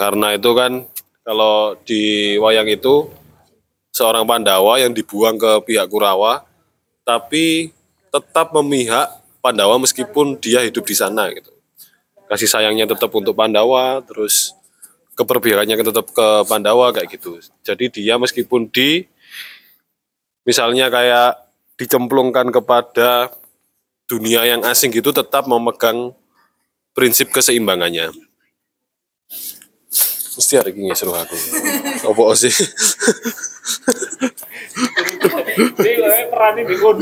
Karena itu kan kalau di wayang itu seorang Pandawa yang dibuang ke pihak Kurawa, tapi tetap memihak Pandawa meskipun dia hidup di sana gitu. Kasih sayangnya tetap untuk Pandawa, terus keperbiakannya tetap ke Pandawa kayak gitu. Jadi dia meskipun di misalnya kayak dicemplungkan kepada dunia yang asing gitu tetap memegang prinsip keseimbangannya. Mesti hari ini seru aku. Apa sih?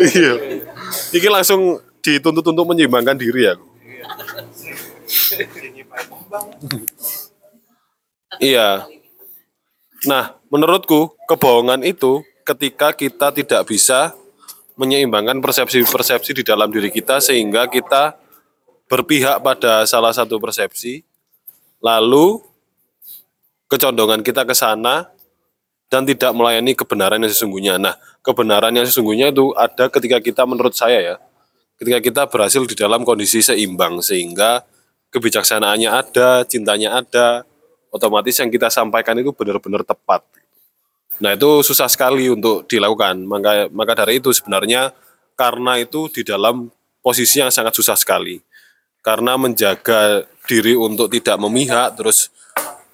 Iya. Ini langsung dituntut untuk menyeimbangkan diri ya. Iya. Nah, menurutku kebohongan itu ketika kita tidak bisa menyeimbangkan persepsi-persepsi di dalam diri kita sehingga kita berpihak pada salah satu persepsi, lalu kecondongan kita ke sana dan tidak melayani kebenaran yang sesungguhnya. Nah, kebenaran yang sesungguhnya itu ada ketika kita menurut saya ya, ketika kita berhasil di dalam kondisi seimbang sehingga kebijaksanaannya ada, cintanya ada, otomatis yang kita sampaikan itu benar-benar tepat. Nah itu susah sekali untuk dilakukan. Maka maka dari itu sebenarnya karena itu di dalam posisi yang sangat susah sekali. Karena menjaga diri untuk tidak memihak terus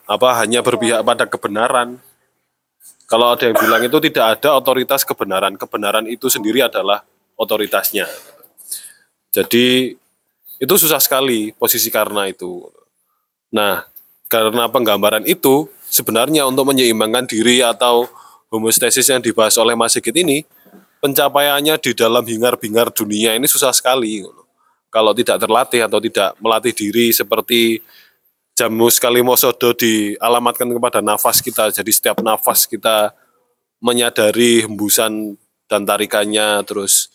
apa hanya berpihak pada kebenaran. Kalau ada yang bilang itu tidak ada otoritas kebenaran, kebenaran itu sendiri adalah otoritasnya. Jadi itu susah sekali posisi karena itu. Nah, karena penggambaran itu sebenarnya untuk menyeimbangkan diri atau homostasis yang dibahas oleh Mas Sigit ini pencapaiannya di dalam hingar-bingar dunia ini susah sekali. Kalau tidak terlatih atau tidak melatih diri seperti jamus kalimosodo dialamatkan kepada nafas kita. Jadi setiap nafas kita menyadari hembusan dan tarikannya terus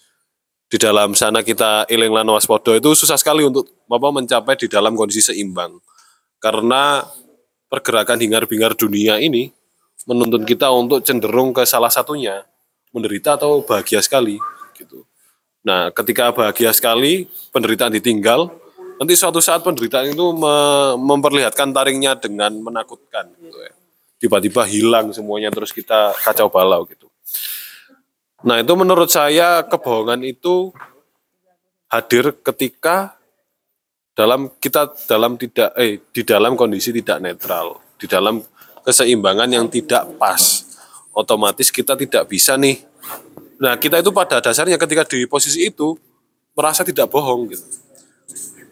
di dalam sana kita iling lan waspodo itu susah sekali untuk apa mencapai di dalam kondisi seimbang. Karena pergerakan hingar-bingar dunia ini menuntun kita untuk cenderung ke salah satunya, menderita atau bahagia sekali gitu. Nah, ketika bahagia sekali, penderitaan ditinggal, nanti suatu saat penderitaan itu me- memperlihatkan taringnya dengan menakutkan gitu ya. Tiba-tiba hilang semuanya terus kita kacau balau gitu. Nah, itu menurut saya kebohongan itu hadir ketika dalam kita dalam tidak eh di dalam kondisi tidak netral, di dalam keseimbangan yang tidak pas. Otomatis kita tidak bisa nih. Nah, kita itu pada dasarnya ketika di posisi itu merasa tidak bohong gitu.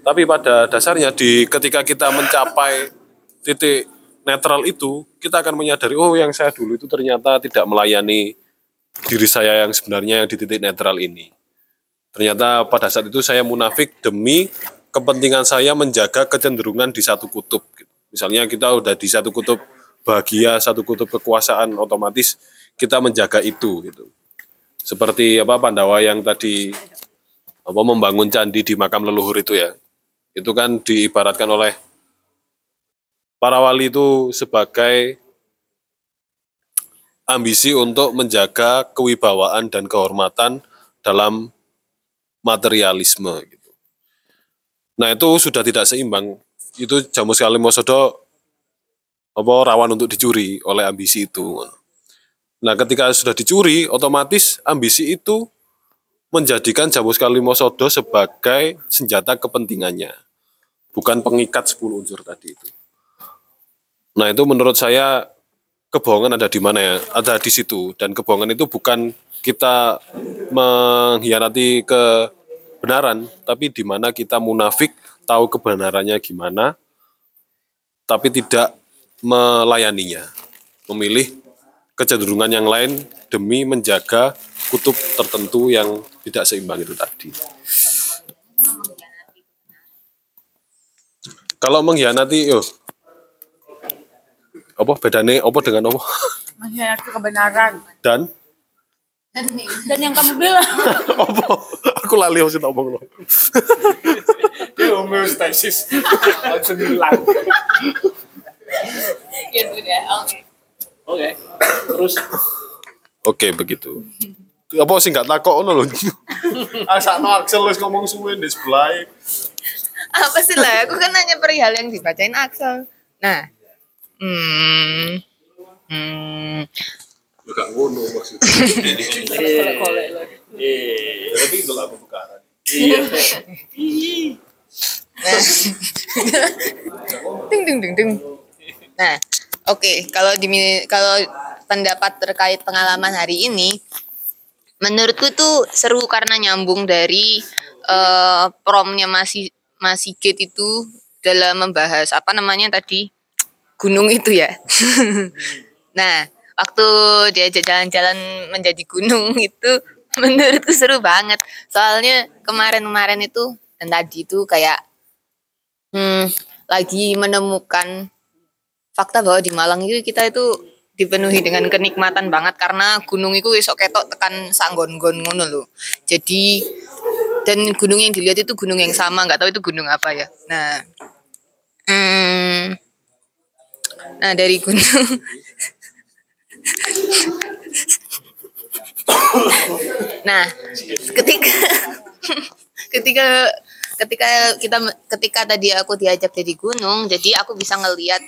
Tapi pada dasarnya di ketika kita mencapai titik netral itu, kita akan menyadari oh yang saya dulu itu ternyata tidak melayani diri saya yang sebenarnya yang di titik netral ini. Ternyata pada saat itu saya munafik demi kepentingan saya menjaga kecenderungan di satu kutub. gitu. Misalnya kita udah di satu kutub bahagia, satu kutub kekuasaan, otomatis kita menjaga itu gitu. Seperti apa Pandawa yang tadi apa membangun candi di makam leluhur itu ya. Itu kan diibaratkan oleh para wali itu sebagai ambisi untuk menjaga kewibawaan dan kehormatan dalam materialisme gitu. Nah itu sudah tidak seimbang. Itu jamu sekali mosodo apa rawan untuk dicuri oleh ambisi itu. Nah ketika sudah dicuri, otomatis ambisi itu menjadikan jamu sekali mosodo sebagai senjata kepentingannya, bukan pengikat 10 unsur tadi itu. Nah itu menurut saya kebohongan ada di mana ya? Ada di situ dan kebohongan itu bukan kita mengkhianati kebenaran, tapi di mana kita munafik tahu kebenarannya gimana, tapi tidak melayaninya, memilih kecenderungan yang lain demi menjaga kutub tertentu yang tidak seimbang itu tadi. Kalau mengkhianati, yo, apa bedanya apa dengan apa Mengkhianati kebenaran. dan Dan yang kamu bilang. [LAUGHS] apa aku lali harus ngomong lo [LAUGHS] homeostasis [LAUGHS] langsung hilang. gitu deh. Oke. Oke. Terus? Oke begitu. Apa sih nggak takut ono loh [LAUGHS] asakno Axel wis ngomong suwe di sebelah. Apa sih lah? Aku kan nanya perihal yang dibacain Axel. Nah, hmm, hmm, gak ngono maksudnya. Tapi itu lah pembukaan nah, ding ding ding ding. Nah, oke. Kalau di kalau pendapat terkait pengalaman hari ini, menurutku tuh seru karena nyambung dari eh, promnya masih masih Sigit itu dalam membahas apa namanya tadi gunung itu ya. [LAUGHS] nah, waktu diajak jalan-jalan menjadi gunung [LAUGHS] itu menurutku seru banget. Soalnya kemarin-kemarin itu dan tadi itu kayak hmm, lagi menemukan fakta bahwa di Malang itu kita itu dipenuhi dengan kenikmatan banget karena gunung itu esok ketok tekan sanggon-gon ngono. Jadi dan gunung yang dilihat itu gunung yang sama, nggak tahu itu gunung apa ya. Nah, hmm, nah dari gunung [LAUGHS] nah ketika [LAUGHS] ketika ketika kita ketika tadi aku diajak dari gunung, jadi aku bisa ngelihat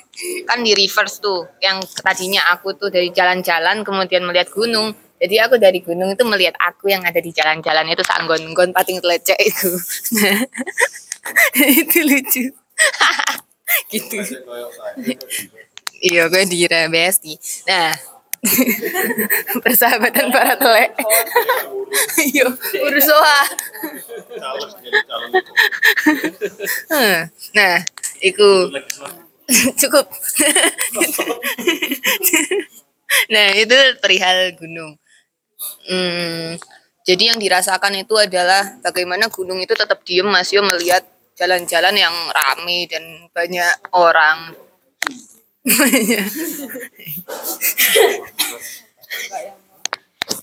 kan di reverse tuh, yang tadinya aku tuh dari jalan-jalan kemudian melihat gunung. Jadi aku dari gunung itu melihat aku yang ada di jalan-jalan itu sanggon-gon pating telecek itu. [LAUGHS] itu lucu. [LAUGHS] gitu. Iya, gue di Besti. Nah, [LAUGHS] persahabatan para telek. [LAUGHS] Iya, ursoa. Nah, iku cukup. [LAUGHS] nah, itu perihal gunung. Hmm, jadi yang dirasakan itu adalah bagaimana gunung itu tetap diem Mas Yo melihat jalan-jalan yang rame dan banyak orang.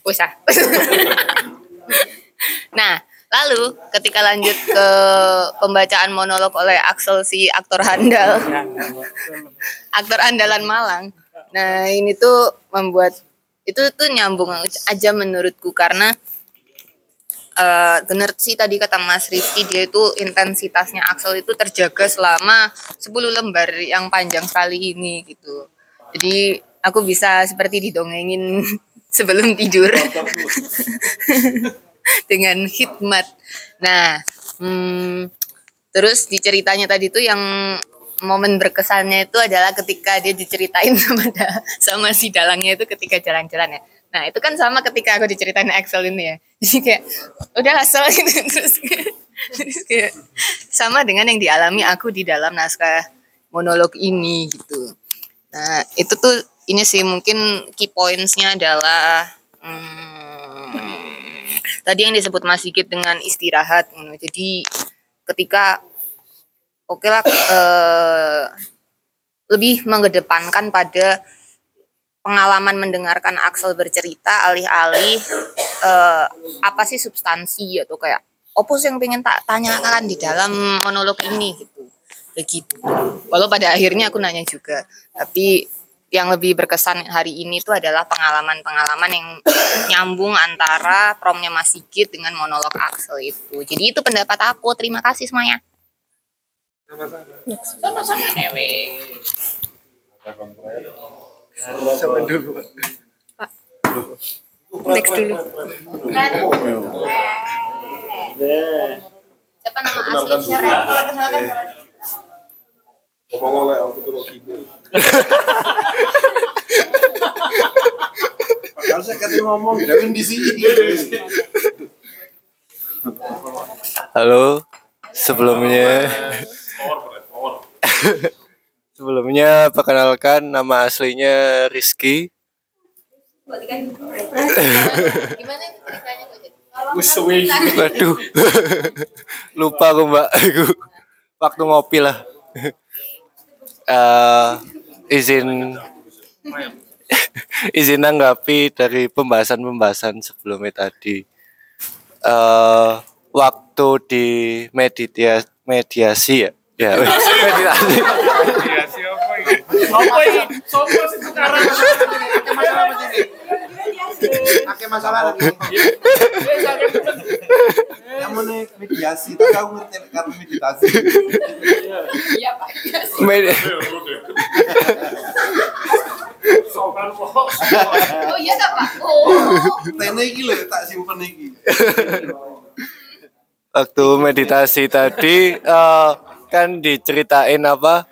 Wes ah. nah, lalu ketika lanjut ke pembacaan monolog oleh Axel si aktor handal, aktor andalan Malang. Nah, ini tuh membuat itu tuh nyambung aja menurutku karena eh bener sih tadi kata Mas Rifki dia itu intensitasnya Axel itu terjaga selama 10 lembar yang panjang sekali ini gitu. Jadi aku bisa seperti didongengin [LAUGHS] sebelum tidur [LAUGHS] dengan hikmat. Nah, hmm, terus di ceritanya tadi tuh yang momen berkesannya itu adalah ketika dia diceritain [LAUGHS] sama da- sama si dalangnya itu ketika jalan-jalan ya. Nah itu kan sama ketika aku diceritain Excel ini ya. [LAUGHS] Jadi kayak udah asal [LAUGHS] gitu terus kayak, sama dengan yang dialami aku di dalam naskah monolog ini gitu. Nah itu tuh ini sih mungkin key pointsnya adalah hmm, tadi yang disebut Mas Sigit dengan istirahat. gitu. Jadi ketika oke lah eh, lebih mengedepankan pada pengalaman mendengarkan Axel bercerita alih-alih eh, apa sih substansi atau kayak opus yang pengen tak tanyakan di dalam monolog ini? Gitu. Begitu. Walau pada akhirnya aku nanya juga tapi yang lebih berkesan hari ini itu adalah pengalaman-pengalaman yang nyambung antara promnya Mas Sigit dengan monolog Axel itu. Jadi itu pendapat aku. Terima kasih semuanya. Sama-sama Dewi Next dulu. Siapa nama? Ren? Kenalkan. Ngomong oleh aku tuh. Padahal saya kata ngomong, Dawin di sini. Halo, sebelumnya sebelumnya perkenalkan nama aslinya Rizky. [LAUGHS] Gimana ceritanya? Waduh, [LAUGHS] lupa aku mbak, aku waktu ngopi lah. [LAUGHS] Eh, izin izin nanggapi dari pembahasan-pembahasan sebelumnya tadi. Eh, waktu di meditia mediasi ya, ya meditasi. Apa ini? Sopo sih sekarang? Pakai masalah lagi. Yang mana mediasi, tapi aku ngerti karena meditasi. Iya Pak. Med- Oh iya tak Pak? Oh. Tene iki lho tak simpen iki. waktu meditasi tadi eh, kan diceritain apa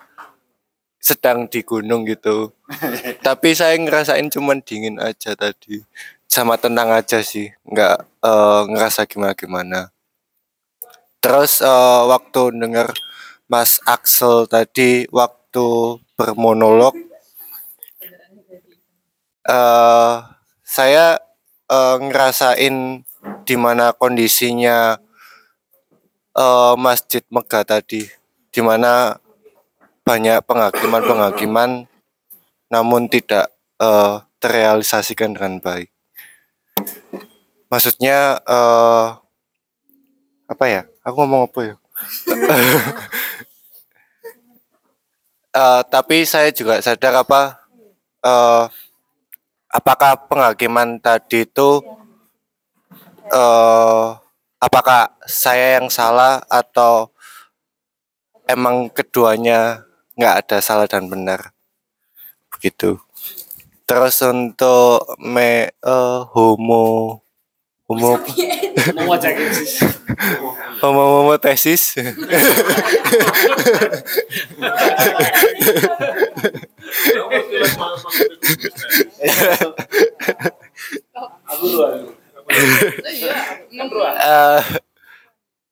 sedang di gunung gitu. [LAUGHS] Tapi saya ngerasain cuman dingin aja tadi. Sama tenang aja sih. Nggak eh, ngerasa gimana gimana terus eh, waktu denger Mas Axel tadi waktu bermonolog eh saya eh, ngerasain di mana kondisinya eh, Masjid Megah tadi, di mana banyak penghakiman-penghakiman namun tidak eh, terrealisasikan dengan baik. Maksudnya eh, apa ya? Aku ngomong apa ya? [LAUGHS] Eh, tapi saya juga sadar apa eh, apakah penghakiman tadi itu eh apakah saya yang salah atau emang keduanya nggak ada salah dan benar. Begitu. Terus untuk me eh, homo homo homo homo tesis. Eh,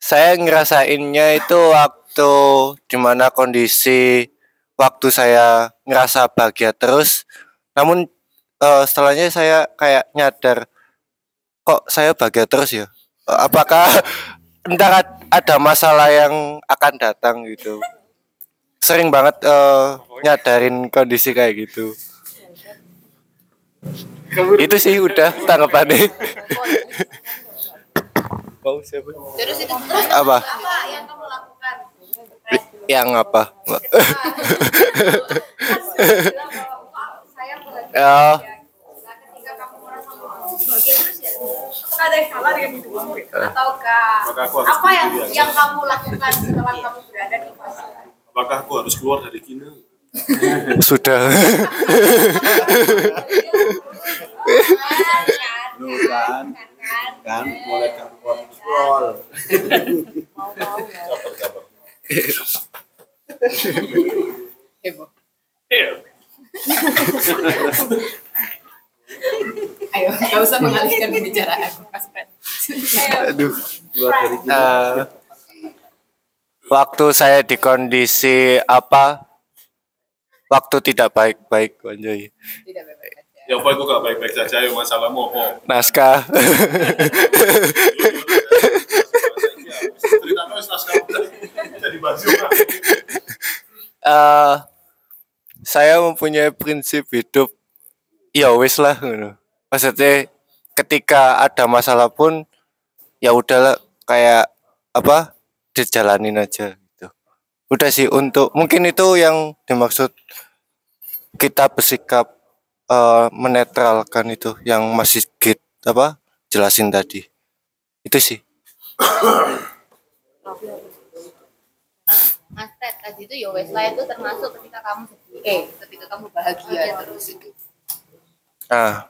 saya ngerasainnya itu waktu di mana kondisi waktu saya ngerasa bahagia terus. Namun eh, setelahnya saya kayak nyadar kok saya bahagia terus ya? Apakah [LAUGHS] entar ad- ada masalah yang akan datang gitu? Sering banget eh, nyadarin kondisi kayak gitu. Itu sih udah tanggapannya. Terus itu Apa? Apa yang kamu lakukan? Yang apa. Ya, kamu ya, ada yang salah dengan kamu? Ataukah apa yang yang kamu lakukan setelah kamu berada di fase Apakah aku harus keluar dari kini? sudah. Kan, kan? Mulai kan kontrol. Ayo, nggak usah mengalihkan pembicaraan. Aduh. Eh, waktu saya di kondisi apa? Waktu tidak baik-baik anjay Ya apa aku gak baik-baik saja ya masalahmu apa? naskah [LAUGHS] Cerita terus naskah jadi baju. Eh, saya mempunyai prinsip hidup ya wis lah ngono. maksudnya ketika ada masalah pun ya udahlah kayak apa dijalanin aja gitu udah sih untuk mungkin itu yang dimaksud kita bersikap eh, menetralkan itu yang masih git apa jelasin tadi itu sih [COUGHS] Mas Ted, tadi itu ya wes lah itu termasuk ketika kamu sedih, eh ketika kamu bahagia terus itu. Nah,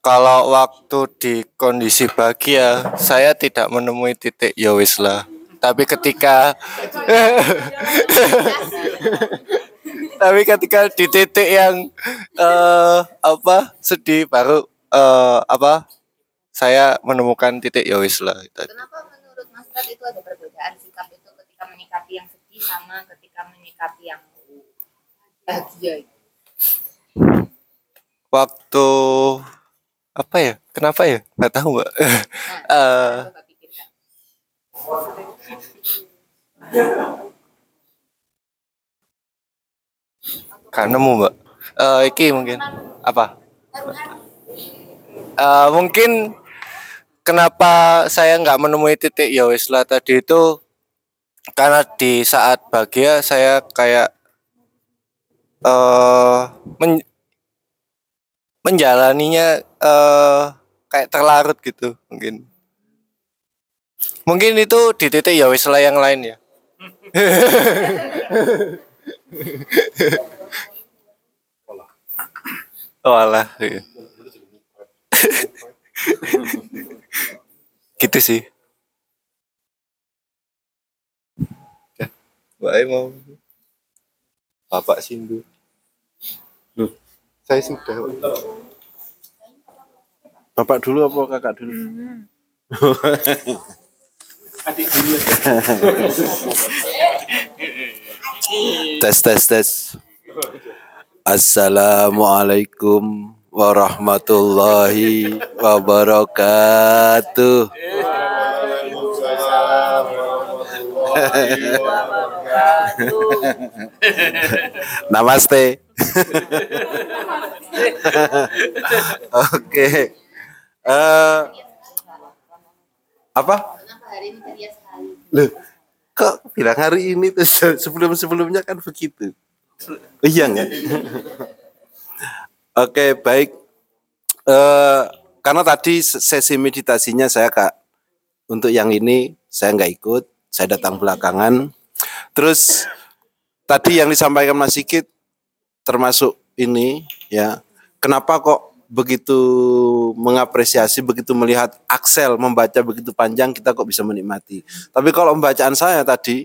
kalau waktu di kondisi bahagia, saya tidak menemui titik ya wis lah. Tapi ketika [LAUGHS] tapi ketika di titik yang eh apa sedih baru eh apa saya menemukan titik ya wis lah. Kenapa menurut Mas Ted itu ada perbedaan sikap itu ketika menyikapi yang sedih sama ketika menyikapi yang bahagia? Waktu apa ya? Kenapa ya? Nggak tahu mbak. [LAUGHS] Coba pikirkan. Gak nemu mbak. Eh iki mungkin apa? Eh mungkin kenapa saya nggak menemui titik ya wis lah tadi itu karena di saat bahagia saya kayak eh men- menjalaninya eh kayak terlarut gitu mungkin. Mungkin itu di titik ya wis yang lain ya. [LAUGHS] Oh iya. gitu sih. Mbak Ai mau Bapak Sindu. Loh, saya sudah. Bapak dulu apa kakak dulu? Adik dulu. [LAUGHS] tes tes tes. Assalamualaikum warahmatullahi wabarakatuh. Namaste. [LAUGHS] Oke. Eh, apa? Loh, kok bilang hari ini terus sebelum-sebelumnya kan begitu. Iya nggak? [LAUGHS] Oke, baik. Eh karena tadi sesi meditasinya saya kak untuk yang ini saya nggak ikut, saya datang belakangan. Terus tadi yang disampaikan Mas Sigit termasuk ini ya, kenapa kok begitu mengapresiasi, begitu melihat Axel membaca begitu panjang kita kok bisa menikmati. Tapi kalau pembacaan saya tadi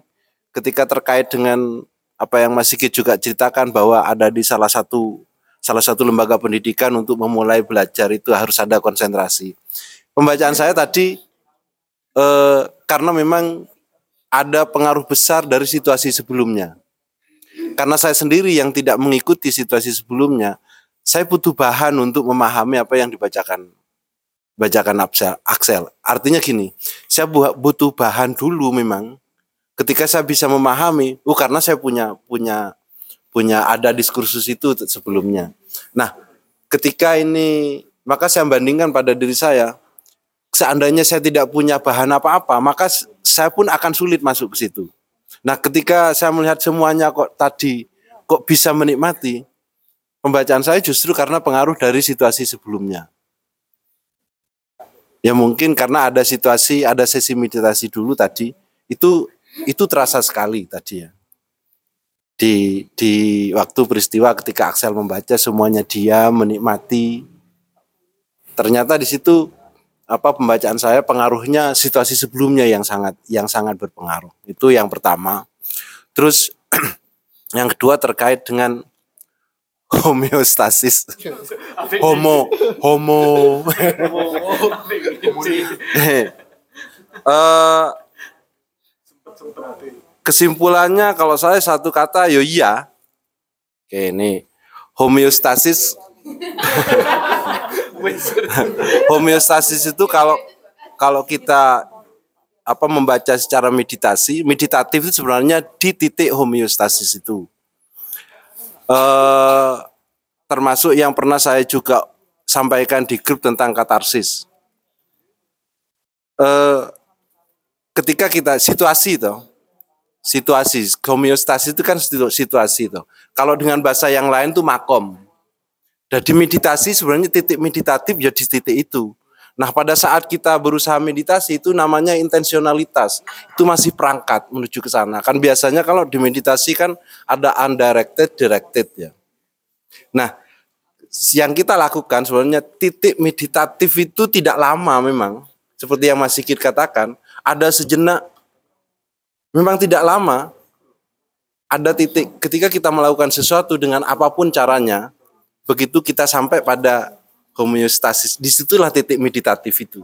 ketika terkait dengan apa yang Mas Sigit juga ceritakan bahwa ada di salah satu salah satu lembaga pendidikan untuk memulai belajar itu harus ada konsentrasi. Pembacaan saya tadi eh, karena memang ada pengaruh besar dari situasi sebelumnya. Karena saya sendiri yang tidak mengikuti situasi sebelumnya, saya butuh bahan untuk memahami apa yang dibacakan bacakan Axel. Artinya gini, saya bu- butuh bahan dulu memang. Ketika saya bisa memahami, oh karena saya punya punya punya ada diskursus itu sebelumnya. Nah, ketika ini maka saya bandingkan pada diri saya. Seandainya saya tidak punya bahan apa-apa, maka saya pun akan sulit masuk ke situ. Nah, ketika saya melihat semuanya kok tadi kok bisa menikmati, pembacaan saya justru karena pengaruh dari situasi sebelumnya. Ya mungkin karena ada situasi, ada sesi meditasi dulu tadi, itu itu terasa sekali tadi ya. Di di waktu peristiwa ketika Axel membaca semuanya dia menikmati. Ternyata di situ apa pembacaan saya pengaruhnya situasi sebelumnya yang sangat yang sangat berpengaruh. Itu yang pertama. Terus [CLEARS THROAT] yang kedua terkait dengan [LAUGHS] homeostasis. Homo, homo. [LAUGHS] Eh, kesimpulannya kalau saya satu kata yo iya. Oke, ini homeostasis [LAUGHS] [LAUGHS] homeostasis itu kalau kalau kita apa membaca secara meditasi, meditatif itu sebenarnya di titik homeostasis itu. Eh termasuk yang pernah saya juga sampaikan di grup tentang katarsis. Eh ketika kita situasi itu, situasi homeostasis itu kan situ- situasi itu. Kalau dengan bahasa yang lain tuh makom. Dan di meditasi sebenarnya titik meditatif ya di titik itu. Nah pada saat kita berusaha meditasi itu namanya intensionalitas. Itu masih perangkat menuju ke sana. Kan biasanya kalau di meditasi kan ada undirected, directed ya. Nah yang kita lakukan sebenarnya titik meditatif itu tidak lama memang. Seperti yang Mas Sigit katakan, ada sejenak memang tidak lama ada titik ketika kita melakukan sesuatu dengan apa pun caranya, begitu kita sampai pada homeostasis, di situlah titik meditatif itu.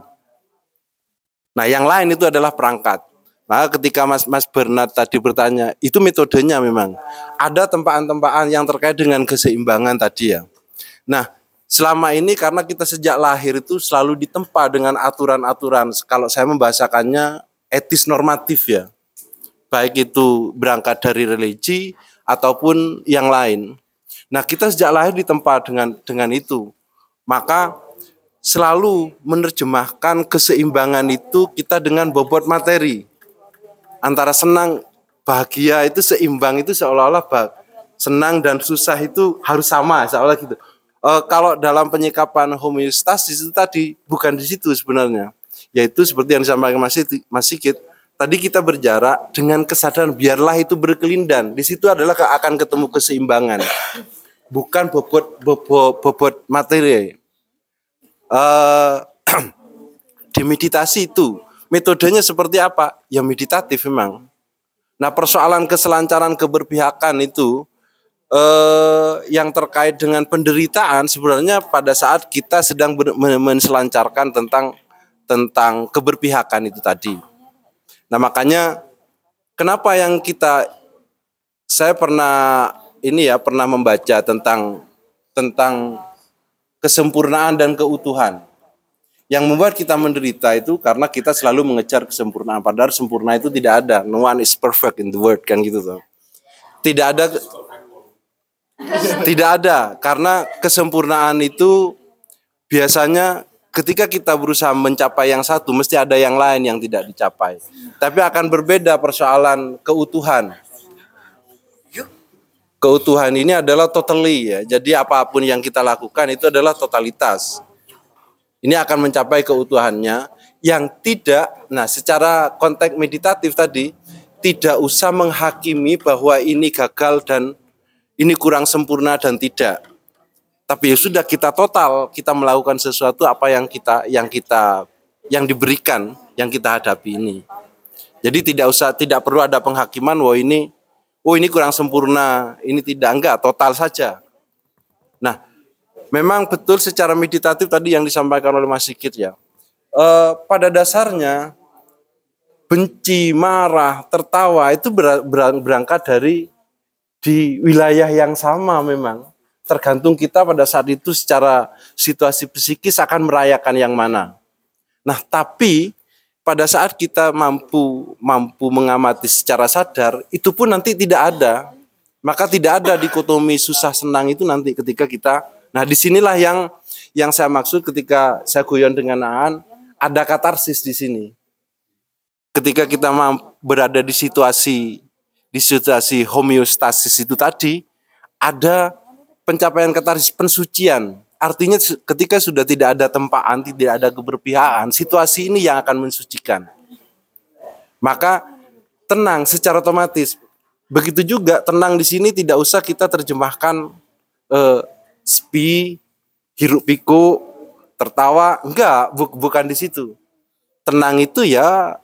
Nah, yang lain itu adalah perangkat. Maka ketika Mas Mas Bernard tadi bertanya, itu metodenya memang ada tempaan-tempaan yang terkait dengan keseimbangan tadi ya. Nah, selama ini karena kita sejak lahir itu selalu ditempa dengan aturan-aturan. Kalau saya membahasakannya etis normatif ya baik itu berangkat dari religi ataupun yang lain. Nah, kita sejak lahir ditempa dengan dengan itu. Maka selalu menerjemahkan keseimbangan itu kita dengan bobot materi. Antara senang, bahagia itu seimbang itu seolah-olah senang dan susah itu harus sama seolah gitu. Eh, kalau dalam penyikapan homeostasis itu tadi bukan di situ sebenarnya. Yaitu seperti yang disampaikan Mas Mas Sigit, tadi kita berjarak dengan kesadaran biarlah itu berkelindan. Di situ adalah akan ketemu keseimbangan. Bukan bobot bobot, bobot materi. Eh, [CLEARS THROAT] di meditasi itu metodenya seperti apa? Ya meditatif memang. Nah persoalan keselancaran keberpihakan itu eh, yang terkait dengan penderitaan sebenarnya pada saat kita sedang menselancarkan tentang tentang keberpihakan itu tadi. Nah makanya kenapa yang kita saya pernah ini ya pernah membaca tentang tentang kesempurnaan dan keutuhan. Yang membuat kita menderita itu karena kita selalu mengejar kesempurnaan. Padahal sempurna itu tidak ada. No one is perfect in the world kan gitu tuh. Tidak ada tidak ada karena kesempurnaan itu biasanya ketika kita berusaha mencapai yang satu mesti ada yang lain yang tidak dicapai. Tapi akan berbeda persoalan keutuhan. Keutuhan ini adalah totally ya. Jadi apa pun yang kita lakukan itu adalah totalitas. Ini akan mencapai keutuhannya. yang tidak, nah secara konteks meditatif tadi, tidak usah menghakimi bahwa ini gagal dan ini kurang sempurna dan tidak. Tapi ya sudah kita total, kita melakukan sesuatu apa yang kita yang kita yang diberikan, yang kita hadapi ini. Jadi tidak usah tidak perlu ada penghakiman wah ini oh ini kurang sempurna, ini tidak enggak, total saja. Nah, memang betul secara meditatif tadi yang disampaikan oleh Mas Sigit ya. Eh, pada dasarnya benci, marah, tertawa itu ber- ber- berangkat dari di wilayah yang sama memang. Tergantung kita pada saat itu secara situasi psikis akan merayakan yang mana. Nah, tapi pada saat kita mampu mampu mengamati secara sadar, itu pun nanti tidak ada. Maka tidak ada dikotomi susah senang itu nanti ketika kita. Nah, di sinilah yang yang saya maksud ketika saya guyon dengan Aan, ada katarsis di sini. Ketika kita berada di situasi di situasi homeostasis itu tadi, ada pencapaian katarsis pensucian. Artinya ketika sudah tidak ada tempaan, tidak ada keberpihakan, situasi ini yang akan mensucikan. Maka tenang secara otomatis. Begitu juga tenang di sini tidak usah kita terjemahkan eh, spi, hiruk pikuk, tertawa, enggak, bu- bukan di situ. Tenang itu ya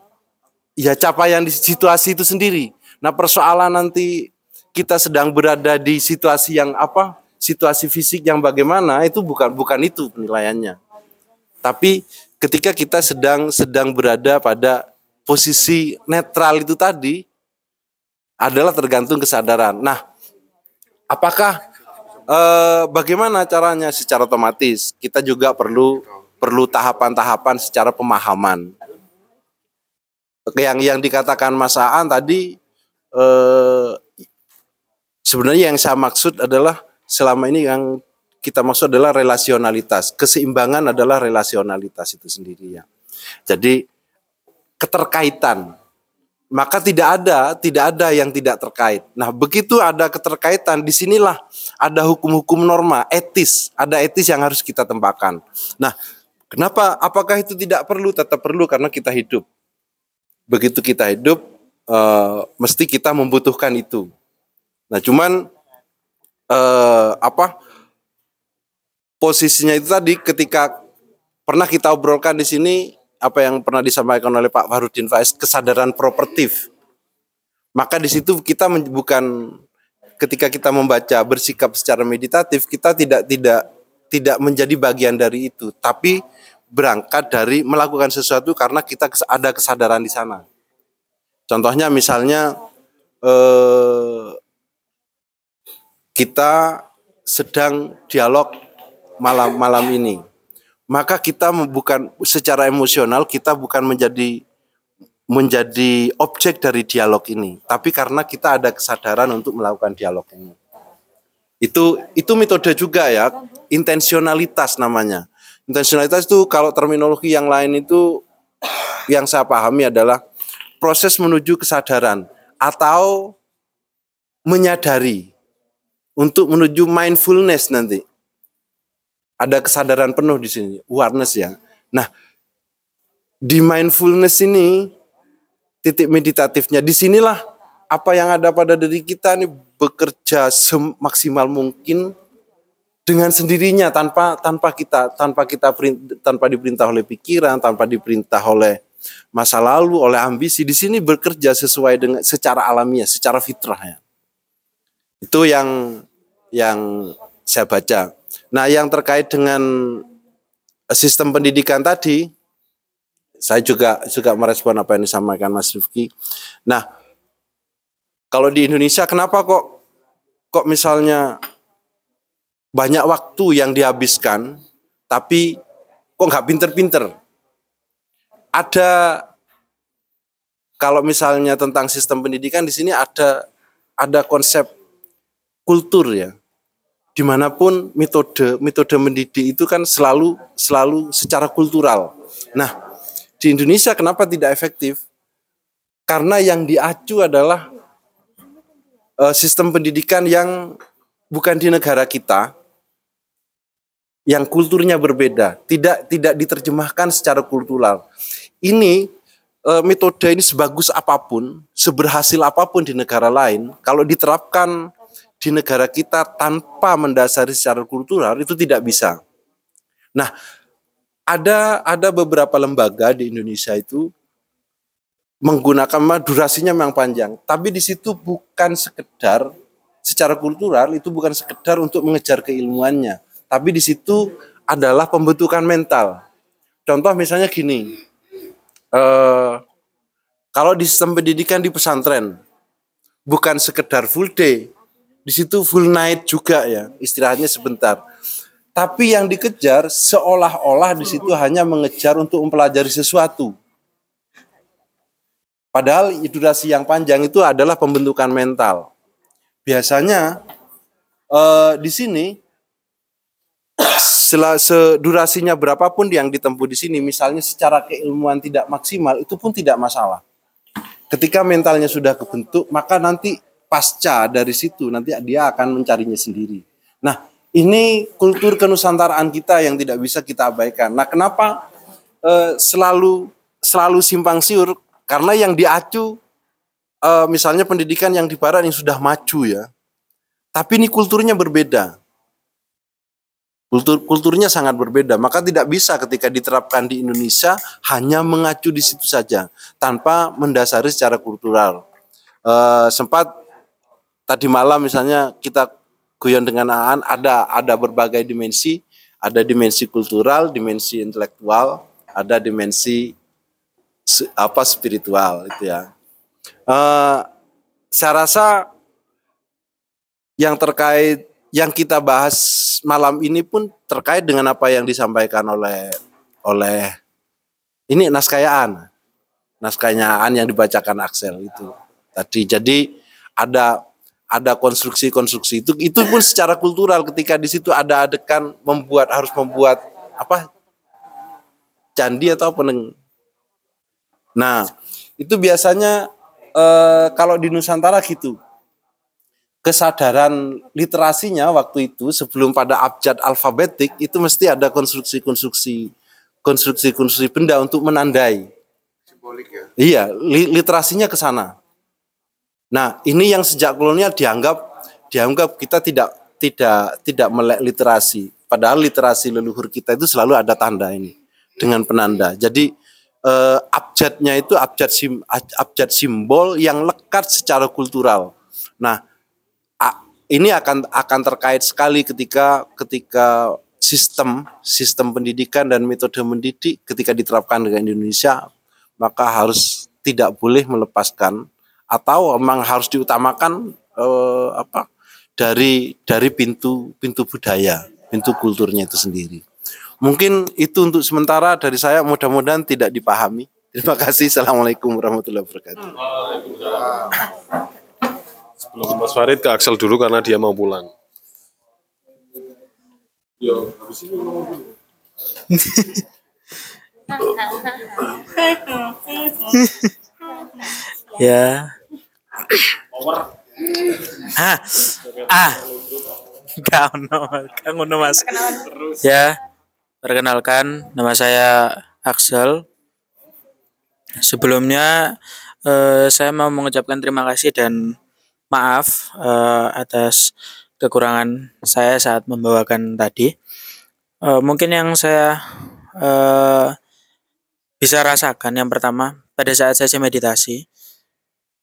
ya capaian di situasi itu sendiri. Nah, persoalan nanti kita sedang berada di situasi yang apa? Situasi fisik yang bagaimana itu bukan bukan itu penilaiannya. Tapi ketika kita sedang sedang berada pada posisi netral itu tadi adalah tergantung kesadaran. Nah, apakah eh, bagaimana caranya secara otomatis? Kita juga perlu perlu tahapan-tahapan secara pemahaman. Yang yang dikatakan Mas Aan tadi eh, sebenarnya yang saya maksud adalah selama ini yang kita maksud adalah relasionalitas. Keseimbangan adalah relasionalitas itu sendiri ya. Jadi keterkaitan. Maka tidak ada, tidak ada yang tidak terkait. Nah, begitu ada keterkaitan, di sinilah ada hukum-hukum norma, etis, ada etis yang harus kita tempatkan. Nah, kenapa? Apakah itu tidak perlu? Tetap perlu karena kita hidup. Begitu kita hidup, eh, mesti kita membutuhkan itu. Nah, cuman eh, apa? Posisinya itu tadi ketika pernah kita obrolkan di sini apa yang pernah disampaikan oleh Pak Farudin Faiz kesadaran propertif. Maka di situ kita bukan ketika kita membaca bersikap secara meditatif kita tidak tidak tidak menjadi bagian dari itu, tapi berangkat dari melakukan sesuatu karena kita ada kesadaran di sana. Contohnya misalnya eh, kita sedang dialog malam malam ini. Maka kita bukan secara emosional kita bukan menjadi menjadi objek dari dialog ini. Tapi karena kita ada kesadaran untuk melakukan dialog ini. Itu itu metode juga ya. Intensionalitas namanya. Intensionalitas itu kalau terminologi yang lain itu yang saya pahami adalah proses menuju kesadaran atau menyadari untuk menuju mindfulness nanti ada kesadaran penuh di sini, awareness ya. Nah, di mindfulness ini titik meditatifnya di sinilah apa yang ada pada diri kita ini bekerja semaksimal mungkin dengan sendirinya tanpa tanpa kita tanpa kita tanpa diperintah oleh pikiran, tanpa diperintah oleh masa lalu, oleh ambisi. Di sini bekerja sesuai dengan secara alamiah, secara fitrah ya. Itu yang yang saya baca. Nah, yang terkait dengan sistem pendidikan tadi, saya juga juga merespon apa yang disampaikan Mas Rifki. Nah, kalau di Indonesia kenapa kok kok misalnya banyak waktu yang dihabiskan, tapi kok nggak pinter-pinter? Ada kalau misalnya tentang sistem pendidikan di sini ada ada konsep kultur ya di mana pun metode metode mendidik itu kan selalu selalu secara kultural. Nah di Indonesia kenapa tidak efektif? Karena yang diacu adalah eh, sistem pendidikan yang bukan di negara kita, yang kulturnya berbeda, tidak tidak diterjemahkan secara kultural. ini eh, metode ini sebagus apa pun, seberhasil apa pun di negara lain, kalau diterapkan di negara kita tanpa mendasari secara kultural itu tidak bisa. Nah, ada ada beberapa lembaga di Indonesia itu menggunakan durasinya memang panjang, tapi di situ bukan sekedar secara kultural itu bukan sekedar untuk mengejar keilmuannya, tapi di situ adalah pembentukan mental. Contoh misalnya gini, eh, kalau di sistem pendidikan di pesantren bukan sekedar full day, di situ full night juga ya, istirahatnya sebentar. Tapi yang dikejar seolah-olah di situ hanya mengejar untuk mempelajari sesuatu. Padahal durasi yang panjang itu adalah pembentukan mental. Biasanya eh, di sini durasinya berapapun yang ditempuh di sini, misalnya secara keilmuan tidak maksimal, itu pun tidak masalah. Ketika mentalnya sudah kebentuk, maka nanti pasca dari situ nanti dia akan mencarinya sendiri. Nah, ini kultur kenusantaraan kita yang tidak bisa kita abaikan. Nah, kenapa eh, selalu selalu simpang siur? Karena yang diacu eh, misalnya pendidikan yang di barat yang sudah maju ya. Tapi ini kulturnya berbeda. Kultur kulturnya sangat berbeda, maka tidak bisa ketika diterapkan di Indonesia hanya mengacu di situ saja tanpa mendasari secara kultural. Eh, sempat tadi malam misalnya kita guyon dengan Aan ada ada berbagai dimensi, ada dimensi kultural, dimensi intelektual, ada dimensi apa spiritual itu ya. Eh, saya rasa yang terkait yang kita bahas malam ini pun terkait dengan apa yang disampaikan oleh oleh ini naskayaan naskahnya Aan yang dibacakan Axel itu tadi. Jadi ada ada konstruksi-konstruksi itu itu pun secara kultural ketika di situ ada adegan membuat harus membuat apa candi atau apa neng nah itu biasanya eh, kalau di Nusantara gitu kesadaran literasinya waktu itu sebelum pada abjad alfabetik itu mesti ada konstruksi-konstruksi konstruksi-konstruksi benda untuk menandai. Simbolik ya. Iya, li- literasinya ke sana. Nah, ini yang sejak kolonial dianggap dianggap kita tidak tidak tidak melek literasi. Padahal literasi leluhur kita itu selalu ada tanda ini dengan penanda. Jadi eh, abjadnya itu abjad sim, abjad simbol yang lekat secara kultural. Nah, ini akan akan terkait sekali ketika ketika sistem sistem pendidikan dan metode mendidik ketika diterapkan dengan Indonesia maka harus tidak boleh melepaskan atau memang harus diutamakan eh, apa dari dari pintu pintu budaya pintu kulturnya itu sendiri. Mungkin itu untuk sementara dari saya mudah-mudahan tidak dipahami. Terima kasih. Assalamualaikum warahmatullahi wabarakatuh. Sebelum Mas Farid ke Axel dulu karena dia mau pulang. Yo, habis ini ngomong dulu. [LAUGHS] [LAUGHS] [LAUGHS] Ya. Ah. Ah. Gak ono, Mas. Ya. Perkenalkan nama saya Axel. Sebelumnya eh, saya mau mengucapkan terima kasih dan maaf eh, atas kekurangan saya saat membawakan tadi. Eh, mungkin yang saya eh, bisa rasakan yang pertama pada saat saya meditasi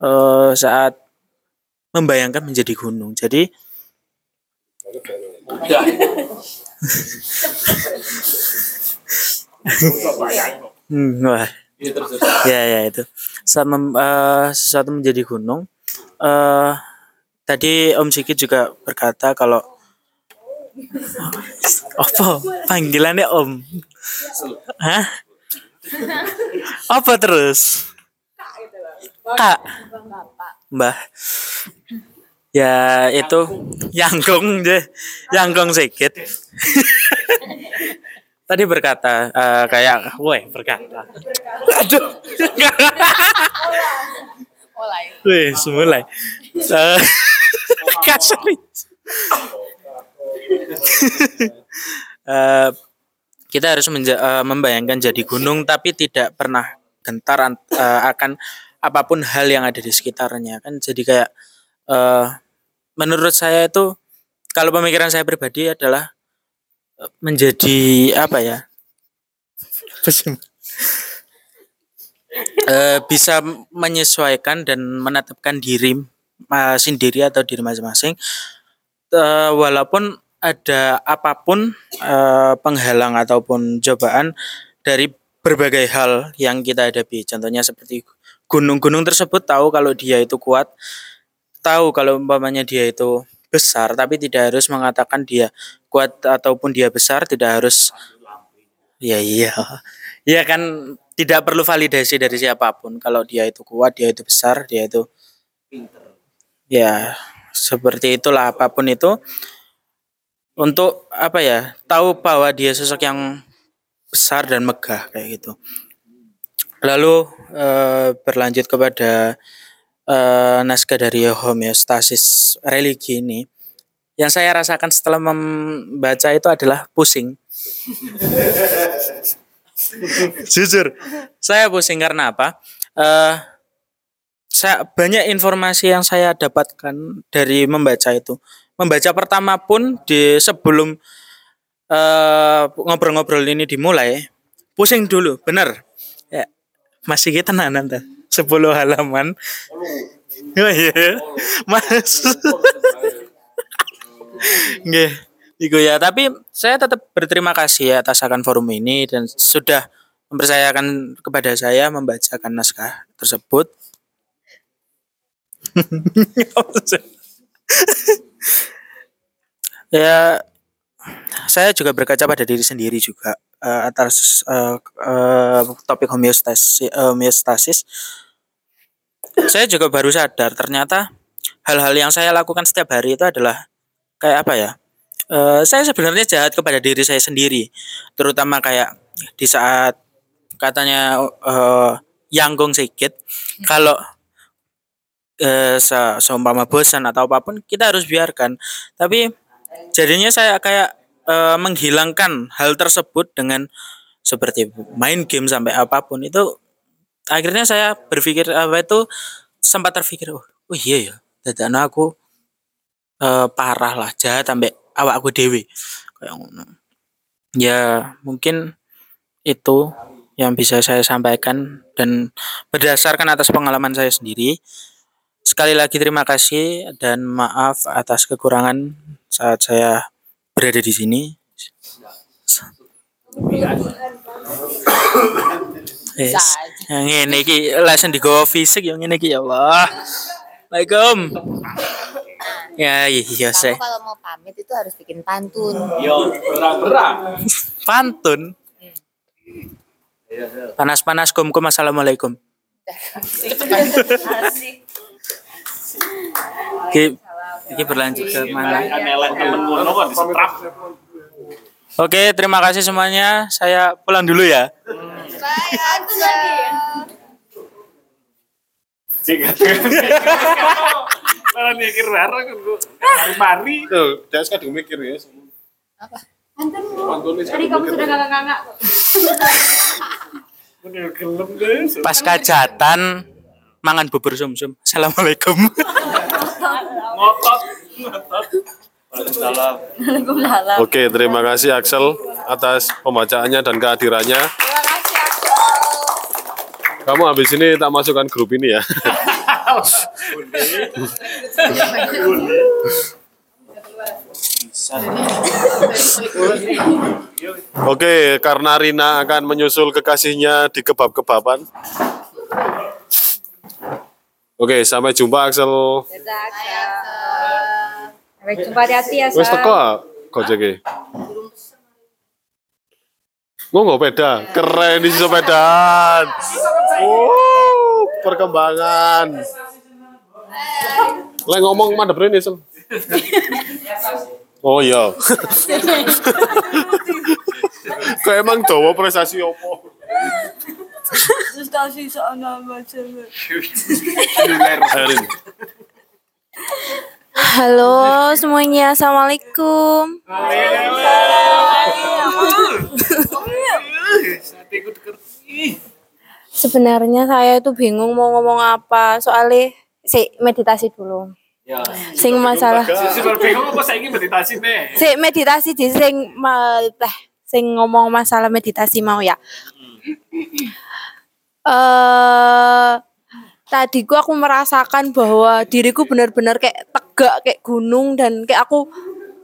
eh, saat membayangkan menjadi gunung. Jadi Hmm, wah. Ya ya itu. Saat mem- eh, sesuatu menjadi gunung. eh tadi Om Sigit juga berkata kalau apa panggilannya Om? Hah? Apa terus? Kak. Mbah. Ya itu Yanggong deh. Yanggong sedikit. [LAUGHS] Tadi berkata eh, kayak, woi berkata. Aduh. [LAUGHS] Mulai. Wih, semulai. Eh, [LAUGHS] Kasar. Eh, kita harus menja- eh, membayangkan jadi gunung tapi tidak pernah gentar eh, akan apa pun hal yang ada di sekitarnya kan? Jadi kayak eh, menurut saya itu kalau pemikiran saya pribadi adalah eh, menjadi apa ya? Eh, bisa menyesuaikan dan menetapkan diri sendiri atau diri masing-masing. Eh, walaupun ada apa pun eh, penghalang ataupun cobaan dari berbagai hal yang kita hadapi. Contohnya seperti gunung-gunung tersebut tahu kalau dia itu kuat tahu kalau umpamanya dia itu besar tapi tidak harus mengatakan dia kuat ataupun dia besar tidak harus. Ya iya. [LAUGHS] Ya kan tidak perlu validasi dari siapa pun. Kalau dia itu kuat dia itu besar dia itu ya seperti itulah apa pun itu. Untuk apa ya tahu bahwa dia sosok yang besar dan megah kayak gitu lalu eh, berlanjut kepada eh, naskah dari homeostasis religi ini. Yang saya rasakan setelah membaca itu adalah pusing. [LAUGHS] Jujur. Saya pusing karena apa? Eh saya banyak informasi yang saya dapatkan dari membaca itu. Membaca pertama pun di sebelum ngobrol-ngobrol ini dimulai pusing dulu bener ya masih kita nanti 10 halaman. Oh iya. Mas. Nggih, iku ya. Tapi saya tetap berterima kasih atas akan forum ini dan sudah mempercayakan kepada saya membacakan naskah tersebut. [LAUGHS] ya, saya juga berkaca pada diri sendiri juga eh, atas eh, eh, topik homeostasis, homeostasis. Saya juga baru sadar ternyata hal-hal yang saya lakukan setiap hari itu adalah kayak apa ya? Eh, saya sebenarnya jahat kepada diri saya sendiri, terutama kayak di saat katanya eh Yanggong sedikit, kalau eh, se- seumpama bosan atau apa pun kita harus biarkan. Tapi jadinya saya kayak eh, menghilangkan hal tersebut dengan seperti main game sampai apa pun itu akhirnya saya berpikir apa itu sempat terpikir oh, oh iya ya dadana aku eh, parah lah jahat sampai awak aku dewi kayak ya mungkin itu yang bisa saya sampaikan dan berdasarkan atas pengalaman saya sendiri. Sekali lagi terima kasih dan maaf atas kekurangan saat saya berada di sini Yes. Yang ini ki lesson di go fisik yang ini ki ya Allah. Assalamualaikum. Ya iya saya. Kalau mau pamit itu harus bikin pantun. Yo, berat-berat. Pantun. Panas-panas kum kum assalamualaikum. Oke, ini berlanjut ke mana? Oke, terima kasih semuanya. Saya pulang dulu ya. Lagi. [LAUGHS] Malah mikir bareng kan gua. Mari-mari. Tuh, jangan kadang mikir ya. Pantun ini Tadi kamu sudah gelem guys. Pas kajatan mangan bubur sumsum. Assalamualaikum. [LAUGHS] Ngotot. Ngotot. Waalaikumsalam. Oke, terima kasih Axel atas pembacaannya dan kehadirannya. Kamu habis ini tak masukkan grup ini ya. Oke, karena Rina akan menyusul kekasihnya di kebab-kebaban. Oke, sampai jumpa Axel. Sampai jumpa hati ya, Wes teko gojeke. Nggak peda, keren di sepedaan. Oh, perkembangan. Lek ngomong madep rene, Sel. Oh iya. [LAUGHS] Kok emang dawa prestasi opo? Terus kasih sana baca. Erin. Halo semuanya, assalamualaikum. Sebenarnya saya itu bingung mau ngomong apa. Soalnya si meditasi dulu. Ya. Sing masalah. Sudah bingung apa saya ingin meditasi nih? Si meditasi di sing ma, teh sing ngomong masalah meditasi mau ya. Eh tadi gua aku merasakan bahwa diriku benar-benar kayak tegak kayak gunung dan kayak aku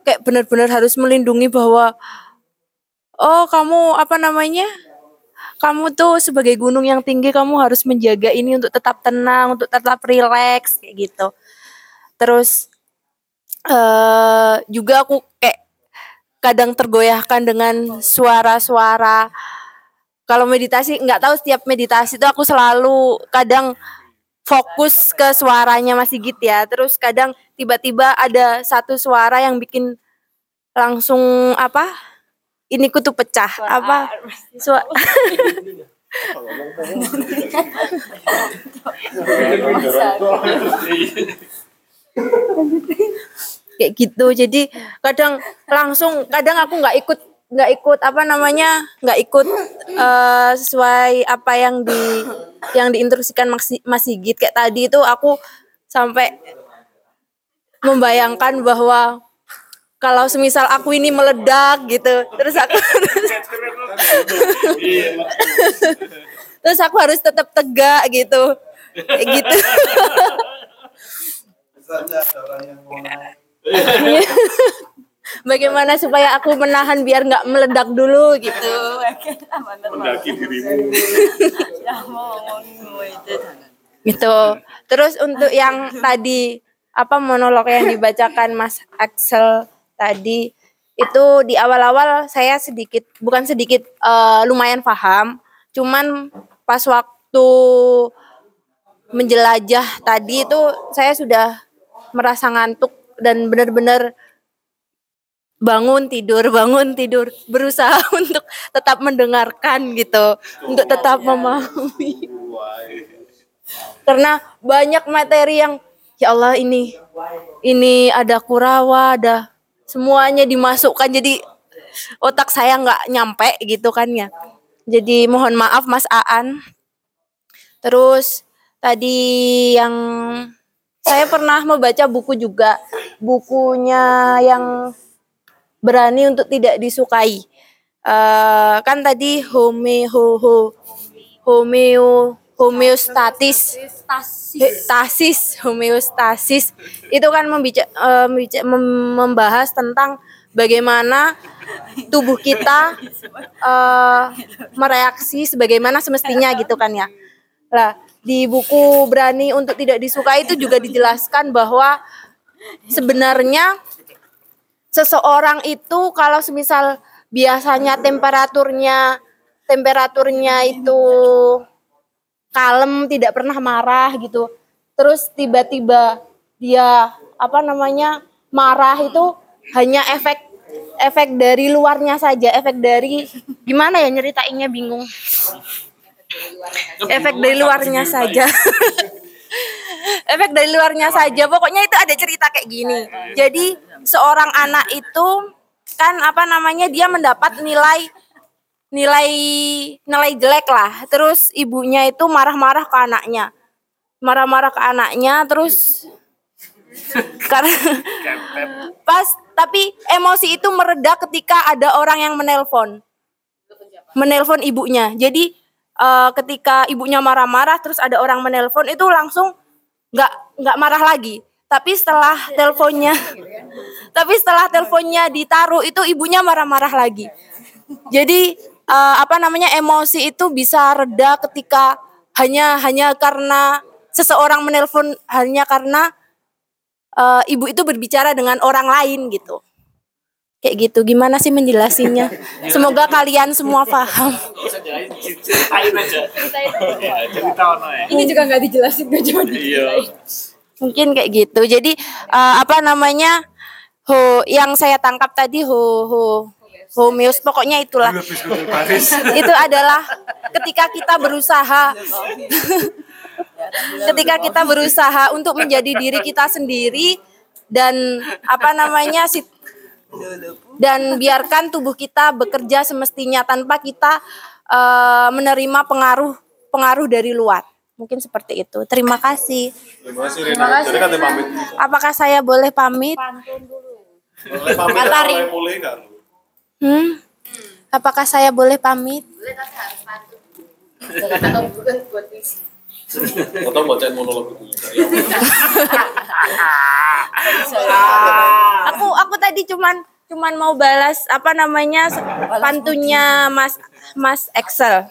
kayak benar-benar harus melindungi bahwa oh kamu apa namanya? Kamu tuh sebagai gunung yang tinggi kamu harus menjaga ini untuk tetap tenang untuk tetap rileks kayak gitu. Terus eh juga aku kayak kadang tergoyahkan dengan suara-suara kalau meditasi nggak tahu setiap meditasi itu aku selalu kadang fokus ke suaranya Mas Sigit ya. Terus kadang tiba-tiba ada satu suara yang bikin langsung apa? Ini ku tuh pecah apa? suara [LAUGHS] kayak gitu. Jadi kadang langsung kadang aku nggak ikut nggak ikut apa namanya nggak ikut eh, sesuai apa yang di yang diinstruksikan Mas, Mas Sigit. Kayak tadi itu aku sampai membayangkan bahwa kalau semisal aku ini meledak gitu terus aku [LAUGHS] terus aku harus tetap tegak gitu. Kayak gitu [LAUGHS] bagaimana supaya aku menahan biar nggak meledak dulu gitu. Mendaki dirimu. gitu. Terus untuk yang tadi apa monolog yang dibacakan Mas Axel tadi itu di awal-awal saya sedikit bukan sedikit eh, lumayan paham. Cuman pas waktu menjelajah tadi itu saya sudah merasa ngantuk dan benar-benar bangun tidur bangun tidur berusaha [LAUGHS] untuk tetap mendengarkan gitu untuk tetap memahami. Karena banyak materi yang ya Allah ini ini ada kurawa ada semuanya dimasukkan jadi otak saya nggak nyampe gitu kan ya. Jadi mohon maaf Mas Aan. Terus tadi yang saya pernah membaca buku juga bukunya yang berani untuk tidak disukai. Eh, kan tadi home ho ho homeo homeostatis tasis homeostasis. Itu kan membica, mem- membahas tentang bagaimana tubuh kita eh, mereaksi sebagaimana semestinya gitu kan ya. Lah di buku berani untuk tidak disukai itu juga dijelaskan bahwa sebenarnya seseorang itu kalau semisal biasanya temperaturnya temperaturnya itu kalem tidak pernah marah gitu. Terus tiba-tiba dia apa namanya marah itu hanya efek efek dari luarnya saja efek dari gimana ya nyeritainnya bingung. Efek dari luarnya saja. [LAUGHS] Efek dari luarnya saja pokoknya itu ada cerita kayak gini. Jadi seorang anak itu kan apa namanya dia mendapat nilai nilai nilai jelek lah. Terus ibunya itu marah-marah ke anaknya. Marah-marah ke anaknya terus karena pas tapi emosi itu mereda ketika ada orang yang menelpon. Menelpon ibunya. Jadi eh, ketika ibunya marah-marah terus ada orang menelpon itu langsung nggak nggak marah lagi tapi setelah teleponnya tapi setelah teleponnya ditaruh itu ibunya marah-marah lagi. Jadi eh, apa namanya emosi itu bisa reda ketika hanya hanya karena seseorang menelpon hanya karena eh, ibu itu berbicara dengan orang lain gitu. Kayak gitu. Gimana sih menjelasinya? Semoga kalian semua paham. Iya, ya. ini juga nggak dijelasin gak cuma Iya. Mungkin kayak gitu. Jadi eh, apa namanya ho yang saya tangkap tadi ho ho homeos pokoknya itulah. [LAUGHS] Itu adalah ketika kita berusaha. [LAUGHS] Ketika kita berusaha untuk menjadi diri kita sendiri dan apa namanya sit- dan biarkan tubuh kita bekerja semestinya tanpa kita eh, menerima pengaruh pengaruh dari luar. Mungkin seperti itu. Terima kasih. Terima kasih Rina. Jadi kan pamit. Apakah saya boleh pamit? Boleh pamit Matahari. mulai mulai kan? Hmm? Apakah saya boleh pamit? Atau bacain monolog itu. aku aku tadi cuman cuman mau balas apa namanya pantunnya Mas Mas Excel.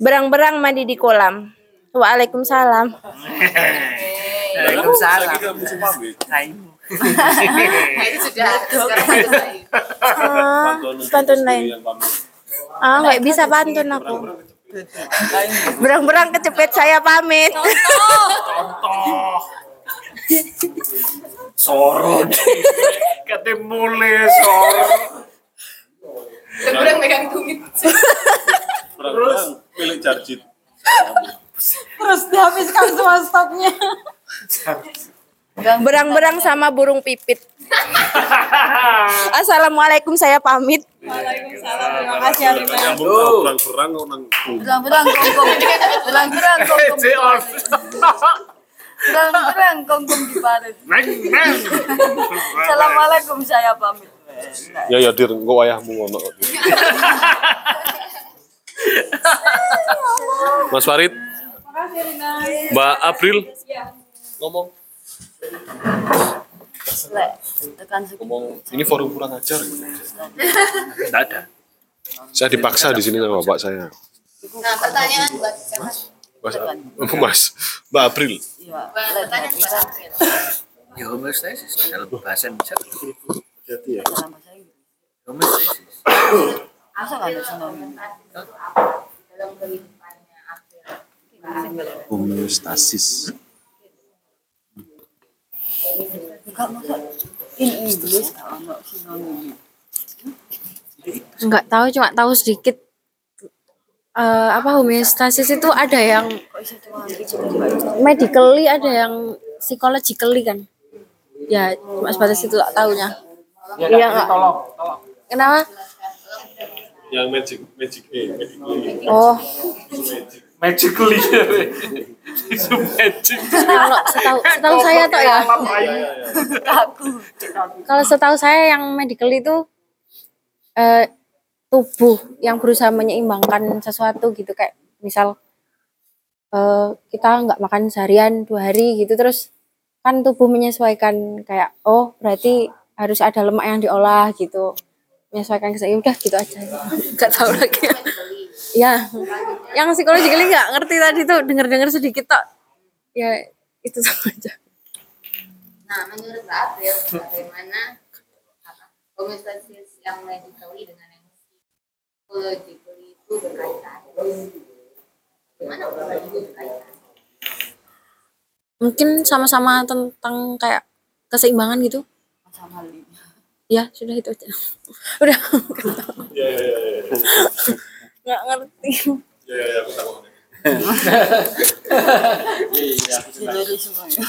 Berang-berang mandi di kolam. Waalaikumsalam. Waalaikumsalam. Itu sudah. Ah, pantun lain. Ah, nggak bisa pantun aku. Berang-berang kecepet saya pamit. Sorot. Kata mulai sorot. Berang megang tumit. Terus pilih jarjit. Terus dihabiskan semua stoknya. Berang-berang sama burung pipit. [LAUGHS] Assalamualaikum saya pamit. Terima kasih. Nyambung berang-berang kok nang Berang-berang kongkong. Berang-berang. [LAUGHS] Berang-berang kongkong di parit. Assalamualaikum saya pamit. Ya ya dir, engko wayahmu ngono. [LAUGHS] Mas Farid, Makasih Rina. Mbak April ngomong. Tekan Ngomong ini forum kurang ajar. Tidak ada. Saya dipaksa di sini sama bapak saya. Nah, pertanyaan buat siapa? Mas, Mas, Mbak April. Pertanyaan buat siapa? Ya homeostasis dalam bahasa Indonesia. Hati ya. Homeostasis. Masa nggak? Dalam kehidupannya Homeostasis. Enggak masa in Inggris nggak ada sinonim. Nggak tahu, cuma tahu sedikit. Eh, apa homeostasis itu ada yang medically, ada yang psychologically kan. Ya, cuma sebatas itu tak tahunya. Iya nggak? Kenapa? Yang magic, magic eh, magic. Oh, Magically. Itu magic. kalau setahu, setahu saya tuh ya. Kalau setahu saya yang medical itu eh, tubuh yang berusaha menyeimbangkan sesuatu gitu kayak misal eh, kita nggak makan seharian dua hari gitu terus kan tubuh menyesuaikan kayak oh berarti harus ada lemak yang diolah gitu menyesuaikan ke saya udah gitu aja nggak tahu lagi ya yang psikologi kali nggak ngerti tadi tuh denger dengar sedikit tok ya itu sama aja Nah, menurut April, bagaimana homeostasis yang medically dengan yang itu berkaitan? Gimana itu berkaitan? mungkin sama-sama tentang kayak keseimbangan gitu Sama. Ya sudah itu aja [LAUGHS] udah Ya ya ya ya. nggak ngerti Ya ya ya, aku tahu. Semuanya.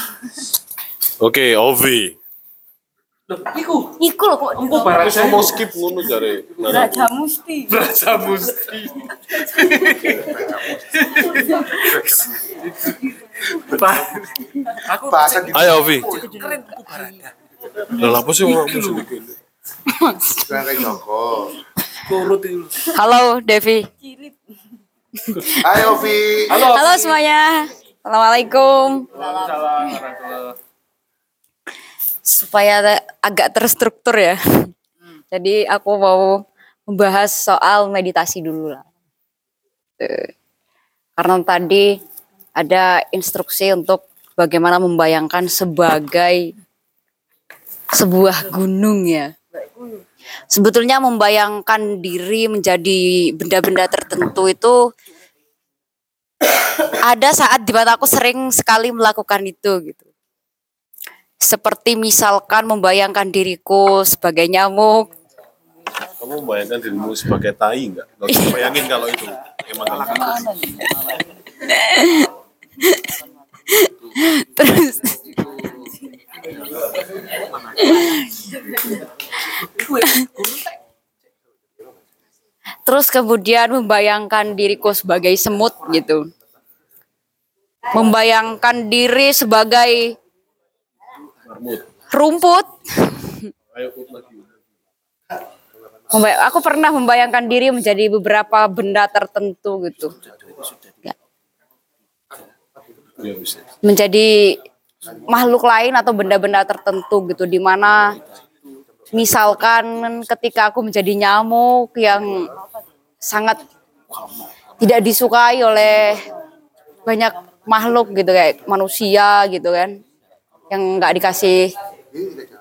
Oke, Ovi. Iku. Iku loh kok. Aku barang saya mau skip ngono jare. Raja Musti. Raja Musti. Aku bahasa Ayo Ovi. Keren. Lah apa sih ngomong musik kayak Joko. Turut itu. halo Devi. Ayo Vi. halo semuanya. Assalamualaikum. Supaya te- agak terstruktur ya. Jadi aku mau membahas soal meditasi dulu lah. Eh, karena tadi ada instruksi untuk bagaimana membayangkan sebagai sebuah gunung ya sebetulnya membayangkan diri menjadi benda-benda tertentu itu ada saat di mana aku sering sekali melakukan itu gitu. Seperti misalkan membayangkan diriku sebagai nyamuk. Kamu membayangkan dirimu sebagai tai enggak? Enggak bayangin kalau itu emang Terus terus kemudian membayangkan diriku sebagai semut gitu. Membayangkan diri sebagai rumput. Aku pernah membayangkan diri menjadi beberapa benda tertentu gitu. Menjadi makhluk lain atau benda-benda tertentu gitu di mana misalkan ketika aku menjadi nyamuk yang sangat tidak disukai oleh banyak makhluk gitu kayak manusia gitu kan yang nggak dikasih. [LAUGHS]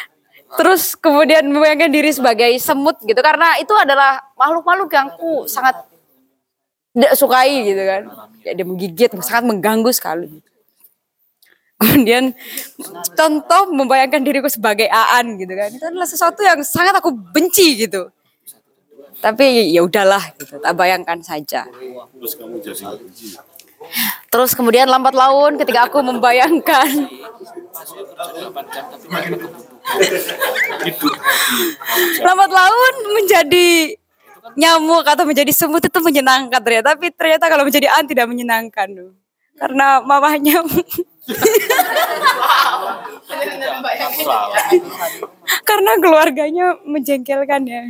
[LAUGHS] Terus kemudian membayangkan diri sebagai semut gitu karena itu adalah makhluk-makhluk yang aku sangat tidak sukai gitu kan. Kayak dia menggigit, sangat mengganggu sekali. Kemudian contoh membayangkan diriku sebagai Aan gitu kan. Itu adalah sesuatu yang sangat aku benci gitu. Tapi ya udahlah gitu, tak bayangkan saja. Terus kemudian lambat laun ketika aku membayangkan. Lambat laun menjadi nyamuk atau menjadi semut itu menyenangkan ternyata. Tapi ternyata kalau menjadi an tidak menyenangkan karena mamahnya [LAUGHS] karena keluarganya menjengkelkan ya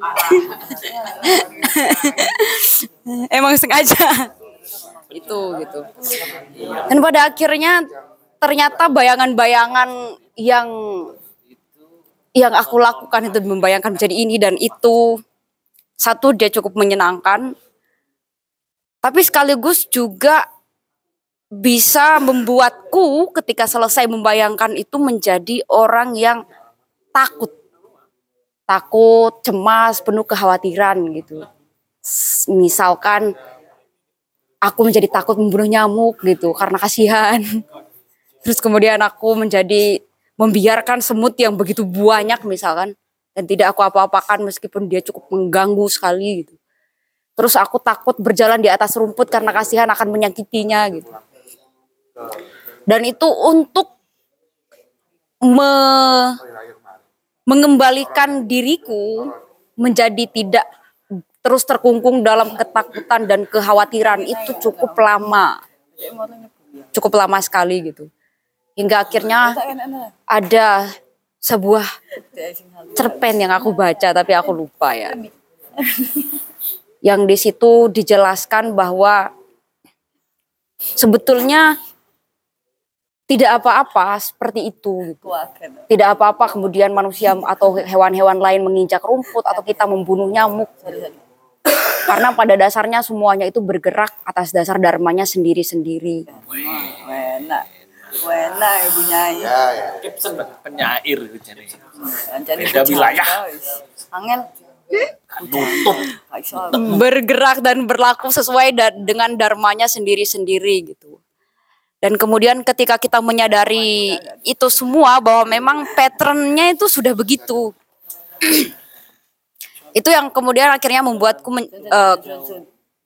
[LAUGHS] emang sengaja. Itu gitu. Dan pada akhirnya ternyata bayangan-bayangan yang yang aku lakukan itu membayangkan menjadi ini dan itu. Satu dia cukup menyenangkan. Tapi sekaligus juga bisa membuatku ketika selesai membayangkan itu menjadi orang yang takut takut cemas penuh kekhawatiran gitu misalkan aku menjadi takut membunuh nyamuk gitu karena kasihan [LAUGHS] terus kemudian aku menjadi membiarkan semut yang begitu banyak misalkan dan tidak aku apa-apakan meskipun dia cukup mengganggu sekali gitu. Terus aku takut berjalan di atas rumput karena kasihan akan menyakitinya gitu. Dan itu untuk me- mengembalikan diriku menjadi tidak terus terkungkung dalam ketakutan dan kekhawatiran itu cukup lama. Cukup lama sekali gitu. Hingga akhirnya ada sebuah cerpen yang aku baca tapi aku lupa ya. Yang di situ dijelaskan bahwa sebetulnya tidak apa-apa seperti itu gitu. Tidak apa-apa kemudian manusia atau hewan-hewan lain menginjak rumput atau kita membunuh nyamuk. Karena pada dasarnya semuanya itu bergerak atas dasar dharmanya sendiri-sendiri. Enak. Enak ibu nyai. Ya, ya. Gibson penyair gitu jadi. Jadi Beda wilayah. Angel. Nutup. bergerak dan berlaku sesuai da- dengan dharmanya sendiri-sendiri gitu. Dan kemudian ketika kita menyadari itu semua bahwa memang patternnya itu sudah begitu. [CLEARS THROAT] itu yang kemudian akhirnya membuatku men- eh,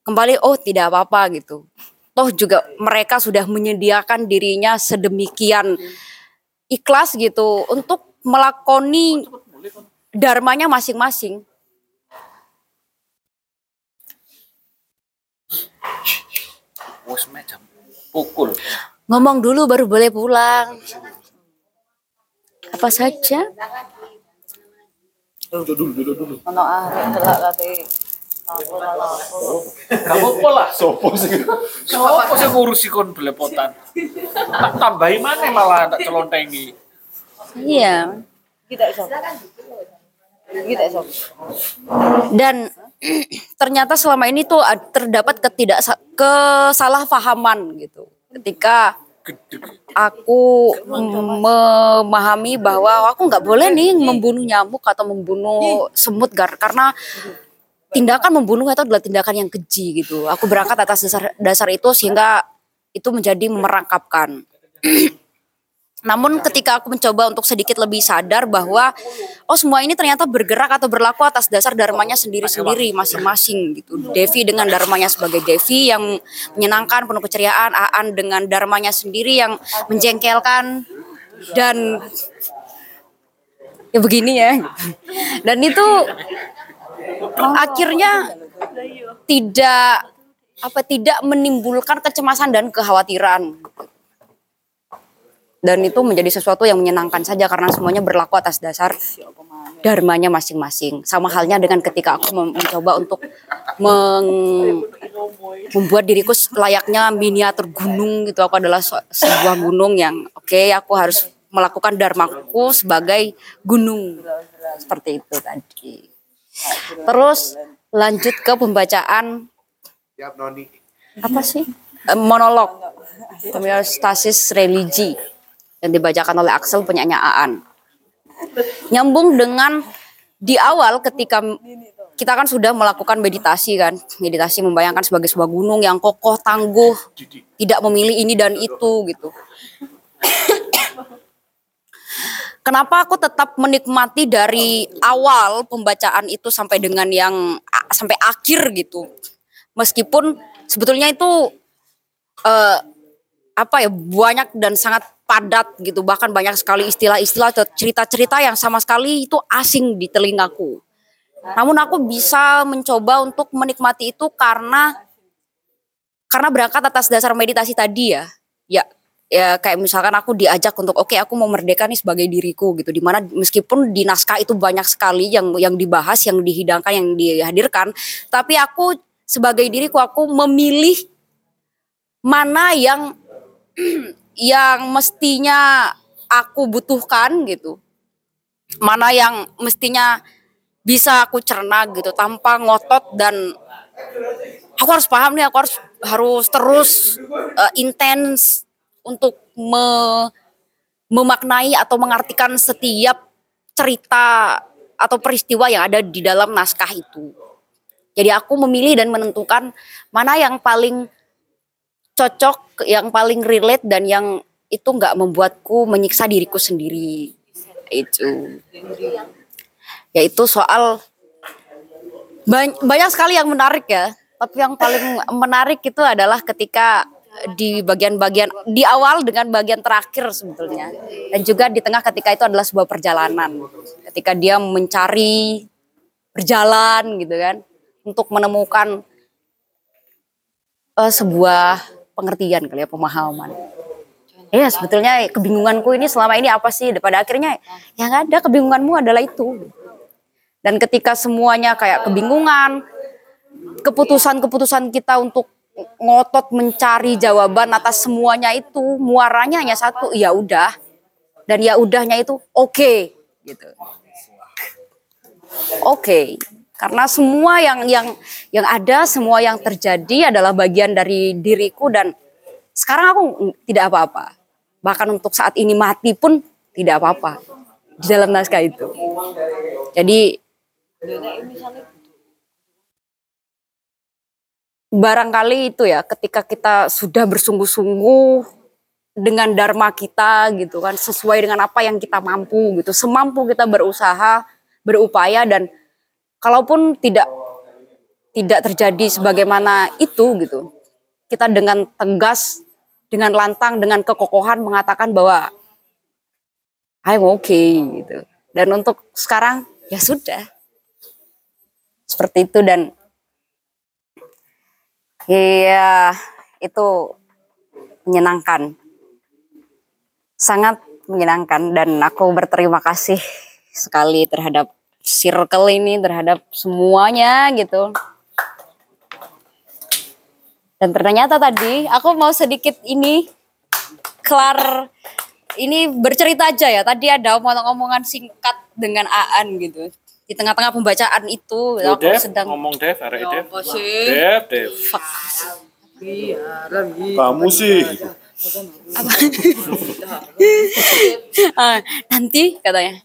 kembali oh tidak apa-apa gitu. Toh juga mereka sudah menyediakan dirinya sedemikian ikhlas gitu untuk melakoni dharmanya masing-masing. Wes jam pukul. Ngomong dulu baru boleh pulang. Apa saja? Duduk dulu, duduk dulu. Ono arek kate. Aku ora lapo. Kamu apa lah? Sopo sih? Sopo sih ngurusi kon belepotan? Tak tambahi mana malah tak celontengi. Iya. Kita iso. Kita iso. Dan [CLEARS THROAT] ternyata selama ini tuh terdapat ketidak kesalahpahaman gitu. Ketika aku memahami bahwa aku nggak boleh nih membunuh nyamuk atau membunuh semut karena tindakan membunuh itu adalah tindakan yang keji gitu. Aku berangkat atas dasar dasar itu sehingga itu menjadi memerangkapkan. [CLEARS THROAT] Namun ketika aku mencoba untuk sedikit lebih sadar bahwa oh semua ini ternyata bergerak atau berlaku atas dasar dharmanya sendiri-sendiri masing-masing gitu. Devi dengan dharmanya sebagai Devi yang menyenangkan penuh keceriaan, Aan dengan dharmanya sendiri yang menjengkelkan dan ya begini ya. Dan itu akhirnya tidak apa tidak menimbulkan kecemasan dan kekhawatiran dan itu menjadi sesuatu yang menyenangkan saja karena semuanya berlaku atas dasar dharmanya masing-masing. Sama halnya dengan ketika aku mencoba untuk meng- membuat diriku layaknya miniatur gunung gitu. Aku adalah se- sebuah gunung yang oke aku harus melakukan dharmaku sebagai gunung. Seperti itu tadi. Terus lanjut ke pembacaan apa sih? Eh, Monolog homeostasis religi yang dibacakan oleh Axel penyanyi Aan. Nyambung dengan di awal ketika kita kan sudah melakukan meditasi kan, meditasi membayangkan sebagai sebuah gunung yang kokoh, tangguh, tidak memilih ini dan itu gitu. [COUGHS] Kenapa aku tetap menikmati dari awal pembacaan itu sampai dengan yang sampai akhir gitu. Meskipun sebetulnya itu eh, apa ya banyak dan sangat padat gitu bahkan banyak sekali istilah-istilah cerita-cerita yang sama sekali itu asing di telingaku. Namun aku bisa mencoba untuk menikmati itu karena karena berangkat atas dasar meditasi tadi ya. Ya ya kayak misalkan aku diajak untuk oke aku mau merdeka nih sebagai diriku gitu di mana meskipun di naskah itu banyak sekali yang yang dibahas yang dihidangkan yang dihadirkan tapi aku sebagai diriku aku memilih mana yang [CLEARS THROAT] yang mestinya aku butuhkan gitu. Mana yang mestinya bisa aku cerna gitu tanpa ngotot dan aku harus paham nih aku harus harus terus uh, intens untuk me- memaknai atau mengartikan setiap cerita atau peristiwa yang ada di dalam naskah itu. Jadi aku memilih dan menentukan mana yang paling cocok, yang paling relate dan yang itu nggak membuatku menyiksa diriku sendiri. Itu. Yaitu soal bany- banyak sekali yang menarik ya. Tapi yang paling menarik itu adalah ketika di bagian-bagian di awal dengan bagian terakhir sebetulnya dan juga di tengah ketika itu adalah sebuah perjalanan ketika dia mencari berjalan gitu kan untuk menemukan eh, sebuah pengertian kali ya pemahaman. Ya sebetulnya kebingunganku ini selama ini apa sih? Pada akhirnya yang ada kebingunganmu adalah itu. Dan ketika semuanya kayak kebingungan, keputusan-keputusan kita untuk ngotot mencari jawaban atas semuanya itu muaranya hanya satu, ya udah. Dan ya udahnya itu oke gitu. Oke. Karena semua yang yang yang ada, semua yang terjadi adalah bagian dari diriku dan sekarang aku tidak apa-apa. Bahkan untuk saat ini mati pun tidak apa-apa di dalam naskah itu. Jadi barangkali itu ya ketika kita sudah bersungguh-sungguh dengan dharma kita gitu kan sesuai dengan apa yang kita mampu gitu semampu kita berusaha berupaya dan kalaupun tidak tidak terjadi sebagaimana itu gitu kita dengan tegas dengan lantang dengan kekokohan mengatakan bahwa I'm okay gitu dan untuk sekarang ya sudah seperti itu dan Iya, itu menyenangkan. Sangat menyenangkan dan aku berterima kasih sekali terhadap circle ini, terhadap semuanya gitu. Dan ternyata tadi aku mau sedikit ini kelar ini bercerita aja ya. Tadi ada omong-omongan singkat dengan Aan gitu. Di tengah-tengah pembacaan itu Yo, aku Dev, sedang ngomong Dev, arek Ya Dev. apa sih? Dev, Dev. Fuck. Kamu sih. [LAUGHS] Ah, nanti katanya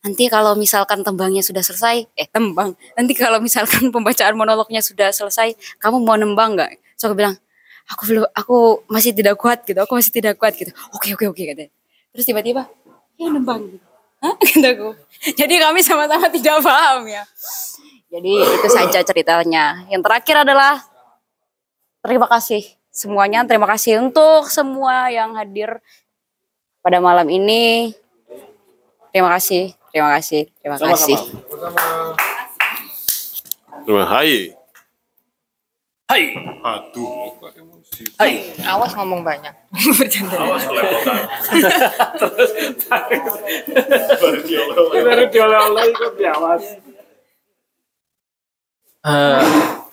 nanti kalau misalkan tembangnya sudah selesai eh tembang. Nanti kalau misalkan [LAUGHS] pembacaan monolognya sudah selesai kamu mau nembang nggak? So aku bilang aku belum aku masih tidak kuat gitu. Aku masih tidak kuat gitu. Oke oke oke katanya. Terus tiba-tiba ya nembang gitu. Hah? [LAUGHS] kataku jadi kami sama-sama [LAUGHS] tidak paham ya. Jadi itu saja ceritanya. Yang terakhir adalah terima kasih semuanya. Terima kasih untuk semua yang hadir pada malam ini. Terima kasih terima kasih terima kasih Terima Hai. Hai. Aduh. Hai. Awas ngomong banyak. Bercanda. Awas [LAUGHS] kelepotan. Baru dioleh-oleh ikut diawas. Eh,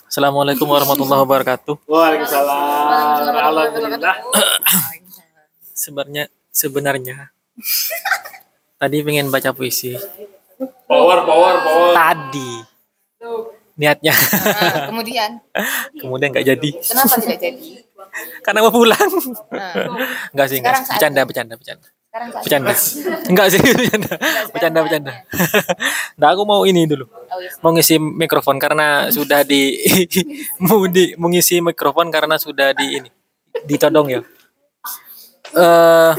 Assalamualaikum warahmatullahi wabarakatuh. Waalaikumsalam. Alhamdulillah. Sebenarnya sebenarnya tadi pengen baca puisi. Power, power, power. Tadi niatnya. Nah, kemudian [LAUGHS] Kemudian nggak jadi. kenapa tidak jadi? Karena mau pulang. Nah, Enggak sih, enggak. Bercanda, bercanda, bercanda. Bercanda. [LAUGHS] Enggak sih, bercanda. Bercanda, bercanda. [LAUGHS] Nah, aku mau ini dulu. Oh, iya. Mau ngisi mikrofon karena sudah di mau di mau ngisi mikrofon karena sudah di ini ditodong ya. Eh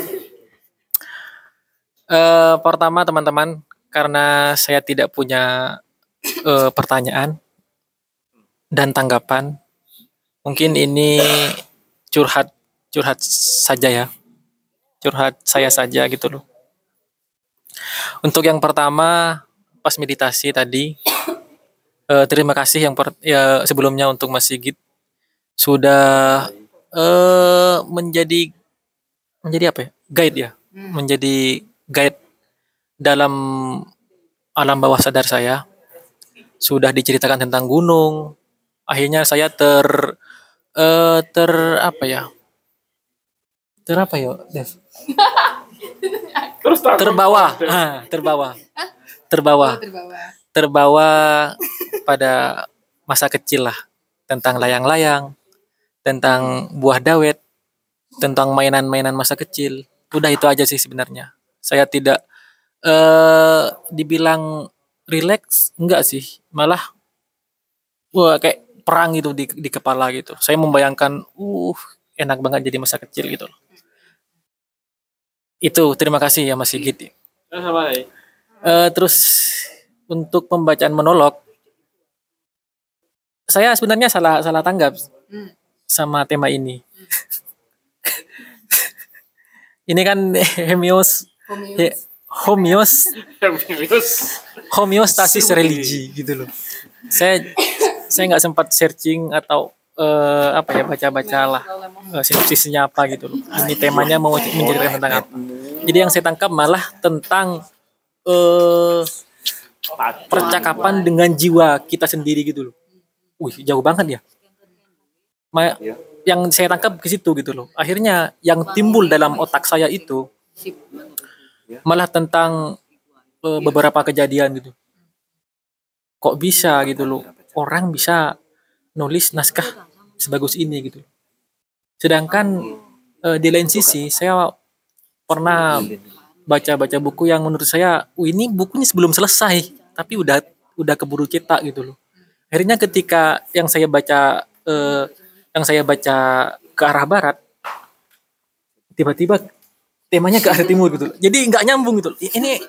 eh pertama teman-teman karena saya tidak punya eh, pertanyaan dan tanggapan mungkin ini curhat curhat saja ya. Curhat saya saja gitu loh. Untuk yang pertama pas meditasi tadi eh, terima kasih yang per- ya, sebelumnya untuk Mas Sigit. Sudah eh, menjadi menjadi apa ya? Guide ya? Menjadi guide dalam alam bawah sadar saya. Sudah diceritakan tentang gunung. Akhirnya saya ter eh ter apa ya? Ter apa ya Dev? [LAUGHS] Terus terbawa. Ah, terbawa. [LAUGHS] Terbawa. Terbawa. terbawa pada masa kecil lah. Tentang layang-layang tentang buah dawet tentang mainan-mainan masa kecil. Udah itu aja sih sebenarnya saya tidak eh dibilang relax enggak sih malah wah kayak perang gitu di, di kepala gitu saya membayangkan uh enak banget jadi masa kecil gitu loh itu terima kasih ya Mas Sigit Sama. Eh, terus untuk pembacaan monolog, saya sebenarnya salah salah tanggap Hmm. sama tema ini. [LAUGHS] ini kan [LAUGHS] hemios, he- homios, [LAUGHS] homeostasis religi gitu loh. Saya saya nggak sempat searching atau eh, apa ya baca-baca lah eh, sinopsisnya apa gitu loh. Ini temanya mau menceritakan tentang apa. Jadi yang saya tangkap malah tentang eh percakapan dengan jiwa kita sendiri gitu loh. Wih, jauh banget ya. Ma- yang saya tangkap ke situ gitu loh. Akhirnya yang timbul dalam otak saya itu malah tentang eh, beberapa kejadian gitu. Kok bisa gitu loh. Orang bisa nulis naskah sebagus ini gitu. Sedangkan eh, di lain sisi saya pernah baca-baca buku yang menurut saya, "Wih, ini bukunya sebelum selesai, tapi udah udah keburu cetak gitu loh. Akhirnya ketika yang saya baca eh, yang saya baca ke arah barat, tiba-tiba temanya ke arah timur gitu. Jadi nggak nyambung gitu. Ini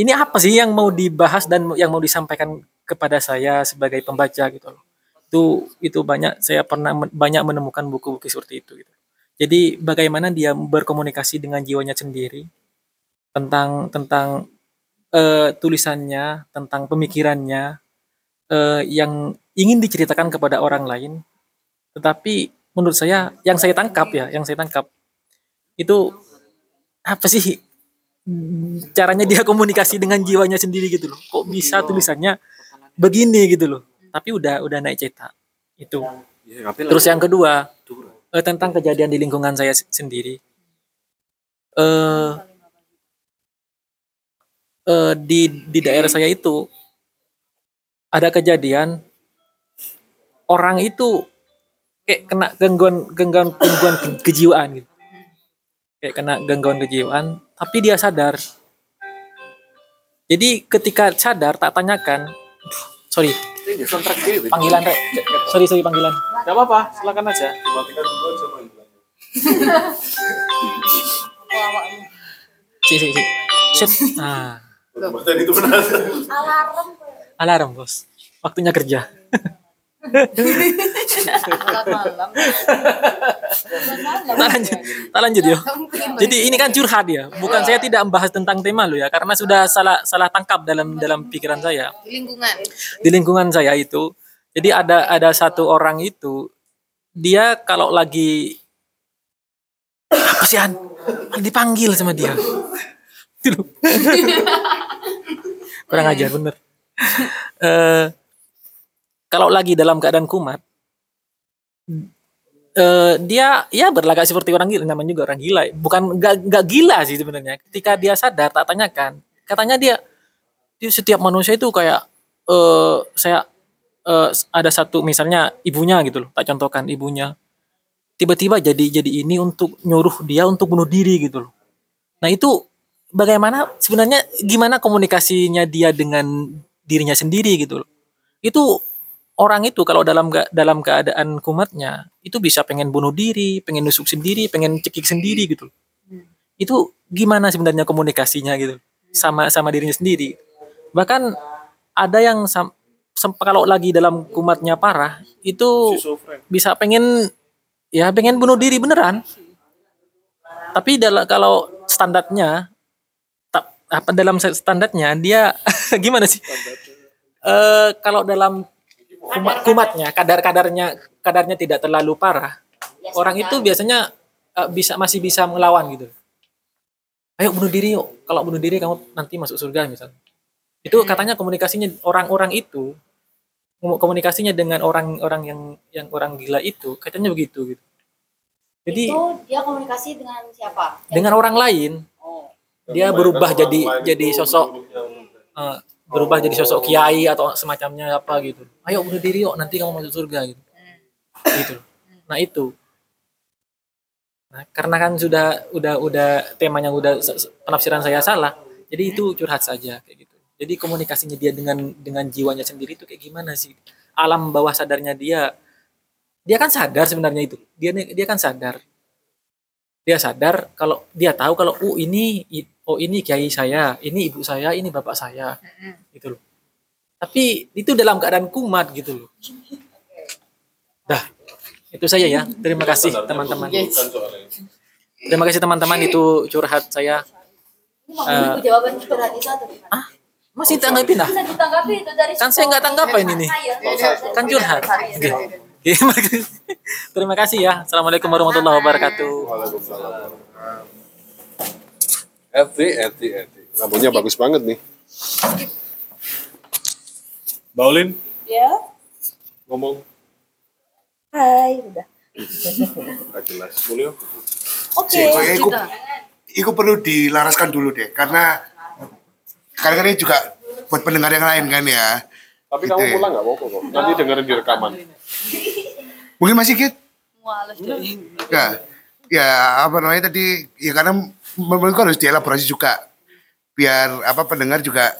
ini apa sih yang mau dibahas dan yang mau disampaikan kepada saya sebagai pembaca gitu loh. Itu itu banyak saya pernah men- banyak menemukan buku-buku seperti itu gitu. Jadi bagaimana dia berkomunikasi dengan jiwanya sendiri tentang tentang eh, tulisannya, tentang pemikirannya eh, yang ingin diceritakan kepada orang lain. Tetapi menurut saya yang saya tangkap ya, yang saya tangkap itu apa sih mm, caranya dia komunikasi dengan jiwanya sendiri gitu loh. Kok bisa tulisannya begini gitu loh. Tapi udah udah naik cetak. Itu. Terus yang kedua, eh, tentang kejadian di lingkungan saya se- sendiri. Eh eh, di di daerah saya itu ada kejadian orang itu kayak kena gangguan gangguan gangguan ke- kejiwaan gitu. Kayak kena gangguan kejiwaan, tapi dia sadar. Jadi ketika sadar tak tanyakan, sorry, panggilan Rek. Sorry, sorry panggilan. Gak apa-apa, silakan aja. Si, si, si. Shit. Ah, Dan itu benar. Alarm. alarm bos. Waktunya kerja. Tak lanjut, tak lanjut ya. Jadi ini kan curhat ya. Bukan saya tidak membahas tentang tema lo ya, karena sudah salah salah tangkap dalam dalam pikiran saya. Di lingkungan. Di lingkungan saya itu, jadi ada ada satu orang itu, dia kalau lagi apa sih An? Dipanggil sama dia. [LAUGHS] Kurang ajar bener. Eh, kalau lagi dalam keadaan kumat, eh, dia ya berlagak seperti orang gila, namanya juga orang gila. Bukan gak, gak gila sih sebenarnya. Ketika dia sadar, tak tanyakan, katanya dia, dia setiap manusia itu kayak eh saya eh, ada satu misalnya ibunya gitu loh, tak contohkan ibunya. Tiba-tiba jadi jadi ini untuk nyuruh dia untuk bunuh diri gitu loh. Nah itu bagaimana sebenarnya gimana komunikasinya dia dengan dirinya sendiri gitu loh. Itu orang itu kalau dalam dalam keadaan kumatnya itu bisa pengen bunuh diri, pengen nusuk sendiri, pengen cekik sendiri gitu. loh. Itu gimana sebenarnya komunikasinya gitu sama sama dirinya sendiri. Bahkan ada yang sam- sem- kalau lagi dalam kumatnya parah itu bisa pengen ya pengen bunuh diri beneran. Tapi dalam kalau standarnya apa dalam standarnya dia [LAUGHS] gimana sih? Eh kalau dalam kumat kumatnya kadar-kadarnya kadarnya tidak terlalu parah, orang itu biasanya eh, bisa masih bisa melawan gitu. Ayo bunuh diri yuk. Kalau bunuh diri kamu nanti masuk surga misalnya. Itu katanya komunikasinya orang-orang itu komunikasinya dengan orang-orang yang yang orang gila itu katanya begitu gitu. Jadi itu dia komunikasi dengan siapa? dengan orang lain dia berubah jadi jadi sosok eh, berubah jadi sosok kiai atau semacamnya apa gitu. Ayo bunuh diri yuk nanti kamu masuk surga gitu. Gitu. Nah itu. Nah karena kan sudah udah udah temanya udah penafsiran saya salah jadi itu curhat saja kayak gitu. Jadi komunikasinya dia dengan dengan jiwanya sendiri itu kayak gimana sih? Alam bawah sadarnya dia dia kan sadar sebenarnya itu. Dia dia kan sadar. Dia sadar kalau dia tahu kalau oh ini oh ini kiai saya ini ibu saya ini bapak saya. Gitu loh. Tapi itu dalam keadaan kumat gitu loh. Dah itu saya ya. Terima kasih teman-teman. Terima kasih teman-teman. Itu curhat saya. Eh, jawaban curhat itu atau gimana? masih tanggapin ah ditanggapi itu dari kan saya nggak tanggapin ini kan curhat. Oke. [LAUGHS] Oke, terima kasih. Ya. Assalamualaikum warahmatullahi wabarakatuh Eti, Eti, Eti. Rambutnya bagus banget nih. Baulin, Ya. ngomong. Hai, udah. Gak jelas. Mulyo. Oke. Kayaknya iku, iku perlu dilaraskan dulu deh, karena karena ini juga buat pendengar yang lain kan ya. Tapi Gitu kamu ya. pulang gak apa-apa kok. Nanti dengerin di rekaman. Mungkin masih Kit? Males deh. Ya, ya apa namanya tadi ya karena menurutku harus dielaborasi juga. Biar apa pendengar juga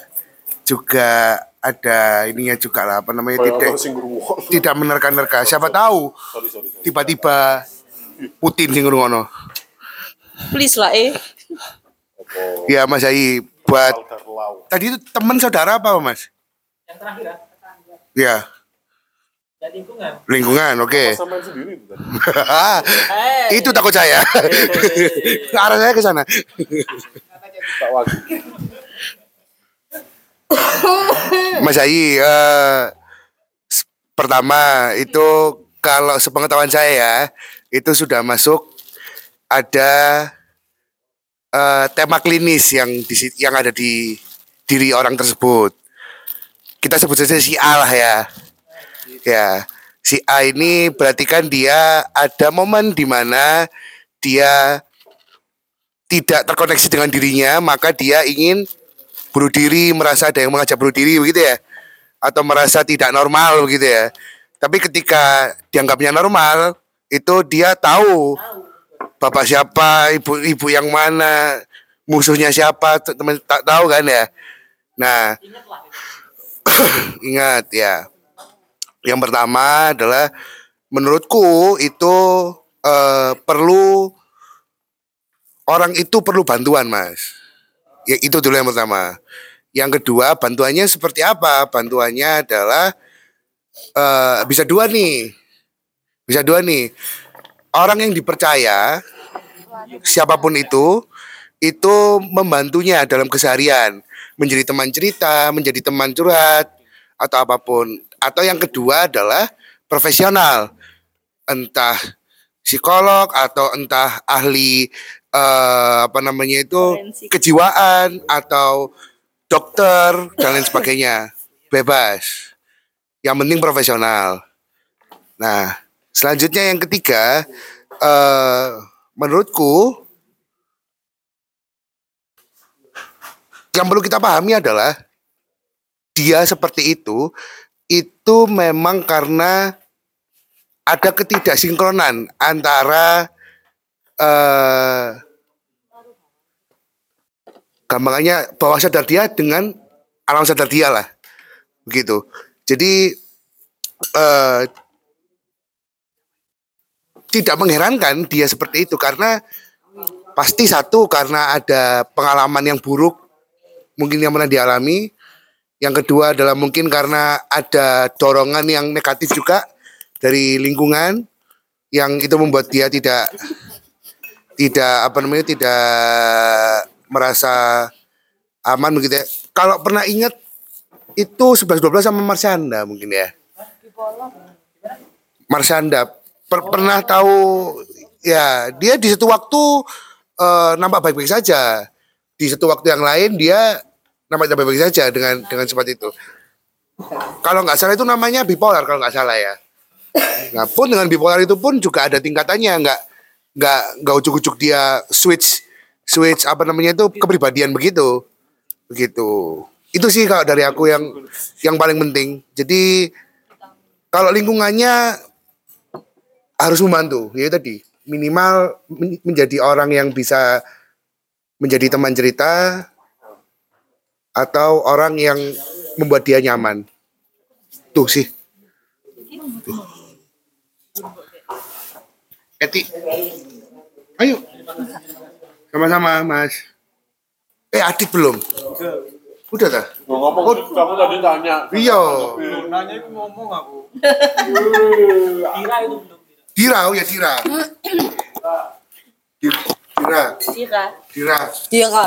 juga ada ininya juga lah apa namanya Kayak tidak ngrungokno. tidak menerka-nerka. Siapa tahu tiba-tiba Putin sing ngono Please lah eh. ya Mas Ai buat tadi itu teman saudara apa Mas? Yang terakhir ya? Ya dan lingkungan lingkungan oke Sama sendiri itu tadi. itu takut saya [LAUGHS] arah saya ke sana. Mas eh, s- pertama itu kalau sepengetahuan saya ya, itu sudah masuk ada eh, tema klinis yang di yang ada di diri orang tersebut. Kita sebut saja si A lah ya. Ya, si A ini berarti kan dia ada momen di mana dia tidak terkoneksi dengan dirinya, maka dia ingin bunuh diri, merasa ada yang mengajak bunuh diri begitu ya. Atau merasa tidak normal begitu ya. Tapi ketika dianggapnya normal, itu dia tahu bapak siapa, ibu ibu yang mana, musuhnya siapa, teman tak tahu kan ya. Nah, [CLEARS THROAT] ingat ya. Yang pertama adalah menurutku itu eh, perlu orang itu perlu bantuan, Mas. Ya itu dulu yang pertama. Yang kedua, bantuannya seperti apa? Bantuannya adalah eh bisa dua nih. Bisa dua nih. Orang yang dipercaya siapa pun itu itu membantunya dalam keseharian, menjadi teman cerita, menjadi teman curhat atau apa pun. Atau yang kedua adalah profesional. Entah psikolog atau entah ahli eh, apa namanya itu kejiwaan atau dokter dan lain sebagainya. Bebas. Yang penting profesional. Nah, selanjutnya yang ketiga eh menurutku yang perlu kita pahami adalah dia seperti itu itu memang karena ada ketidaksinkronan antara eh gampangannya bawah sadar dia dengan alam sadar dia lah begitu. Jadi eh tidak mengherankan dia seperti itu karena pasti satu karena ada pengalaman yang buruk mungkin yang pernah dialami yang kedua adalah mungkin karena ada dorongan yang negatif juga dari lingkungan yang itu membuat dia tidak tidak apa namanya tidak merasa aman begitu ya. Kalau pernah ingat itu 11 12 sama Marsyanda mungkin ya. Marsyanda Per- pernah tahu ya dia di satu waktu eh, nampak baik-baik saja. Di satu waktu yang lain dia nampak baik-baik saja dengan dengan seperti itu. Kalau nggak salah itu namanya bipolar kalau nggak salah ya. Nah pun dengan bipolar itu pun juga ada tingkatannya. Nggak nggak nggak ujuk-ujuk dia switch switch apa namanya itu kepribadian begitu. Begitu. Itu sih kalau dari aku yang yang paling penting. Jadi kalau lingkungannya harus membantu. Ya tadi. Minimal men- menjadi orang yang bisa menjadi teman cerita atau orang yang membuat dia nyaman. Tuh sih. Eti. Ayo. Sama-sama mas. Eh Adit belum? Udah tak ngomong kamu tadi tanya. iya. Nanya itu ngomong aku. [LAUGHS] Dira oh ya Dira. [CLEARS THROAT] Dira. Dira. Dira. Dira.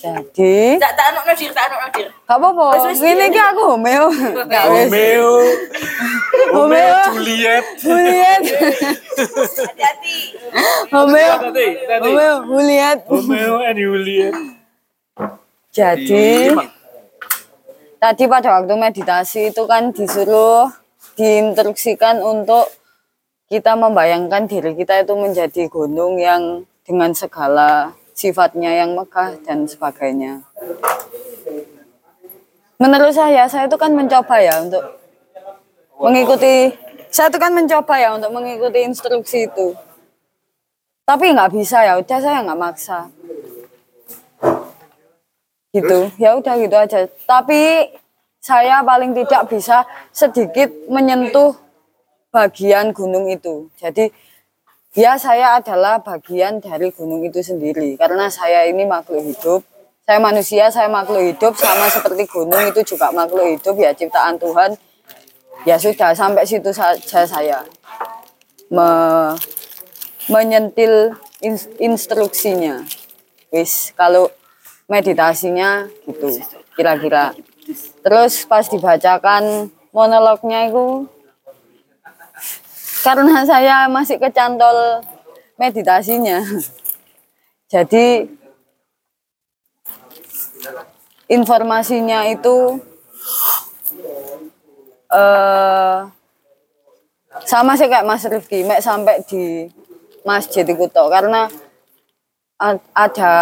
Jadi, Tak tak anak nadir, tak anak nadir. gak apa-apa. Ini ki aku Homeo. Homeo. Homeo. Juliet. Juliet. Hati-hati. Homeo. Tadi. Homeo. Juliet. Romeo and Juliet. Jadi tadi pada waktu meditasi itu kan disuruh diinstruksikan untuk kita membayangkan diri kita itu menjadi gunung yang dengan segala sifatnya yang megah dan sebagainya. Menurut saya, saya itu kan mencoba ya untuk mengikuti, saya itu kan mencoba ya untuk mengikuti instruksi itu. Tapi nggak bisa ya, udah saya nggak maksa gitu ya udah gitu aja tapi saya paling tidak bisa sedikit menyentuh bagian gunung itu jadi ya saya adalah bagian dari gunung itu sendiri. Karena saya ini makhluk hidup saya manusia saya makhluk hidup sama seperti gunung itu juga makhluk hidup ya ciptaan Tuhan. Ya sudah sampai situ saja saya Me- menyentil ins- instruksinya. Wis kalau meditasinya gitu kira-kira. Terus pas dibacakan monolognya itu karena saya masih kecantol meditasinya jadi informasinya itu eh sama sih kayak Mas Rifki, mek sampai di masjid itu toh karena ada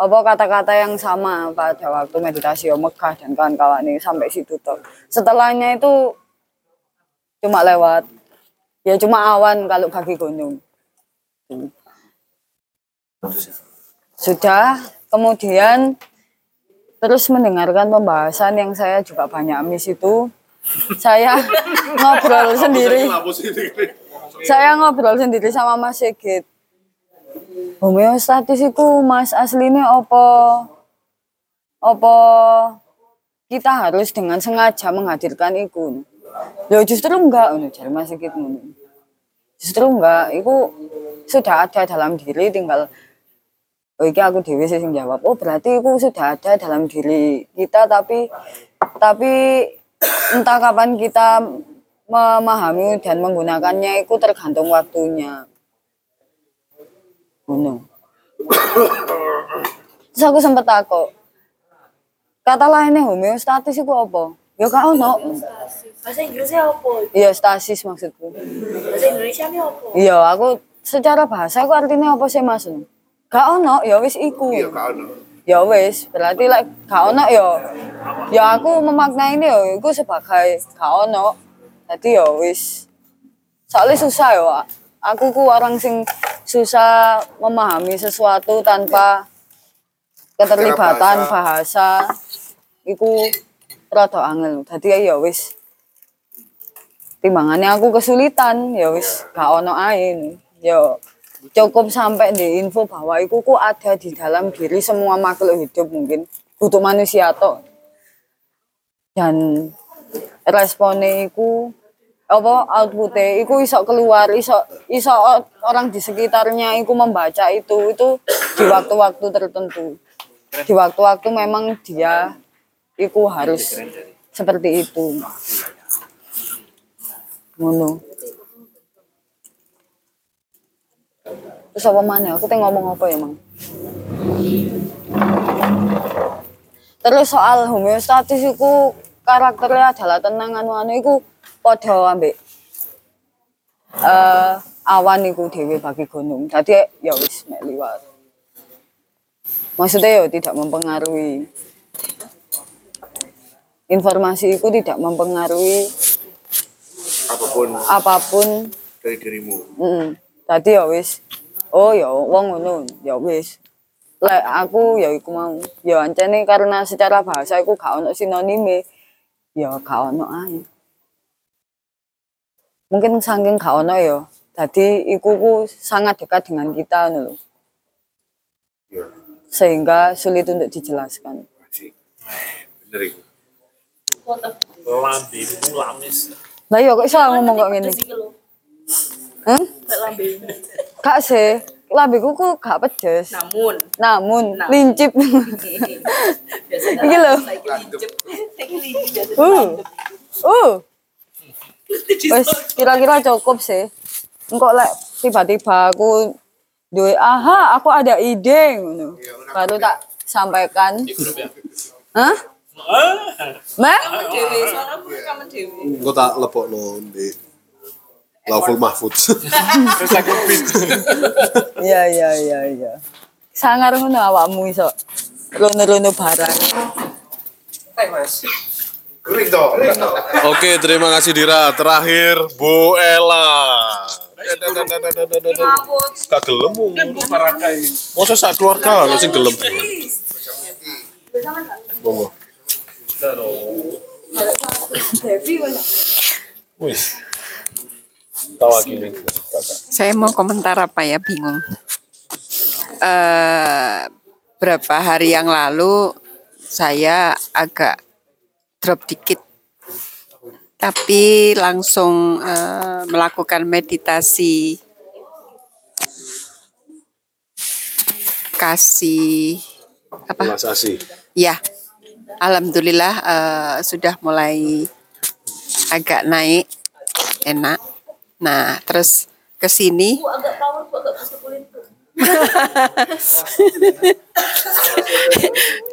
apa kata-kata yang sama pada waktu meditasi Om Megah dan kawan-kawan ini sampai situ toh. Setelahnya itu cuma lewat ya cuma awan kalau bagi gunung. sudah kemudian terus mendengarkan pembahasan yang saya juga banyak miss itu. Saya [LAUGHS] ngobrol sendiri. saya ngobrol sendiri sama Mas Sigit. Homeostatis itu mas aslinya opo opo kita harus dengan sengaja menghadirkan itu Loh justru enggak ngono jare Mas. Justru enggak, itu sudah ada dalam diri tinggal oh iki aku dewi sih sing jawab. Oh berarti itu sudah ada dalam diri kita tapi tapi [CLEARS THROAT] entah kapan kita memahami dan menggunakannya itu tergantung waktunya. Ngono. Terus aku sempet takut. Kata lainnya homeostatis itu apa? Ya gak ono. Bahasa Inggrisnya apa? Iya stasis maksudku. Bahasa Indonesia ini apa? Iya aku secara bahasa aku artinya apa sih mas? Gak ono, ya wis iku. Iya gak ono. Ya wis, berarti like, gak ono ya. Ya aku memaknai ini ya, iku sebagai gak ono. Jadi ya wis. Soalnya susah ya, Wak. aku ku orang sing susah memahami sesuatu tanpa keterlibatan bahasa. Iku rada angel. Dadi ya wis timbangannya aku kesulitan ya wis gak ono ae. Ya cukup sampai di info bahwa iku ku ada di dalam diri semua makhluk hidup mungkin butuh manusia toh. Dan responnya iku apa outputnya iku iso keluar iso iso orang di sekitarnya iku membaca itu itu di waktu-waktu tertentu di waktu-waktu memang dia iku harus seperti itu. Ngono. Terus apa mana? Aku teh ngomong apa ya mang? Terus soal homeostatis iku karakternya adalah tenang anu anu iku podo ambek eh awan iku dhewe bagi gunung. Jadi ya wis mek liwat. Maksudnya ya tidak mempengaruhi informasi itu tidak mempengaruhi apa pun apa pun. dari dirimu. Mm tadi ya wis. Oh ya wong ngono. Ya wis. Lek aku ya iku mau. Ya ancene karena secara bahasa iku gak ono sinonime. Ya gak ono ae. Mungkin saking gak ono ya. Tadi iku ku sangat dekat dengan kita ngono lho. Sehingga sulit untuk dijelaskan. Bener iku Lambemu lamis. lah ya kok iso ngomong kok ngene Hah? Kak sih, lambeku ku gak pedes. Namun. Namun, Namun. lincip. Biasanya [LAUGHS] Iki lho. lagi lincip. Uh. Uh. Wes kira-kira cukup sih. Engkau lek tiba-tiba aku duwe aha, aku ada ide ngono. Baru tak sampaikan. Hah? Mak? Dewi, suaramu rekaman Dewi. Engko tak lebokno di Lauful Mahfud. [LAUGHS] Iya iya iya iya. Sangar ngono awakmu iso rono-rono barang. kering toh kering toh Oke, terima kasih Dira. Terakhir Bu Ella. Gak gelem. Masa sak keluarga lho sing gelem. Monggo. Saya mau komentar apa ya, bingung. Eh berapa hari yang lalu saya agak drop dikit, tapi langsung eh, melakukan meditasi kasih apa? Relaksasi. Ya, alhamdulillah eh, sudah mulai agak naik, enak. Nah, terus ke sini [LAUGHS]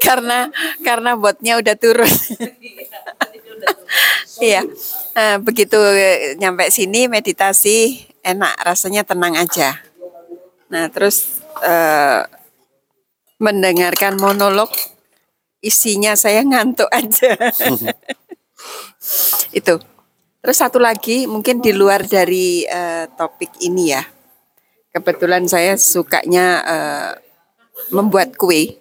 karena karena botnya udah turun. [LAUGHS] Iya, Nah, begitu nyampe sini meditasi enak, rasanya tenang aja. Nah, terus eh, mendengarkan monolog isinya saya ngantuk aja. [LAUGHS] Itu. Terus satu lagi mungkin di luar dari eh, topik ini ya. Kebetulan saya sukanya eh, membuat kue.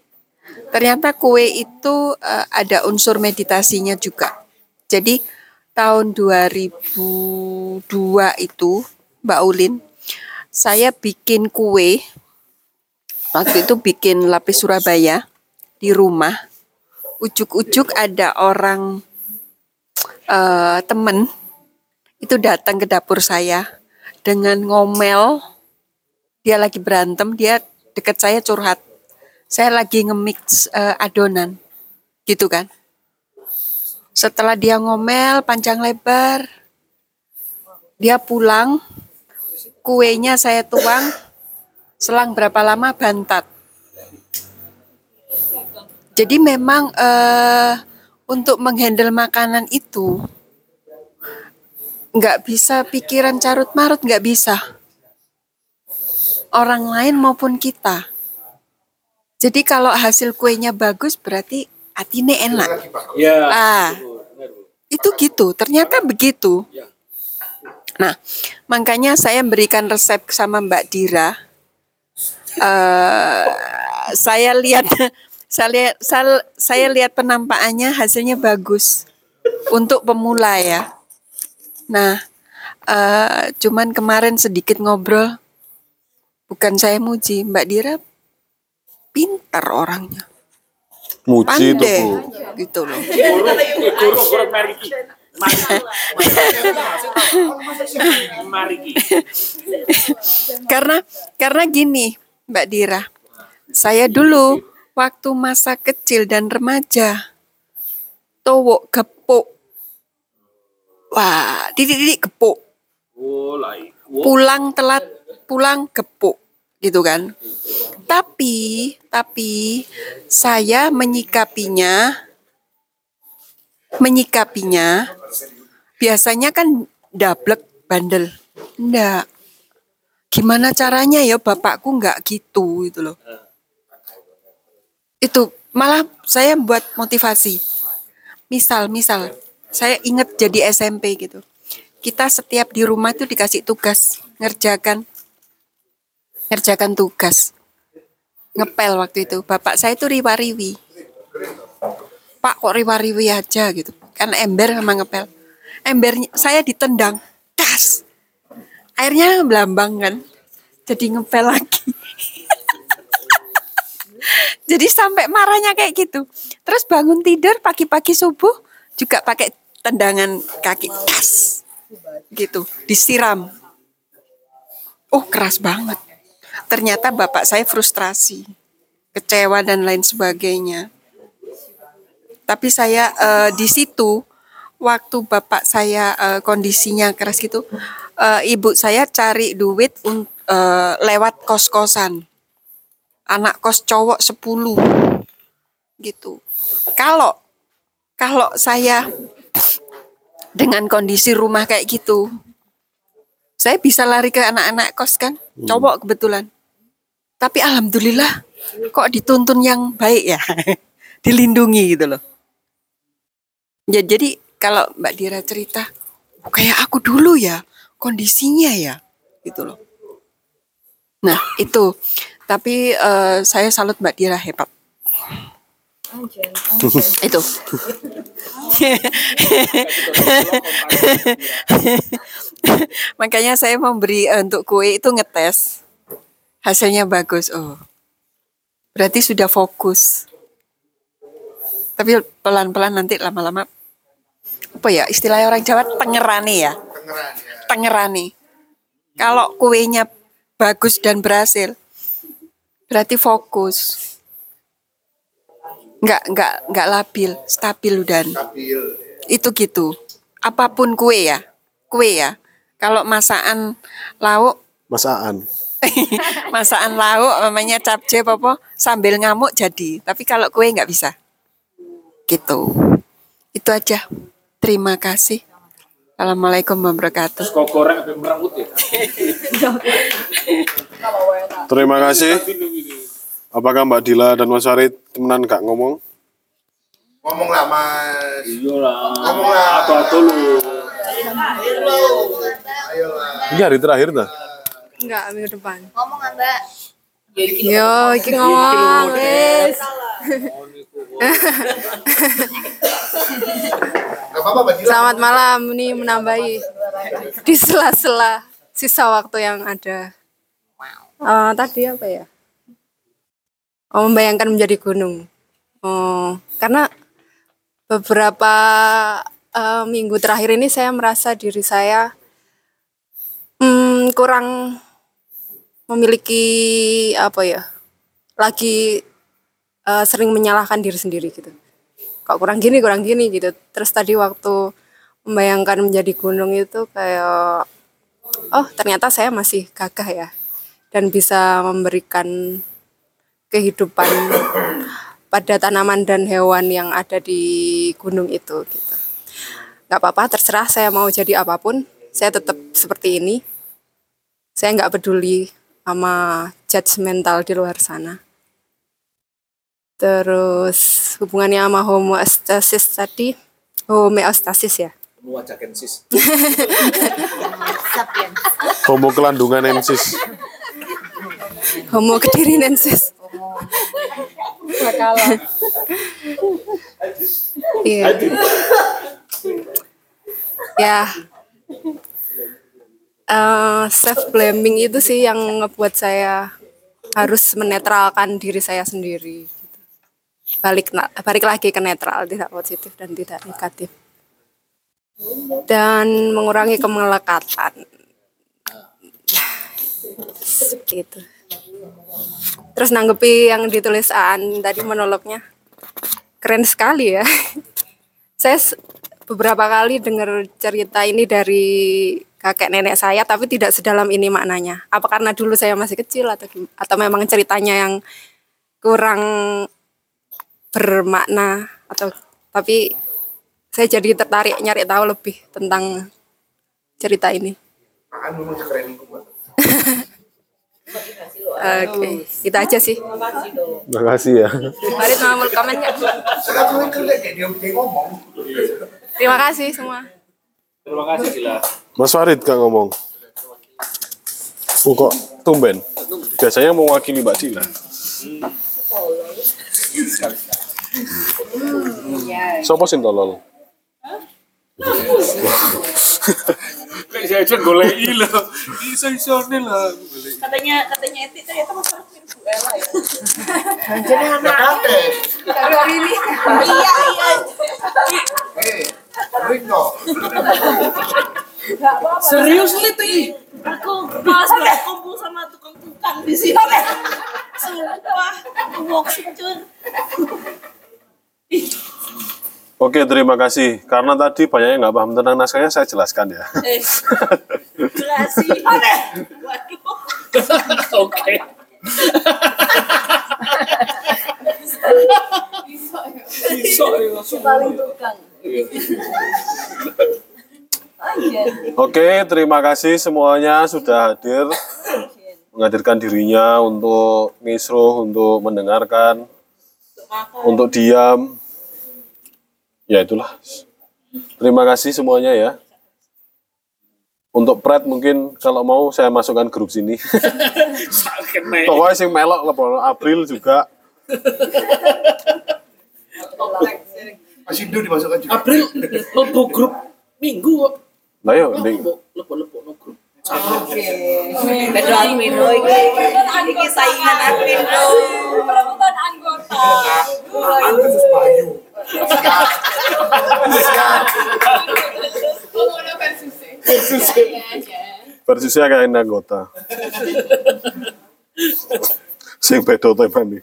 Ternyata kue itu eh, ada unsur meditasinya juga. Jadi tahun 2002 itu Mbak Ulin, saya bikin kue. Waktu itu bikin lapis Surabaya di rumah. Ujuk-ujuk ada orang eh, temen itu datang ke dapur saya dengan ngomel. Dia lagi berantem, dia deket saya curhat. Saya lagi nge-mix eh, adonan, gitu kan. Setelah dia ngomel panjang lebar, dia pulang, kuenya saya tuang, selang berapa lama bantat. Jadi memang eh, untuk menghandle makanan itu nggak bisa pikiran carut marut nggak bisa. Orang lain maupun kita. Jadi kalau hasil kuenya bagus berarti hatinya enak. Ya. Ah, itu gitu. Ternyata begitu. Nah, makanya saya berikan resep sama Mbak Dira. Eh, saya lihat, saya lihat, saya, saya lihat penampakannya hasilnya bagus untuk pemula ya. Nah, eh, cuman kemarin sedikit ngobrol, bukan saya muji, Mbak Dira pintar orangnya, Muji itu pandai Bu. gitu loh. [LAUGHS] karena karena gini Mbak Dira, saya dulu waktu masa kecil dan remaja, towok gepuk, wah didik-didik gepuk, pulang telat, pulang gepuk, gitu kan. Tapi, tapi saya menyikapinya, menyikapinya, biasanya kan dablek bandel. Enggak. Gimana caranya ya bapakku enggak gitu gitu loh. Itu malah saya buat motivasi. Misal, misal, saya ingat jadi SMP gitu. Kita setiap di rumah itu dikasih tugas ngerjakan ngerjakan tugas. Ngepel waktu itu. Bapak saya itu riwa-riwi. Pak kok riwa-riwi aja gitu. Kan ember sama ngepel. Embernya saya ditendang. Das. Airnya belambang kan. Jadi ngepel lagi. [LAUGHS] [LAUGHS] Jadi sampai marahnya kayak gitu. Terus bangun tidur pagi-pagi subuh juga pakai tendangan kaki. Das. Gitu. Disiram. Oh keras banget. Ternyata bapak saya frustrasi, kecewa dan lain sebagainya. Tapi saya eh, di situ waktu bapak saya eh, kondisinya keras gitu, eh, ibu saya cari duit eh, lewat kos-kosan. Anak kos cowok 10 gitu. Kalau kalau saya dengan kondisi rumah kayak gitu, saya bisa lari ke anak-anak kos kan, cowok kebetulan. Tapi alhamdulillah kok dituntun yang baik ya, [LAUGHS] dilindungi gitu loh. Ya, jadi kalau Mbak Dira cerita, "Oh, kayak aku dulu ya, kondisinya ya, gitu loh. Nah itu, tapi eh, saya salut Mbak Dira hebat. itu. Makanya saya memberi eh, untuk kue itu ngetes. Hasilnya bagus. Oh. Berarti sudah fokus. Tapi pelan-pelan nanti lama-lama apa ya istilahnya orang Jawa tengerani ya. Tengerani. Kalau kuenya bagus dan berhasil, berarti fokus. Nggak nggak nggak labil, stabil dan itu gitu. Apa pun kue ya, kue ya. Kalau masakan lauk, Masaan. [LAUGHS] masakan lauk namanya capce apa sambil ngamuk jadi. Tapi kalau kue nggak bisa. Gitu. Itu aja. Terima kasih. Assalamualaikum warahmatullahi wabarakatuh. Kok goreng ya? [LAUGHS] Terima kasih. Apakah Mbak Dila dan Mas Farid temenan gak ngomong? Ngomong lah mas. Iya lah. Ngomong lah. Atau-atau lu. Ini hari terakhir dah. Enggak, minggu depan. Ngomong Mbak. Yo, iki ngomong, wis. Selamat malam, ini menambahi di sela-sela sisa waktu yang ada. Eh, tadi apa ya? Oh, membayangkan menjadi gunung. Oh, karena beberapa eh, minggu terakhir ini saya merasa diri saya hmm, kurang memiliki apa ya? Lagi eh, sering menyalahkan diri sendiri gitu. Kok kurang gini, kurang gini gitu. Terus tadi waktu membayangkan menjadi gunung itu kayak oh ternyata saya masih gagah ya dan bisa memberikan kehidupan pada tanaman dan hewan yang ada di gunung itu gitu. Gak apa-apa, terserah saya mau jadi apa pun, saya tetap seperti ini. Saya nggak peduli sama judgmental di luar sana. Terus hubungannya sama homeostasis tadi, homeostasis ya. Homo kelandunganensis. Homo kedirinensis. Iya. Ya. self blaming itu sih yang ngebuat saya harus menetralkan diri saya sendiri. gitu. Balik balik lagi ke netral, tidak positif dan tidak negatif. Dan mengurangi kemelekatan. Gitu. Terus nanggepi yang ditulis Aan tadi monolognya. Keren sekali ya. [LAUGHS] Saya beberapa kali dengar cerita ini dari kakek nenek saya tapi tidak sedalam ini maknanya. Apa karena dulu saya masih kecil atau atau memang ceritanya yang kurang bermakna atau tapi saya jadi tertarik nyari tahu lebih tentang cerita ini. [LAUGHS] Oke, itu aja sih. Makasih ya. Farid mau komen nggak? Terima kasih semua. Terima kasih Gila. Mas Farid gak ngomong. Oh, kok tumben? Biasanya mewakili Mbak Cila. Sopo sing tolol? [LAUGHS] Saya aja golei lho. [LAUGHS] Iso isone lah. Katanya katanya Eti ternyata Mas Farid mirip Bu Ella ya. Jadi anak hari ini. Iya iya. Ringo. Serius nih? Aku malas banget kumpul sama tukang-tukang di sini. Sumpah, walk cuy. Oke, terima kasih. Karena tadi banyak yang nggak paham tentang naskahnya, saya jelaskan ya. Eh, jelasin. [LAUGHS] Aneh. Waduh. Oke. Ya. Oke, terima kasih semuanya sudah hadir. Menghadirkan dirinya untuk ngisruh, untuk mendengarkan, untuk diam. Ya itulah. Terima kasih semuanya ya. Untuk Pret mungkin kalau mau saya masukkan grup sini. Pokoknya sing melok lepono April juga. Mas Indo dimasukkan juga. April lepo grup minggu kok. Nah yuk, Ding. Lepo-lepo no grup. Oke. Admin lo iki. Iki saingan admin lo. Perebutan anggota. Bayu. Versusnya kayak anggota. Sing beda tema nih.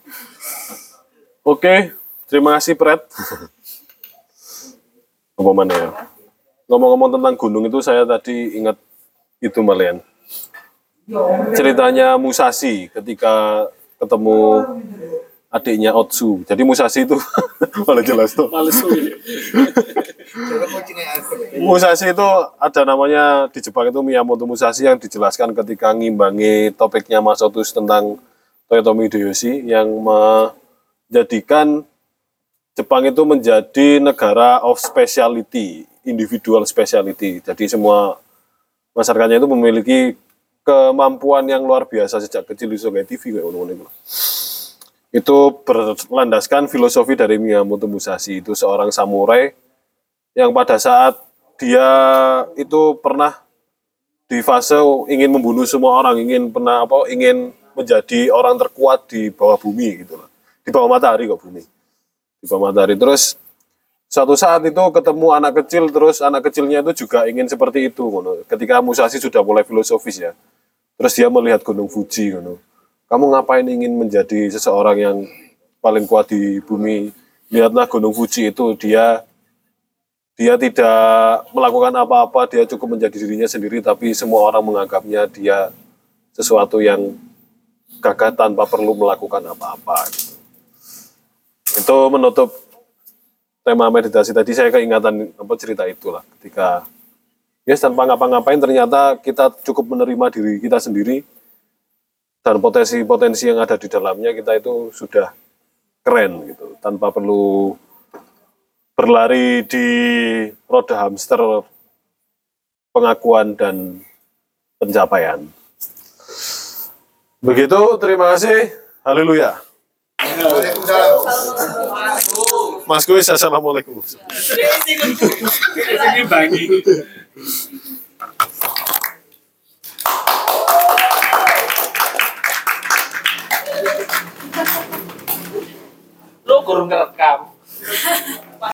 Oke, terima kasih Pret. Apa mana ya? Ngomong-ngomong tentang gunung itu saya tadi ingat itu Malian. Ceritanya Musashi ketika ketemu adiknya Otsu. Jadi Musashi itu [LAUGHS] malah jelas tuh. Musashi itu ada namanya di Jepang itu Miyamoto Musashi yang dijelaskan ketika ngimbangi topiknya Mas Otus tentang Toyotomi Hideyoshi yang menjadikan Jepang itu menjadi negara of speciality, individual speciality. Jadi semua masyarakatnya itu memiliki kemampuan yang luar biasa sejak kecil di Sogai TV kayak ngono itu. Berlandaskan filosofi dari Miyamoto Musashi itu seorang samurai yang pada saat dia itu pernah di fase ingin membunuh semua orang, ingin pernah apa ingin menjadi orang terkuat di bawah bumi gitu loh. Di bawah matahari kok bumi. Di bawah matahari terus suatu saat itu ketemu anak kecil terus anak kecilnya itu juga ingin seperti itu. Ketika Musashi sudah mulai filosofis ya. Terus dia melihat Gunung Fuji ngono. Kamu ngapain ingin menjadi seseorang yang paling kuat di bumi? Lihatlah Gunung Fuji itu dia dia tidak melakukan apa-apa, dia cukup menjadi dirinya sendiri, tapi semua orang menganggapnya dia sesuatu yang gagah tanpa perlu melakukan apa-apa. Itu menutup tema meditasi tadi saya keingatan apa cerita itulah ketika ya tanpa ngapa-ngapain ternyata kita cukup menerima diri kita sendiri dan potensi-potensi yang ada di dalamnya kita itu sudah keren gitu tanpa perlu berlari di roda hamster pengakuan dan pencapaian. Begitu, terima kasih. Haleluya. Mas Kuis, Assalamualaikum. Kurung kerekam. [LAUGHS]